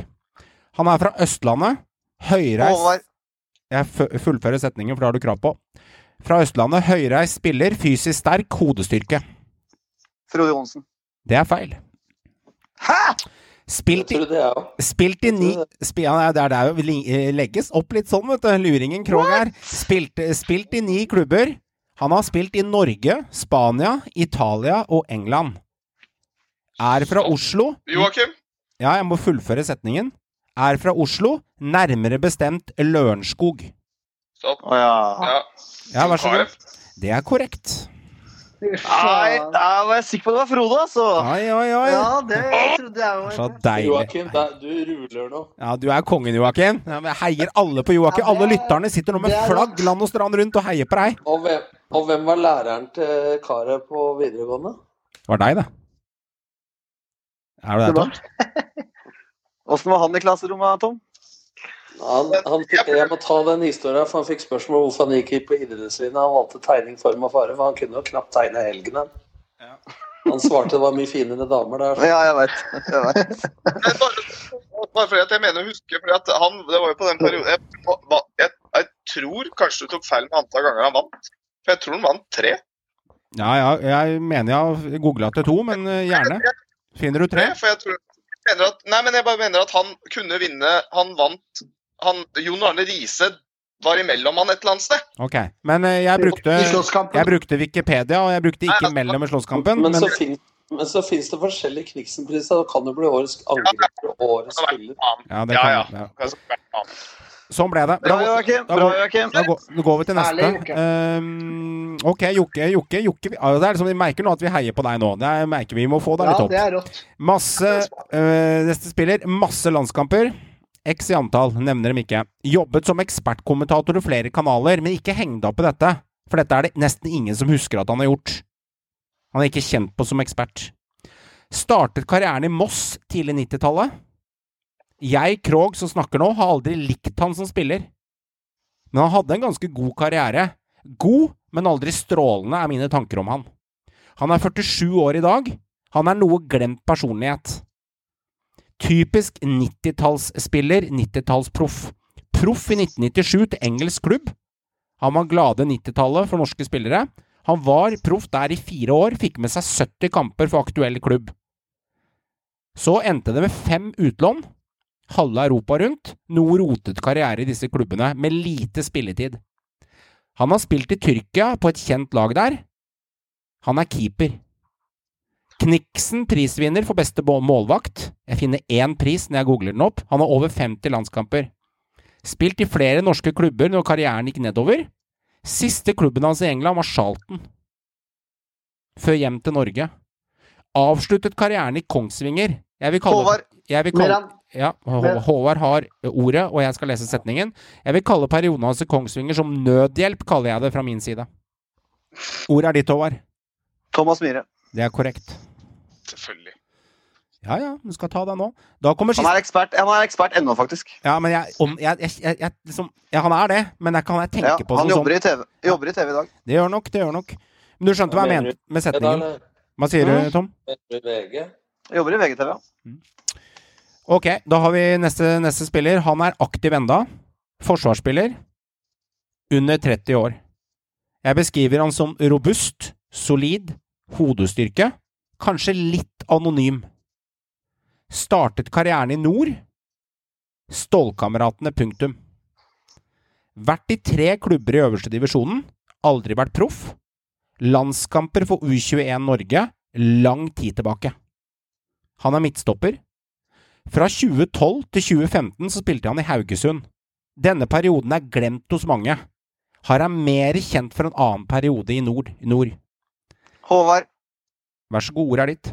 B: Han er fra Østlandet. Høyreist Jeg fullfører setningen, for det har du krav på. Fra Østlandet. Høyreist spiller, fysisk sterk, hodestyrke.
G: Frode Johnsen.
B: Det er feil.
G: Hæ?!
B: Spilt i, spilt i ni sp, ja, Det er der det eh, legges opp litt sånn, vet du. Luringen Krog her. Spilt, spilt i ni klubber. Han har spilt i Norge, Spania, Italia og England. Er fra Oslo.
H: Joakim?
B: Ja, jeg må fullføre setningen. Er fra Oslo, nærmere bestemt Lørenskog.
H: Stopp.
G: Å ja.
H: Ja.
B: Ja, vær så god. Det er korrekt.
G: Nei, da var jeg sikker på det var Frode, altså.
B: Oi, oi, oi.
I: Ja, det trodde jeg
B: Så deilig.
J: Joakim, du ruler nå.
B: Ja, du er kongen, Joakim. Ja, men Jeg heier alle på Joakim.
I: Ja, er-
B: Alle lytterne sitter nå med flagg land og strand rundt og heier på deg.
J: Og hvem, og hvem var læreren til karet på videregående?
B: Det var deg, det. Er det
I: det,
B: Tom?
G: Åssen var han i klasserommet, Tom?
J: Han, han fikk, jeg må ta den historien, for han fikk spørsmål om hvorfor han gikk på idrettslinja. Han valgte tegning, form og fare, for han kunne jo knapt tegne helgen. Han. han svarte det var mye finere damer der.
G: Ja, jeg vet. Jeg vet. [laughs]
H: Bare fordi at jeg mener å huske fordi at han, Det var jo på den perioden jeg, jeg, jeg tror kanskje du tok feil med antall ganger han vant. For jeg tror han vant tre.
B: Ja, ja, jeg mener jeg har googla til to, men eh, gjerne. Finner du tre?
H: For jeg tror jeg mener at, Nei, men jeg bare mener at han kunne vinne Han vant han, Jon Arne Riise var imellom han et eller annet sted.
B: Ok. Men eh, jeg brukte, jeg brukte Wikipedia, og jeg brukte ikke mellom i slåsskampen.
J: Men,
B: Men,
J: så fin, men så fins det forskjellige Kniksen-priser. Da kan det bli årets angriper og årets spiller.
B: ja, det kan, ja. Sånn ble det.
G: Bra, Joakim.
B: Da
G: Bra, Joakim.
B: da, går, da går vi til neste. Ehm, ok, Jokke. Jokke, Jokke. Det er liksom, Vi merker nå at vi heier på deg nå. Det er, merker vi må få deg litt opp.
I: det er rått.
B: Masse uh, Neste spiller. Masse landskamper. X i antall. Nevner dem ikke. Jobbet som ekspertkommentator i flere kanaler, men ikke heng deg opp i dette. For dette er det nesten ingen som husker at han har gjort. Han er ikke kjent på som ekspert. Startet karrieren i Moss tidlig 90-tallet. Jeg, Krog, som snakker nå, har aldri likt han som spiller. Men han hadde en ganske god karriere. God, men aldri strålende, er mine tanker om han. Han er 47 år i dag. Han er noe glemt personlighet. Typisk 90-tallsspiller, 90-tallsproff. Proff i 1997 til engelsk klubb. Han var glade 90-tallet for norske spillere. Han var proff der i fire år, fikk med seg 70 kamper for aktuell klubb. Så endte det med fem utlån, halve Europa rundt, noe rotet karriere i disse klubbene, med lite spilletid. Han har spilt i Tyrkia, på et kjent lag der. Han er keeper. Kniksen prisvinner for beste målvakt. Jeg finner én pris når jeg googler den opp. Han har over 50 landskamper. Spilt i flere norske klubber når karrieren gikk nedover. Siste klubben hans i England var Charlton. Før hjem til Norge. Avsluttet karrieren i Kongsvinger. Jeg vil kalle,
G: Håvard.
B: Jeg vil kalle, ja, Håvard har ordet, og jeg skal lese setningen. Jeg vil kalle perioden hans i Kongsvinger som nødhjelp, kaller jeg det fra min side. Ordet er ditt, Håvard.
G: Thomas Myhre.
B: Det er korrekt.
H: Selvfølgelig.
B: Ja ja, du skal ta deg nå. Da kommer
G: Han er ekspert, han er ekspert ennå, faktisk.
B: Ja, men jeg, om, jeg, jeg, jeg, jeg liksom, ja, Han er det, men det kan jeg tenke
G: Ja,
B: på
G: han jobber
B: sånn
G: i, TV, jobber i TV i dag.
B: Det gjør nok, det gjør nok. Men du skjønte hva jeg mente med setningen? Hva sier du, Tom?
G: Jobber i VGTV, ja.
B: Ok, da har vi neste, neste spiller. Han er aktiv enda. Forsvarsspiller. Under 30 år. Jeg beskriver han som robust, solid, hodestyrke. Kanskje litt anonym. Startet karrieren i nord. Stålkameratene, punktum. Vært i tre klubber i øverste divisjonen. Aldri vært proff. Landskamper for U21 Norge lang tid tilbake. Han er midtstopper. Fra 2012 til 2015 så spilte han i Haugesund. Denne perioden er glemt hos mange. Har er mer kjent for en annen periode i nord. nord.
G: Håvard.
B: Vær så god, ordet er ditt.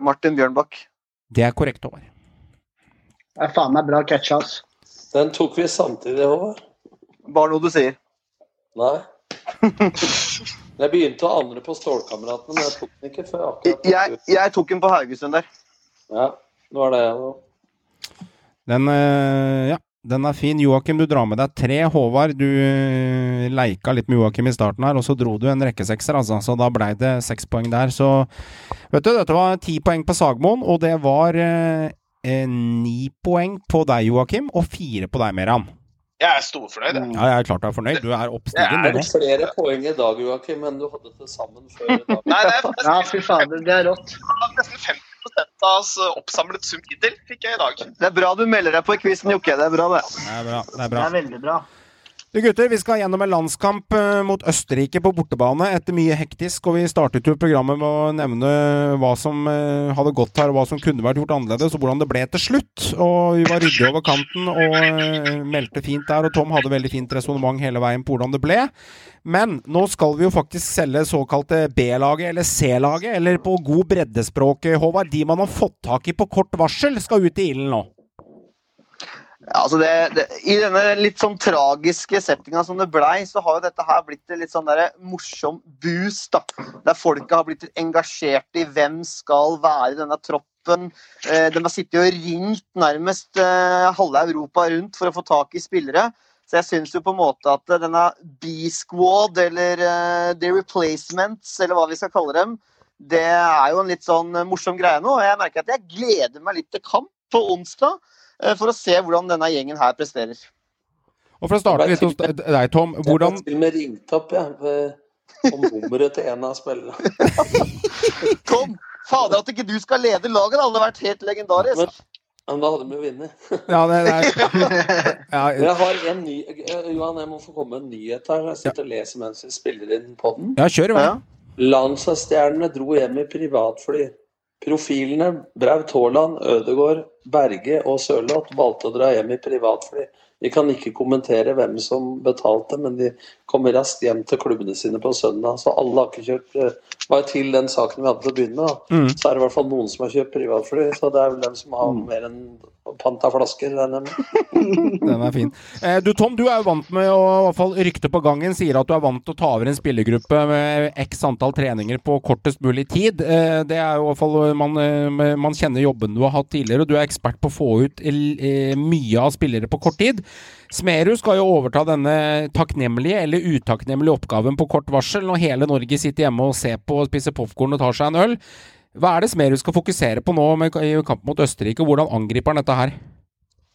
G: Martin Bjørnbakk.
B: Det er korrekt, Håvard.
I: Det er faen meg bra catcha, ass.
J: Den tok vi samtidig, Håvard.
G: Bare noe du sier.
J: Nei. [laughs] Jeg begynte å andre på Stålkameratene, men jeg tok den ikke før akkurat.
G: Jeg, jeg tok den på Haugesund der.
J: Ja, det var det jeg nå.
B: Den, øh, ja, den er fin. Joakim, du drar med deg tre. Håvard, du øh, leika litt med Joakim i starten her, og så dro du en rekkesekser, altså. Så da blei det seks poeng der. Så vet du, dette var ti poeng på Sagmoen, og det var øh, eh, ni poeng på deg, Joakim, og fire på deg, Meran.
H: Jeg er storfornøyd, jeg.
B: Ja, jeg er klart du er fornøyd. Du er oppstigen,
J: Det
B: du
J: er flere poeng i dag, Joakim, enn du hadde til sammen før i dag.
H: Nei, det er [laughs]
I: Ja, fy fader, det er rått.
H: nesten 50 av oss oppsamlet sum hittil fikk jeg i dag.
G: Det er bra du melder deg på i quizen, Jokke. Det er bra, det.
B: Det er bra. Det er
I: Det er veldig bra.
B: Du gutter, vi skal gjennom en landskamp eh, mot Østerrike på bortebane etter mye hektisk, og vi startet jo programmet med å nevne hva som eh, hadde gått her, og hva som kunne vært gjort annerledes, og hvordan det ble til slutt. Og vi var ryddige over kanten og eh, meldte fint der, og Tom hadde veldig fint resonnement hele veien på hvordan det ble. Men nå skal vi jo faktisk selge såkalte B-laget, eller C-laget, eller på god breddespråk, Håvard. De man har fått tak i på kort varsel, skal ut i ilden nå.
G: Altså det, det, I denne litt sånn tragiske settinga som det blei, så har jo dette her blitt en litt sånn der morsom boost. da. Der folka har blitt engasjert i hvem skal være i denne troppen. Eh, de har sittet og ringt nærmest eh, halve Europa rundt for å få tak i spillere. Så jeg syns jo på en måte at denne B-squad, eller eh, The Replacements, eller hva vi skal kalle dem, det er jo en litt sånn morsom greie nå. Og jeg merker at jeg gleder meg litt til kamp på onsdag. Eh, For å se hvordan denne gjengen her presterer.
B: Og for å starte litt hos deg, Tom. Hvordan
J: Jeg ble til og med ringt opp jeg, om nummeret til en av spillerne. [laughs]
G: Tom, fader at ikke du skal lede laget, det hadde vært helt legendarisk.
J: Men da hadde vi jo vunnet.
B: Ja, det, det er [laughs] ja,
J: Jeg har en ny eh, Johan, jeg må få komme med en nyhet her. Jeg sitter og leser mens vi spiller inn podden.
B: Ja, kjør i vei.
J: Landsstjernene dro hjem i privatfly. Profilene Braut Haaland, Ødegaard, Berge og Sørloth valgte å dra hjem i privatfly. Vi kan ikke kommentere hvem som betalte, men de kommer raskt hjem til klubbene sine på søndag. Så alle har ikke kjørt eh, Bare til den saken vi hadde til å begynne med.
B: Mm.
J: så er det i hvert fall noen som har kjøpt privatfly. Så det er vel den som har mer enn pant av flasker. [laughs]
B: Den er fin. Eh, du Tom, du er jo vant med å i hvert fall rykte på gangen sier at du er vant til å ta over en spillergruppe med x antall treninger på kortest mulig tid. Eh, det er jo i hvert fall man, eh, man kjenner jobben du har hatt tidligere, og du er ekspert på å få ut mye av spillere på kort tid. Smerud skal jo overta denne takknemlige eller utakknemlige oppgaven på kort varsel, når hele Norge sitter hjemme og ser på og spiser popkorn og tar seg en øl. Hva er det Smerud skal fokusere på nå med, i kampen mot Østerrike, og hvordan angriper han dette her?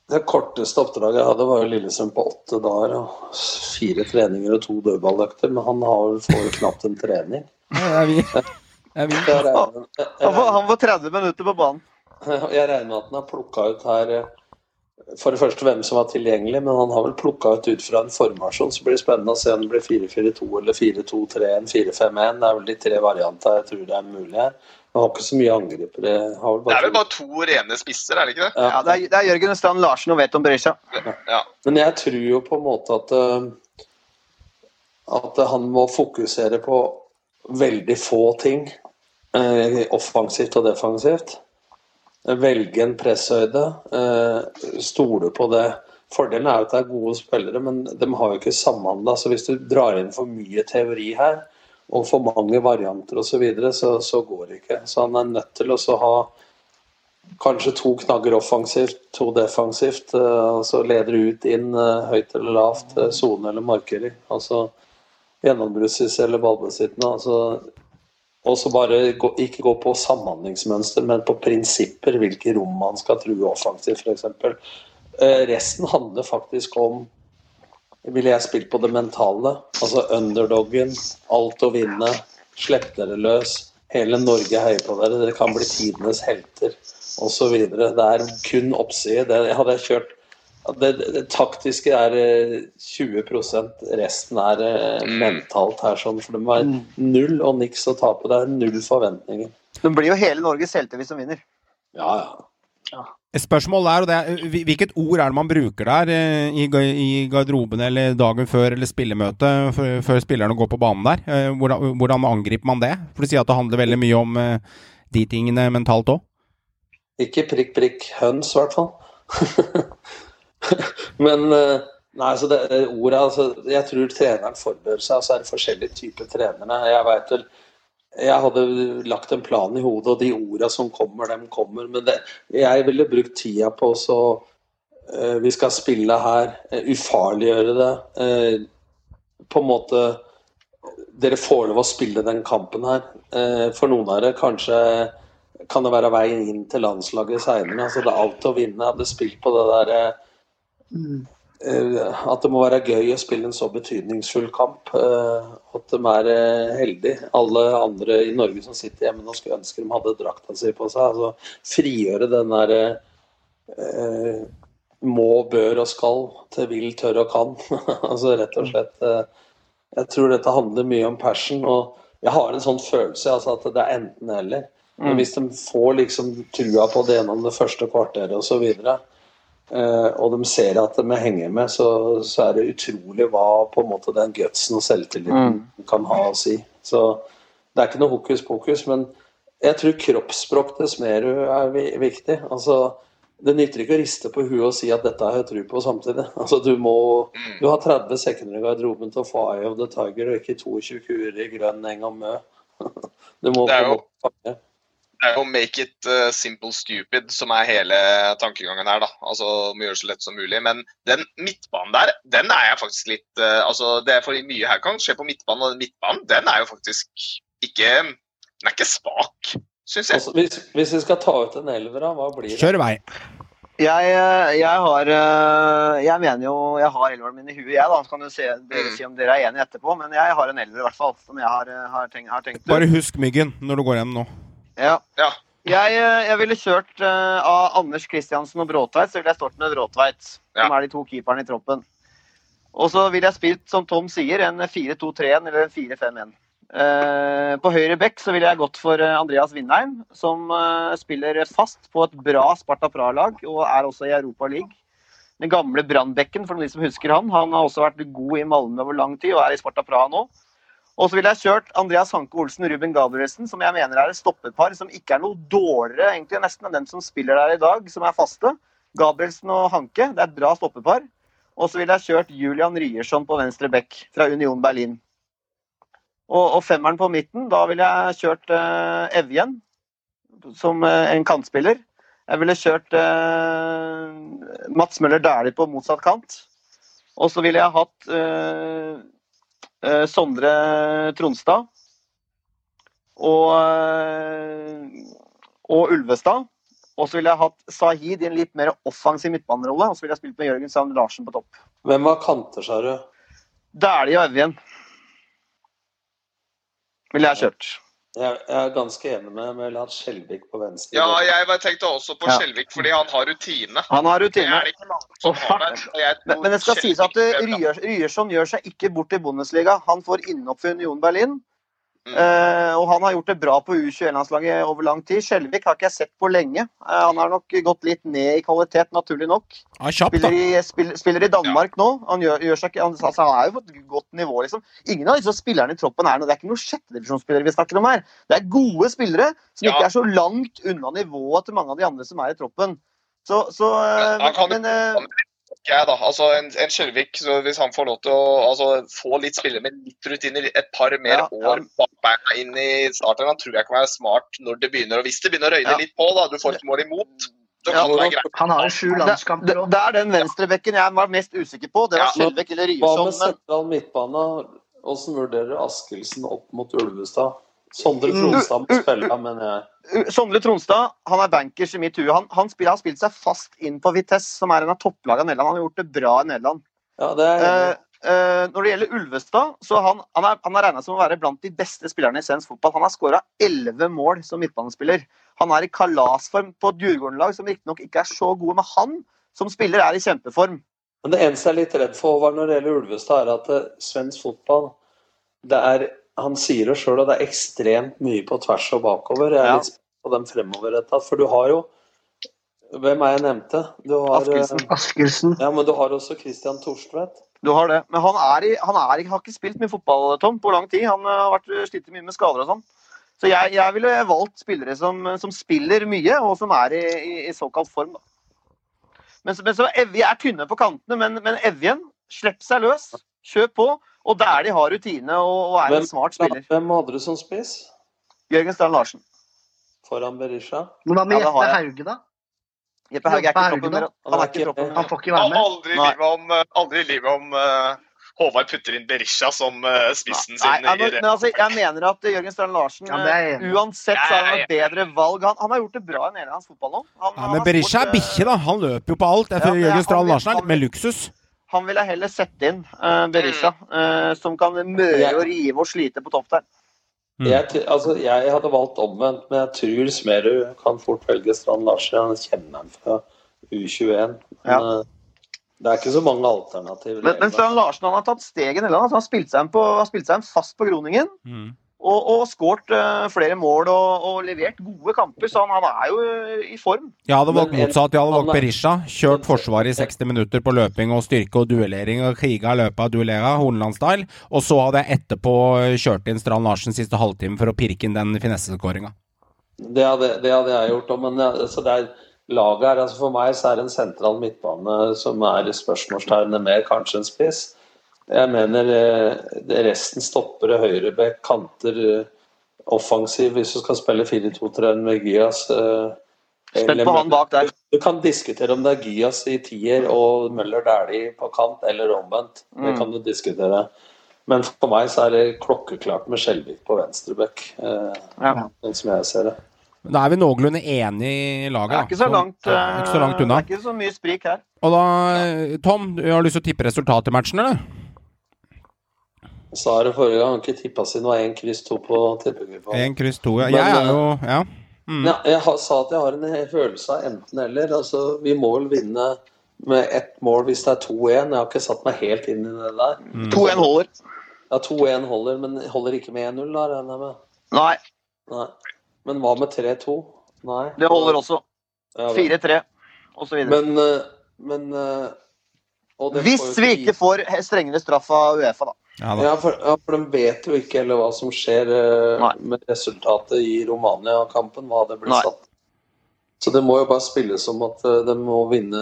J: Det korteste oppdraget jeg hadde, var jo Lillesund på åtte dager. og Fire treninger og to dødballøkter, men han har får jo knapt en trening. Jeg
G: Han får, 30 minutter på banen.
J: jeg regner med at han har plukka ut her for det første hvem som var tilgjengelig, men han har vel plukka ut ut fra en formasjon. Så blir det spennende å se om det blir 4-4-2 eller 4-2-3-1, 4-5-1. Det er vel de tre variantene jeg tror det er mulig her. Han har ikke så mye angripere. Har vel
H: Det er vel bare to rene spisser, er det ikke det?
G: Ja, det, er, det er Jørgen Strand Larsen og Veton Berisha.
H: Ja.
J: Men jeg tror jo på en måte at eh, at han må fokusere på veldig få ting, eh, offensivt og defensivt. Velge en presshøyde, eh, stole på det. Fordelen er at det er gode spillere, men de har jo ikke samhandla. Så hvis du drar inn for mye teori her, og for mange varianter osv., så, videre, så så går det ikke. Så han er nødt til å ha kanskje to knagger offensivt, to defensivt. eh, og så leder ut inn eh, høyt eller lavt, sone eller markering. Altså gjennombruddssis eller ballbesittende. Altså, og så bare gå, ikke gå på samhandlingsmønster, men på prinsipper. Hvilke rom man skal true offensivt, f.eks. Eh, resten handler faktisk om ville jeg spilt på det mentale. Altså underdoggen, alt å vinne, slipp dere løs. Hele Norge heier på dere, dere kan bli tidenes helter osv. Det er kun oppside. Hadde jeg kjørt det, det, det taktiske er eh, 20% resten er eh, mentalt her. Sånn, for det må være null og niks å tape. Det er null forventninger.
G: Det blir jo hele Norges helter hvis de vinner.
J: Ja, ja.
B: Et spørsmål der, og det er Hvilket ord er det man bruker der eh, i, i garderoben eller dagen før eller spillemøte før, spillerne går på banen der? Hvordan, hvordan angriper man det? For du sier at det handler veldig mye om de tingene mentalt òg?
J: Ikke prikk, prikk høns, i hvert fall. [laughs] [laughs] Men eh, nei, så det det ordet altså, Jeg tror treneren forbereder seg, og så er det forskjellige typer trenere. Jeg vet vel jeg hadde lagt en plan i hodet, og de orda som kommer, dem kommer. Men det, jeg ville brukt tida på så uh, Vi skal spille her, Uh, ufarliggjøre det. Uh, på en måte Dere får lov å spille den kampen her. For noen av dere kanskje kan det være veien inn til landslaget seinere. Altså, det er alt å vinne. Jeg hadde spilt på det der eh, At det må være gøy å spille en så betydningsfull kamp. eh, at de er eh, heldige. Alle andre i Norge som sitter hjemme nå, skulle ønske de hadde drakta si på seg. altså Frigjøre den der eh, må, bør og skal til vil, tør og kan. [laughs] altså rett og slett. eh, jeg tror dette handler mye om passion. og jeg har en sånn følelse altså at det er enten-eller.
G: Mm.
J: Hvis de får liksom trua på det gjennom det første kvarteret osv., eh, og de ser at de henger med, så, så er det utrolig hva på en måte den gutsen og selvtilliten kan ha å si. Så det er ikke noe hokus pokus, men jeg tror kroppsspråk til Smerud er vi- viktig. Altså, det nytter ikke å riste på huet og si at dette har jeg tro på samtidig. [laughs] Altså, du, må, du har 30 sekunder i garderoben til å få Eye of the Tiger, og ikke 22 kuer i grønn eng og mø. [laughs] Du må
H: Det er jo-. Det er jo 'make it uh, simple stupid' som er hele tankegangen her. da. Altså må gjøre det så lett som mulig. Men den midtbanen der, den er jeg faktisk litt uh, altså Det er for mye her kan skje på midtbanen, og den midtbanen den er jo faktisk ikke Den er ikke svak, syns jeg.
J: Altså, hvis, hvis vi skal ta ut en elver, da, hva blir det?
B: Kjør vei.
G: Jeg, eh, jeg har Jeg mener jo Jeg har elveren min i huet, jeg, da. Så kan du se,
H: Mm.
G: dere si om dere er enige etterpå. Men jeg har en elver, i hvert fall. Som jeg har, har, tenkt, har tenkt.
B: Bare husk Myggen når du går hjem nå.
G: Ja. Jeg, eh, jeg ville kjørt uh, av Anders Kristiansen og Bråtveit, så ville jeg stått med Bråtveit. Som er de to keeperne i troppen. Og så ville jeg spilt, som Tom sier, en 4-2-3-1 eller en 4-5-1. Uh, på høyre bekk så ville jeg gått for eh, Andreas Vindheim, som uh, spiller fast på et bra Sparta Praha-lag og er også i Europa League. Den gamle Brannbekken, for de som husker han. Han har også vært god i Malmö over lang tid og er i Sparta Praha nå. Og så ville jeg kjørt Andreas Hanke Olsen og Ruben Gabrielsen, som jeg mener er et stoppepar som ikke er noe dårligere egentlig nesten enn den som spiller der i dag, som er faste. Gabrielsen og Hanke, det er et bra stoppepar. Og så ville jeg kjørt Julian Ryerson på venstre bekk fra Union Berlin. Og, og femmeren på midten, da ville jeg kjørt uh, Evjen som uh, en kantspiller. Jeg ville kjørt uh, Mats Møller Dæhlie på motsatt kant. Og så ville jeg hatt Sondre Tronstad og, eh, og Ulvestad. Og så ville jeg hatt Sahid i en litt mer offensiv midtbanerolle. Og så ville jeg spilt med Jørgen Sand Larsen på topp.
J: Hvem var kanter, sa du?
G: Dæhlie og Evjen ville jeg kjørt.
J: Jeg, jeg er ganske enig med med Lars Skjelvik på venstre.
H: Ja, jeg tenkte også på
G: Ja.
H: Skjelvik, fordi han har rutine.
G: Han har rutine.
H: Det er det ikke mange som har jeg tror
G: Men, men det skal sies at Ryerson gjør seg ikke bort i Bundesliga. Han får innhopp for Union Berlin. Eh, og han har gjort det bra på U21-landslaget over lang tid. Skjelvik har ikke jeg sett på lenge. Uh, han har nok gått litt ned i kvalitet, naturlig nok.
B: Ja, kjapt.
G: Spiller i, spiller, spiller i Danmark nå. Han, gjør, gjør seg han, altså, han er jo på et godt nivå, liksom. Ingen av disse spillerne i troppen er noe, det er ikke noen sjettedivisjonsspillere vi snakker om her. Det er gode spillere som
H: Ja.
G: ikke er så langt unna nivået til mange av de andre som er i troppen. Så, så
H: uh, kan
G: men, eh,
H: jeg, da. Altså, en, en Skjelvik, så hvis han får lov til å altså, få litt spillere med litt rutiner, et par mer
G: Ja, ja.
H: år bak beina inn i starten, han tror jeg kan være smart når det begynner. Og hvis det begynner å røyne
G: Ja.
H: litt på, da, du får ikke mål imot,
G: Ja,
H: det.
I: Han har jo sju landskamper
G: det,
I: òg.
G: det er den venstrebekken jeg var mest usikker på. Det var
J: Ja.
G: Eller
J: Hva med
G: Men
J: sentral midtbane? Hvordan vurderer Askildsen opp mot Ulvestad? Sondre
G: Mm,
J: Tronstad må spille, mener jeg.
G: Sondre Tronstad han er bankers i mitt hue. Han, han spiller, har spilt seg fast inn på Vitesse, som er en av topplagene i Nederland. Han har gjort det bra i Nederland.
J: Ja, det er.
G: Eh, eh, når det gjelder Ulvestad, så han, han er han regna som å være blant de beste spillerne i svensk fotball. Han har skåra elleve mål som midtbanespiller. Han er i kalasform på et Djurgården-lag som riktignok ikke er så gode, men han som spiller er i kjempeform.
J: Men det eneste jeg er litt redd for Håvard, når det gjelder Ulvestad, er at eh, svensk fotball det er, Han sier det sjøl, og det er ekstremt mye på tvers og bakover. Jeg er
G: Ja.
J: litt spent på den fremoverretta. For du har jo Hvem er jeg nevnte? Du har, Askelsen.
G: Askildsen.
I: Askildsen.
J: Ja, men du har også Christian Torstvedt.
G: Du har det. Men han, er i, han er, i- har ikke spilt mye fotball, Tom, på lang tid. Han eh, har vært slitt mye med skader og sånn. Så jeg, jeg ville valgt spillere som, som spiller mye, og som er i, i, i såkalt form. Da. Men, så- men så Evje er tynne på kantene, men, men Evjen, slipp seg løs. Kjør på. Og der de har rutine og, og er en smart spiller.
J: Hvem hadde du som spiss
G: Jørgen Strand Larsen.
J: foran Berisha?
I: Men hva med Jeppe
G: ja,
I: Hauge, da?
G: Jeppe Hauge er ikke i troppen.
I: Da?
G: Han er ikke troppen.
I: Han får ikke være med.
H: Aldri i livet om, eh, aldri livet om eh, Håvard putter inn Berisha som eh, spissen
G: Nei,
H: sin.
G: nei,
H: i
G: men, men altså, jeg mener at Jørgen Strand Larsen
I: Ja.
G: Uansett så er han et bedre valg. Han, han har gjort det bra i nederlandsk fotball nå. Han,
B: Ja, men Berisha er bikkje, da. Han løper jo på alt. Jeg
G: Ja,
B: føler Jørgen
G: han
B: Strand Larsen er litt mer luksus.
G: Han vil jeg heller sette inn, uh, Berisha, uh, som kan møre og rive og slite på topp der.
B: Mm.
J: Jeg, altså, jeg hadde valgt omvendt, men jeg tror Smerud kan fort velge Strand Larsen. Han kjenner han fra U21. Men,
G: Ja.
J: eh, Det er ikke så mange alternativer.
G: Men, men Strand Larsen han har tatt steget ned. Altså, han har spilt seg på, har spilt seg inn fast på Groningen.
B: Mm.
G: Og, og skåret uh, flere mål og, og levert gode kamper, så han, han er jo eh, i form.
B: Jeg hadde valgt motsatt. Jeg hadde valgt
J: er-
B: Berisha. Kjørt forsvaret i 60 minutter på løping og styrke og duellering og kriga, løpa duellera, Horneland-style. Og så hadde jeg etterpå kjørt inn Strand Larsen siste halvtime for å pirke inn den finesseskåringa.
J: Det hadde, det hadde jeg gjort òg, men altså, det, er, laget her. Altså for meg så er det en sentral midtbane som er spørsmålstegnet mer kanskje en spiss. Jeg mener eh, det resten stopper høyreback, kanter eh, offensiv hvis du skal spille 4-2-3 med Gyas. eh,
G: Spent på han bak der.
J: Du kan diskutere om det er Gyas i tier og Møller Dæhlie på kant, eller omvendt. Det
G: Mm.
J: kan du diskutere. Men for meg så er det klokkeklart med Skjelvik på venstreback, ja. sånn som jeg ser det.
B: Da er vi noenlunde enige i laget.
G: Det er ikke så langt,
B: ja, ikke så langt unna.
G: Det er ikke så mye sprik her.
B: Og da, Tom, du har lyst til å tippe resultatet i matchen, eller?
J: Sa det forrige gang, ikke tippa siden det var én kryss to på tippegruppen.
B: Én kryss to, ja.
J: Men,
B: Jeg er
J: eh,
B: jo Ja. Mm.
J: Ja, jeg har, sa at jeg har en følelse av enten-eller. Altså, vi må vel vinne med ett mål hvis det er 2-1. Jeg har ikke satt meg helt inn i det der.
B: Mm.
G: 2-1 holder.
J: Ja, 2-1 holder, men holder ikke med 1-0, da, regner jeg med.
G: Nei,
J: Nei. Men hva med 3-2? Nei.
G: det holder også.
J: Ja,
G: 4-3 osv.
J: Men, eh, men eh, og det
G: Hvis
J: får
G: vi
J: ikke
G: ikke får strengere straff av Uefa, da.
B: Ja,
J: Ja, for, ja, for de vet jo ikke heller hva som skjer eh, med resultatet i Romania-kampen. Hva det blir
G: Nei.
J: satt. Så det må jo bare spilles som at uh, de må vinne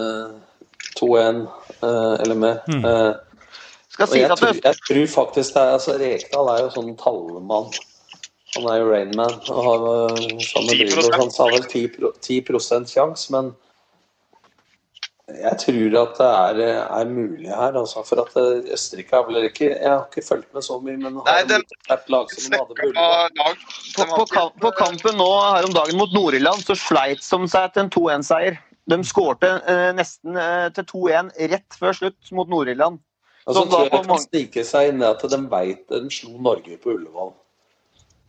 J: 2-1 uh, eller mer.
B: Mm.
G: Uh,
J: jeg,
G: at
J: tror,
G: det-
J: jeg tror faktisk det er altså, Rekdal er jo sånn tallmann. Han er jo Rainman. Og har, eh, sammen med
H: 10%.
J: Dribble, han sa vel 10, pro- 10 sjanse, men jeg tror at det er, er mulig her. Altså, for at eh, Østerrike har vel ikke Jeg har ikke fulgt med så mye, men har
H: Nei,
J: de et lag som de hadde
H: lag.
G: På, på, kamp, på kampen nå her om dagen mot Nord-Irland så sleit som seg til en 2-1-seier. De skårte eh, nesten eh, til 2-1 rett før slutt mot Nord-Irland.
J: Altså, så tror jeg det kan snike seg inn at de veit de slo Norge på Ullevål.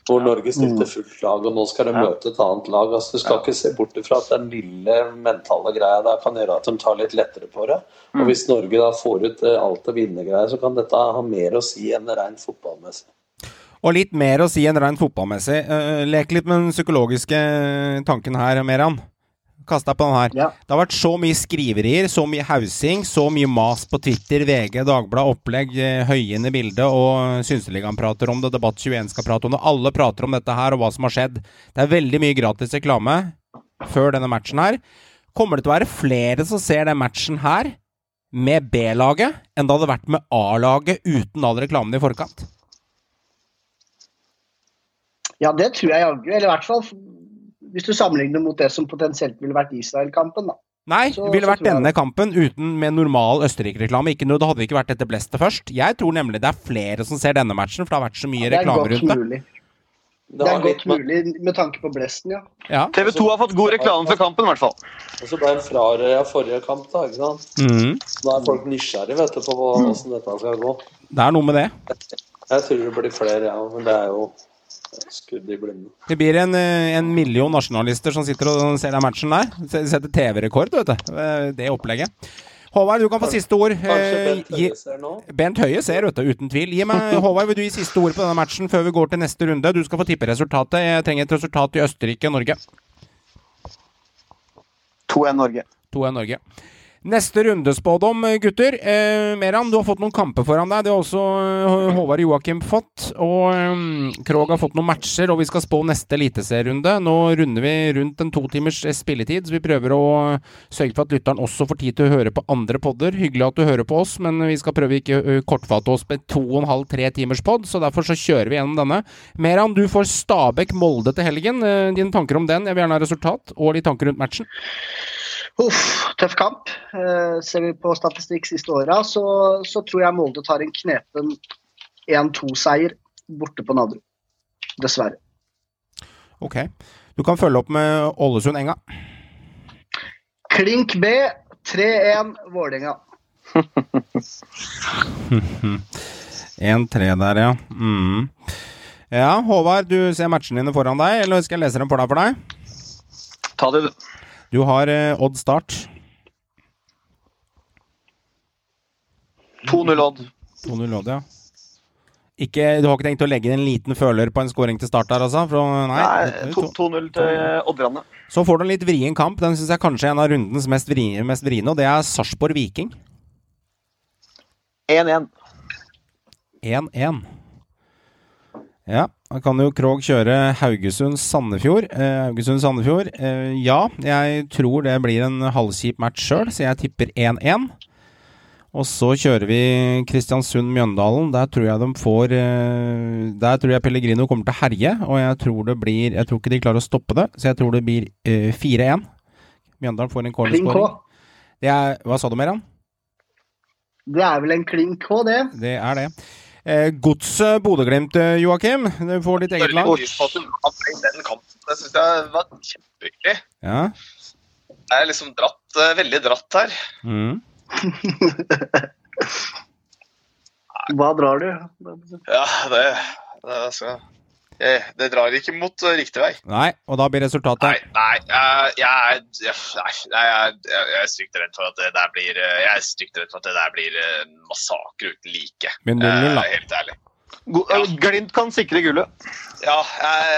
J: Hvor Norge stilte fullt lag, og nå skal de møte et annet lag. Altså, du skal ikke se bort ifra at den lille mentale greia der kan gjøre at de tar litt lettere på det. Og hvis Norge da får ut eh, alt av vinnergreier, så kan dette ha mer å si enn rent fotballmessig.
B: Og litt mer å si enn rent fotballmessig. Eh, lek litt med den psykologiske tanken her, Meran. Kast deg på den her. Det har vært så mye skriverier, så mye hausing, så mye mas på Twitter, VG, Dagbladet, opplegg, eh, i bilde, og Synseligaen prater om det, Debatt21 skal prate om det. Alle prater om dette her og hva som har skjedd. Det er veldig mye gratis reklame før denne matchen her. Kommer det til å være flere som ser den matchen her med B-laget enn det hadde vært med A-laget uten all reklamen i forkant?
I: Ja, det tror jeg jaggu. Eller i hvert fall hvis du sammenligner mot det som potensielt ville vært Israel-kampen. da.
B: Nei,
I: Så-
B: det ville vært denne kampen uten med normal Østerrike-reklame. Ikke noe, Det hadde ikke vært dette blestet først. Jeg tror nemlig det er flere som ser denne matchen, for det har vært så mye
I: er
B: reklame rundt det.
J: Det
I: Det er godt mulig med tanke på blesten, ja.
B: Ja.
G: TV 2 har fått god reklame for kampen, i hvert fall.
J: Og så ble de frarøya forrige kamp, da. ikke sant?
B: Mm.
J: Da er folk nysgjerrige vet du, på hvordan dette skal gå.
B: Det er noe med det.
J: Jeg tror det blir flere, ja, men det er jo skudd i blinde.
B: Det blir en, eh, en million nasjonalister som sitter og ser den matchen der. Se- Setter TV-rekord, vet du. eh, Det opplegget. Håvard, du kan få siste ord.
J: Kanskje
B: Eh,
J: Bent Høie ser nå?
B: Bent Høie ser, vet du, uten tvil. Gi meg, [laughs] Håvard, vil du gi siste ord på denne matchen før vi går til neste runde? Du skal få tippe resultatet. Jeg trenger et resultat i Østerrike-Norge.
G: 2-1 Norge.
B: 2-1 Norge. Neste rundespådom, gutter. Eh, Meran, du har fått noen kamper foran deg. Det har også eh, Håvard Joakim fått. Og eh, Krog har fått noen matcher, og vi skal spå neste eliteserierunde. Nå runder vi rundt en to timers eh, spilletid, så vi prøver å eh, sørge for at lytteren også får tid til å høre på andre podder. Hyggelig at du hører på oss, men vi skal prøve ikke å kortfatte oss med to og en halv, tre timers pod, så derfor så kjører vi gjennom denne. Meran, du får Stabæk-Molde til helgen. Eh, Dine tanker om den? Jeg vil gjerne ha resultat, og litt tanker rundt matchen.
I: Uff, tøff kamp. Eh, ser vi på statistikk siste åra, så, så tror jeg Molde tar en knepen 1-2-seier borte på Nadderud. Dessverre.
B: Ok. Du kan følge opp med Ålesund-Enga.
I: Klink B, 3-1 Vålerenga. [laughs]
B: 1-3 der, ja. Mm. Ja, Håvard, du ser matchene dine foran deg, eller skal jeg lese dem for deg for deg?
G: Ta det, du.
B: Du har eh, Odd Start.
G: 2-0 Odd.
B: 2-0 Odd, ja. Ikke, du har ikke tenkt å legge en liten føler på en scoring til start der, altså? For, nei.
G: Nei, 2-0 til Odderne.
B: Så får du en litt vrien kamp. Den syns jeg kanskje er en av rundens mest vriene, mest vriene og det er Sarpsborg Viking.
G: 1-1.
B: 1-1. Ja. Da kan jo Krog kjøre Haugesund-Sandefjord. Eh, Haugesund-Sandefjord. Eh, ja, jeg tror det blir en halvkjip match sjøl, så jeg tipper 1-1. Og så kjører vi Kristiansund-Mjøndalen. Der tror jeg de får eh, Der tror jeg Pellegrino kommer til å herje, og jeg tror det blir Jeg tror ikke de klarer å stoppe det, så jeg tror det blir eh, 4-1. Mjøndalen får en cornerskåring. Det er Hva sa du, Meran?
I: Det er vel en klink K, det.
B: Det er det. Eh, Godset Bodø-Glimt, eh, Joakim. Du får ditt eget lag.
H: Den kampen. Det syns jeg var kjempehyggelig.
B: Ja.
H: Jeg er liksom dratt, eh, veldig dratt her.
B: Mm.
I: Hva drar du?
H: Ja, det, det, eh, det drar ikke mot eh, riktig vei.
B: Nei, og da blir resultatet
H: Nei, jeg, er- jeg, jeg, jeg, jeg er stygt redd for at det der blir eh, Jeg er stygt redd for at det der blir eh, en massakre uten like.
B: Men 0-0 da.
H: Eh, Helt ærlig.
G: God, ja. Glimt kan sikre gullet.
H: Ja, jeg,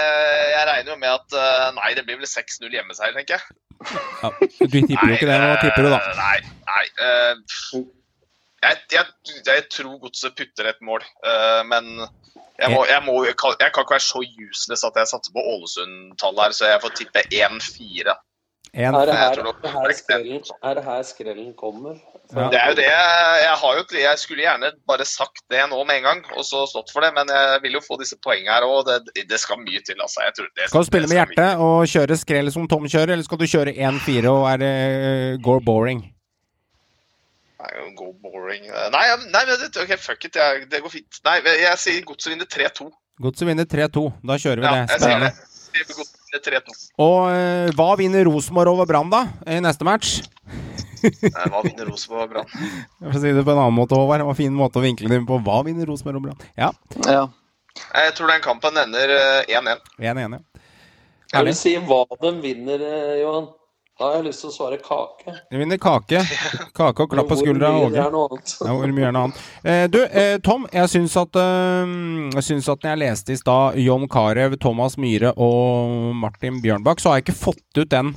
H: jeg regner jo med at eh, Nei, det blir vel 6-0 hjemmeseier, tenker jeg.
B: ja. Du tipper jo ikke det, hva tipper du, da?
H: eh, Nei, nei. eh, jeg, jeg, jeg tror Godset putter et mål, eh, men jeg, må, jeg, må, jeg, kan, jeg kan ikke være så useless at jeg satser på Ålesund-tallet her, så jeg får tippe 1-4.
J: Er det her, er det her, skrellen, er det her skrellen kommer?
B: Ja.
H: Det er jo det jeg, har jo Jeg skulle gjerne bare sagt det nå med en gang, og så stått for det, men jeg vil jo få disse poengene her òg. Det, det skal mye til, altså. Jeg tror det,
B: Skal du spille med hjertet og kjøre skrell som Tom kjører, eller skal du kjøre 1-4 og er eh, går boring?
H: Nei, go boring. Nei, nei men det, ok, fuck it. Jeg, det går fint. Nei, jeg sier Godset vinner 3-2.
B: Godset vinner 3-2. Da kjører vi
H: Ja,
B: det.
H: jeg
B: Spennende.
H: det. Jeg sier Godset vinner 3-2.
B: Og eh, hva vinner Rosenborg over Brann, da? I neste match?
H: Nei, Hva vinner Rosenborg og Brann? [laughs]
B: For å si det på en annen måte, Håvard. Det var en fin måte å vinkle det inn på. Hva vinner Rosenborg over Brann? Ja.
G: Ja.
H: Jeg tror den kampen ender eh, 1-1.
B: 1-1, ja.
J: Jeg vil si hva de vinner, eh, Johan. Da har jeg lyst til å svare kake.
B: Du vinner kake. Kake og klapp på
J: Hvor
B: skuldra.
J: mye er noe annet.
B: Ja, hvor mye er noe annet. Eh, du, eh, Tom. Jeg syns at eh, Jeg syns at når jeg leste i stad John Carew, Thomas Myhre og Martin Bjørnbakk, så har jeg ikke fått ut den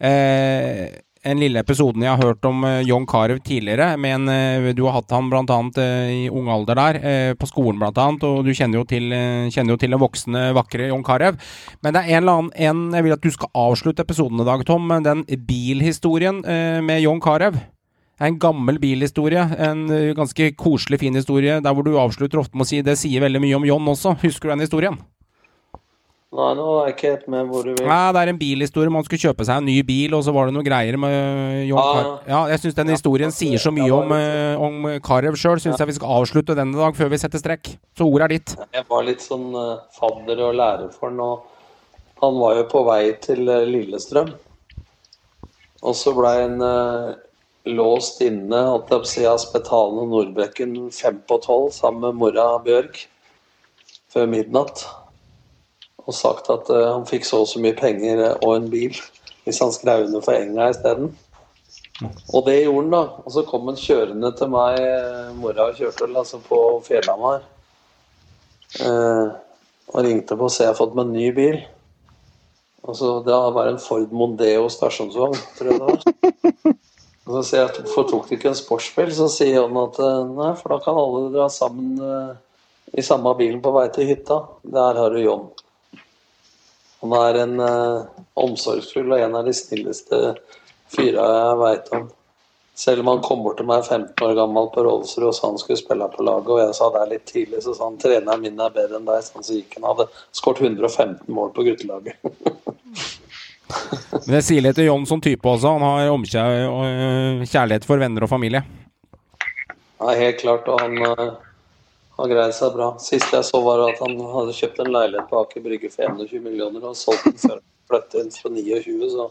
B: eh, en lille episoden jeg har hørt om uh, John Carew tidligere. Med en, eh, du har hatt han bl.a. Uh, i ung alder der, uh, på skolen bl.a., og du kjenner jo til, eh, kjenner jo til den voksne, vakre John Carew. Men det er en eller annen en, Jeg vil at du skal avslutte episoden i dag, Tom. med Den bilhistorien eh, med John Carew. Det er en gammel bilhistorie. En eh, ganske koselig, fin historie. Der hvor du avslutter ofte med å si det sier veldig mye om John også. Husker du den historien?
J: Nei, nå er jeg ikke helt med hvor du vil.
B: Nei, Det er en bilhistorie. Man skulle kjøpe seg en ny bil, og så var det noen greier med eh, John
J: Ah.
B: Carew. Ja, jeg syns den historien sier så mye om, eh, om Carew sjøl. Syns jeg vi skal avslutte den i dag, før vi setter strekk. Så ordet er ditt.
J: Jeg var litt sånn eh, fadder og lærer for han, og han var jo på vei til Lillestrøm. Og så blei han eh, låst inne holdt jeg på å si, av Spetalen og Nordbekken fem på tolv sammen med mora Bjørg før midnatt. Og sagt at eh, han fikk så og så mye penger eh, og en bil hvis han skrev under for Enga isteden. Og det gjorde han, da. Og så kom han kjørende til meg, mora mora kjørte vel altså på Fjellhamar. Eh, og ringte på og sa jeg har fått meg en ny bil. Og så Det var en Ford Mondeo stasjonsvogn, tror jeg det var. Og så sier jeg hvorfor tok du ikke en sportsbil? Så sier han at eh, nei, for da kan alle dra sammen eh, i samme bilen på vei til hytta. Der har du John. Han er en uh, omsorgsfull og en av de snilleste fyra jeg veit om. Selv om han kom bort til meg 15 år gammel på Rolls-Royce og sa han skulle spille på laget, og jeg sa det er litt tidlig, så sa han treneren min er bedre enn deg, så så gikk han hadde skåret 115 mål på guttelaget.
B: Men det sier litt til John som type også. Han har omkjær øh, kjærlighet for venner og familie.
J: Ja, helt klart, og han eh, har greid seg bra. Sist jeg så var at han hadde kjøpt en leilighet på Aker Brygge for 21 millioner og solgt den før han flyttet inn for 29, så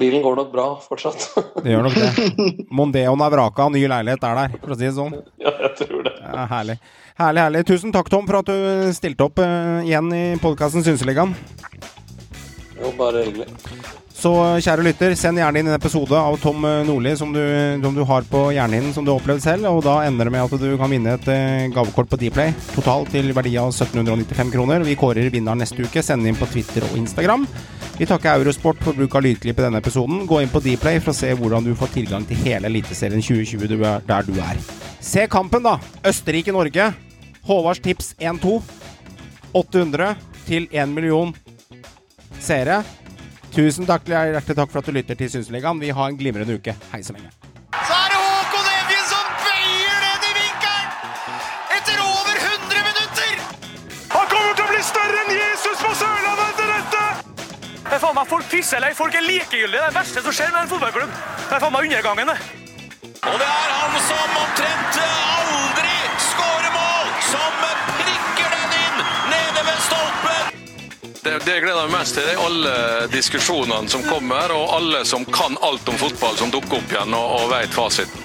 J: bilen går nok bra fortsatt. [laughs]
B: Det gjør nok det. Mondeon er vraka, ny leilighet er der, for å si det sånn.
J: ja, jeg tror det.
B: Ja, herlig. Herlig, herlig. Tusen takk, Tom, for at du stilte opp uh, igjen i podkasten Synseligaen.
J: Jo, bare hyggelig.
B: Så kjære lytter, send gjerne inn en episode av Tom eh, Nordli som du, som du har på hjernehinnen, som du har opplevd selv. Og da ender det med at du kan vinne et eh, gavekort på Dplay, totalt til verdi av 1795 kroner. Vi kårer vinneren neste uke. Send inn på Twitter og Instagram. Vi takker Eurosport for bruk av lydklipp i denne episoden. Gå inn på Dplay for å se hvordan du får tilgang til hele Eliteserien 2020 du er, der du er. Se kampen, da! Østerrike-Norge. Håvards tips 1-2. 800 til 1 million seere. Tusen takk, hjertelig takk for at du lytter til Synsligaen. Vi har en glimrende uke. Hei så lenge.
C: Så er det Håkon Evjen som bøyer den i vinkelen! Etter over 100 minutter!
D: Han kommer til å bli større enn Jesus på Sørlandet etter dette!
E: Det er faen meg Folk pisser eller folk er likegyldige. Det er det verste som skjer med en fotballklubb. Det er faen meg undergangen, det.
C: Og det er han som omtrent aldri
F: Det, det jeg gleder meg mest til, er alle diskusjonene som kommer, og alle som kan alt om fotball, som dukker opp igjen og, og veit fasiten.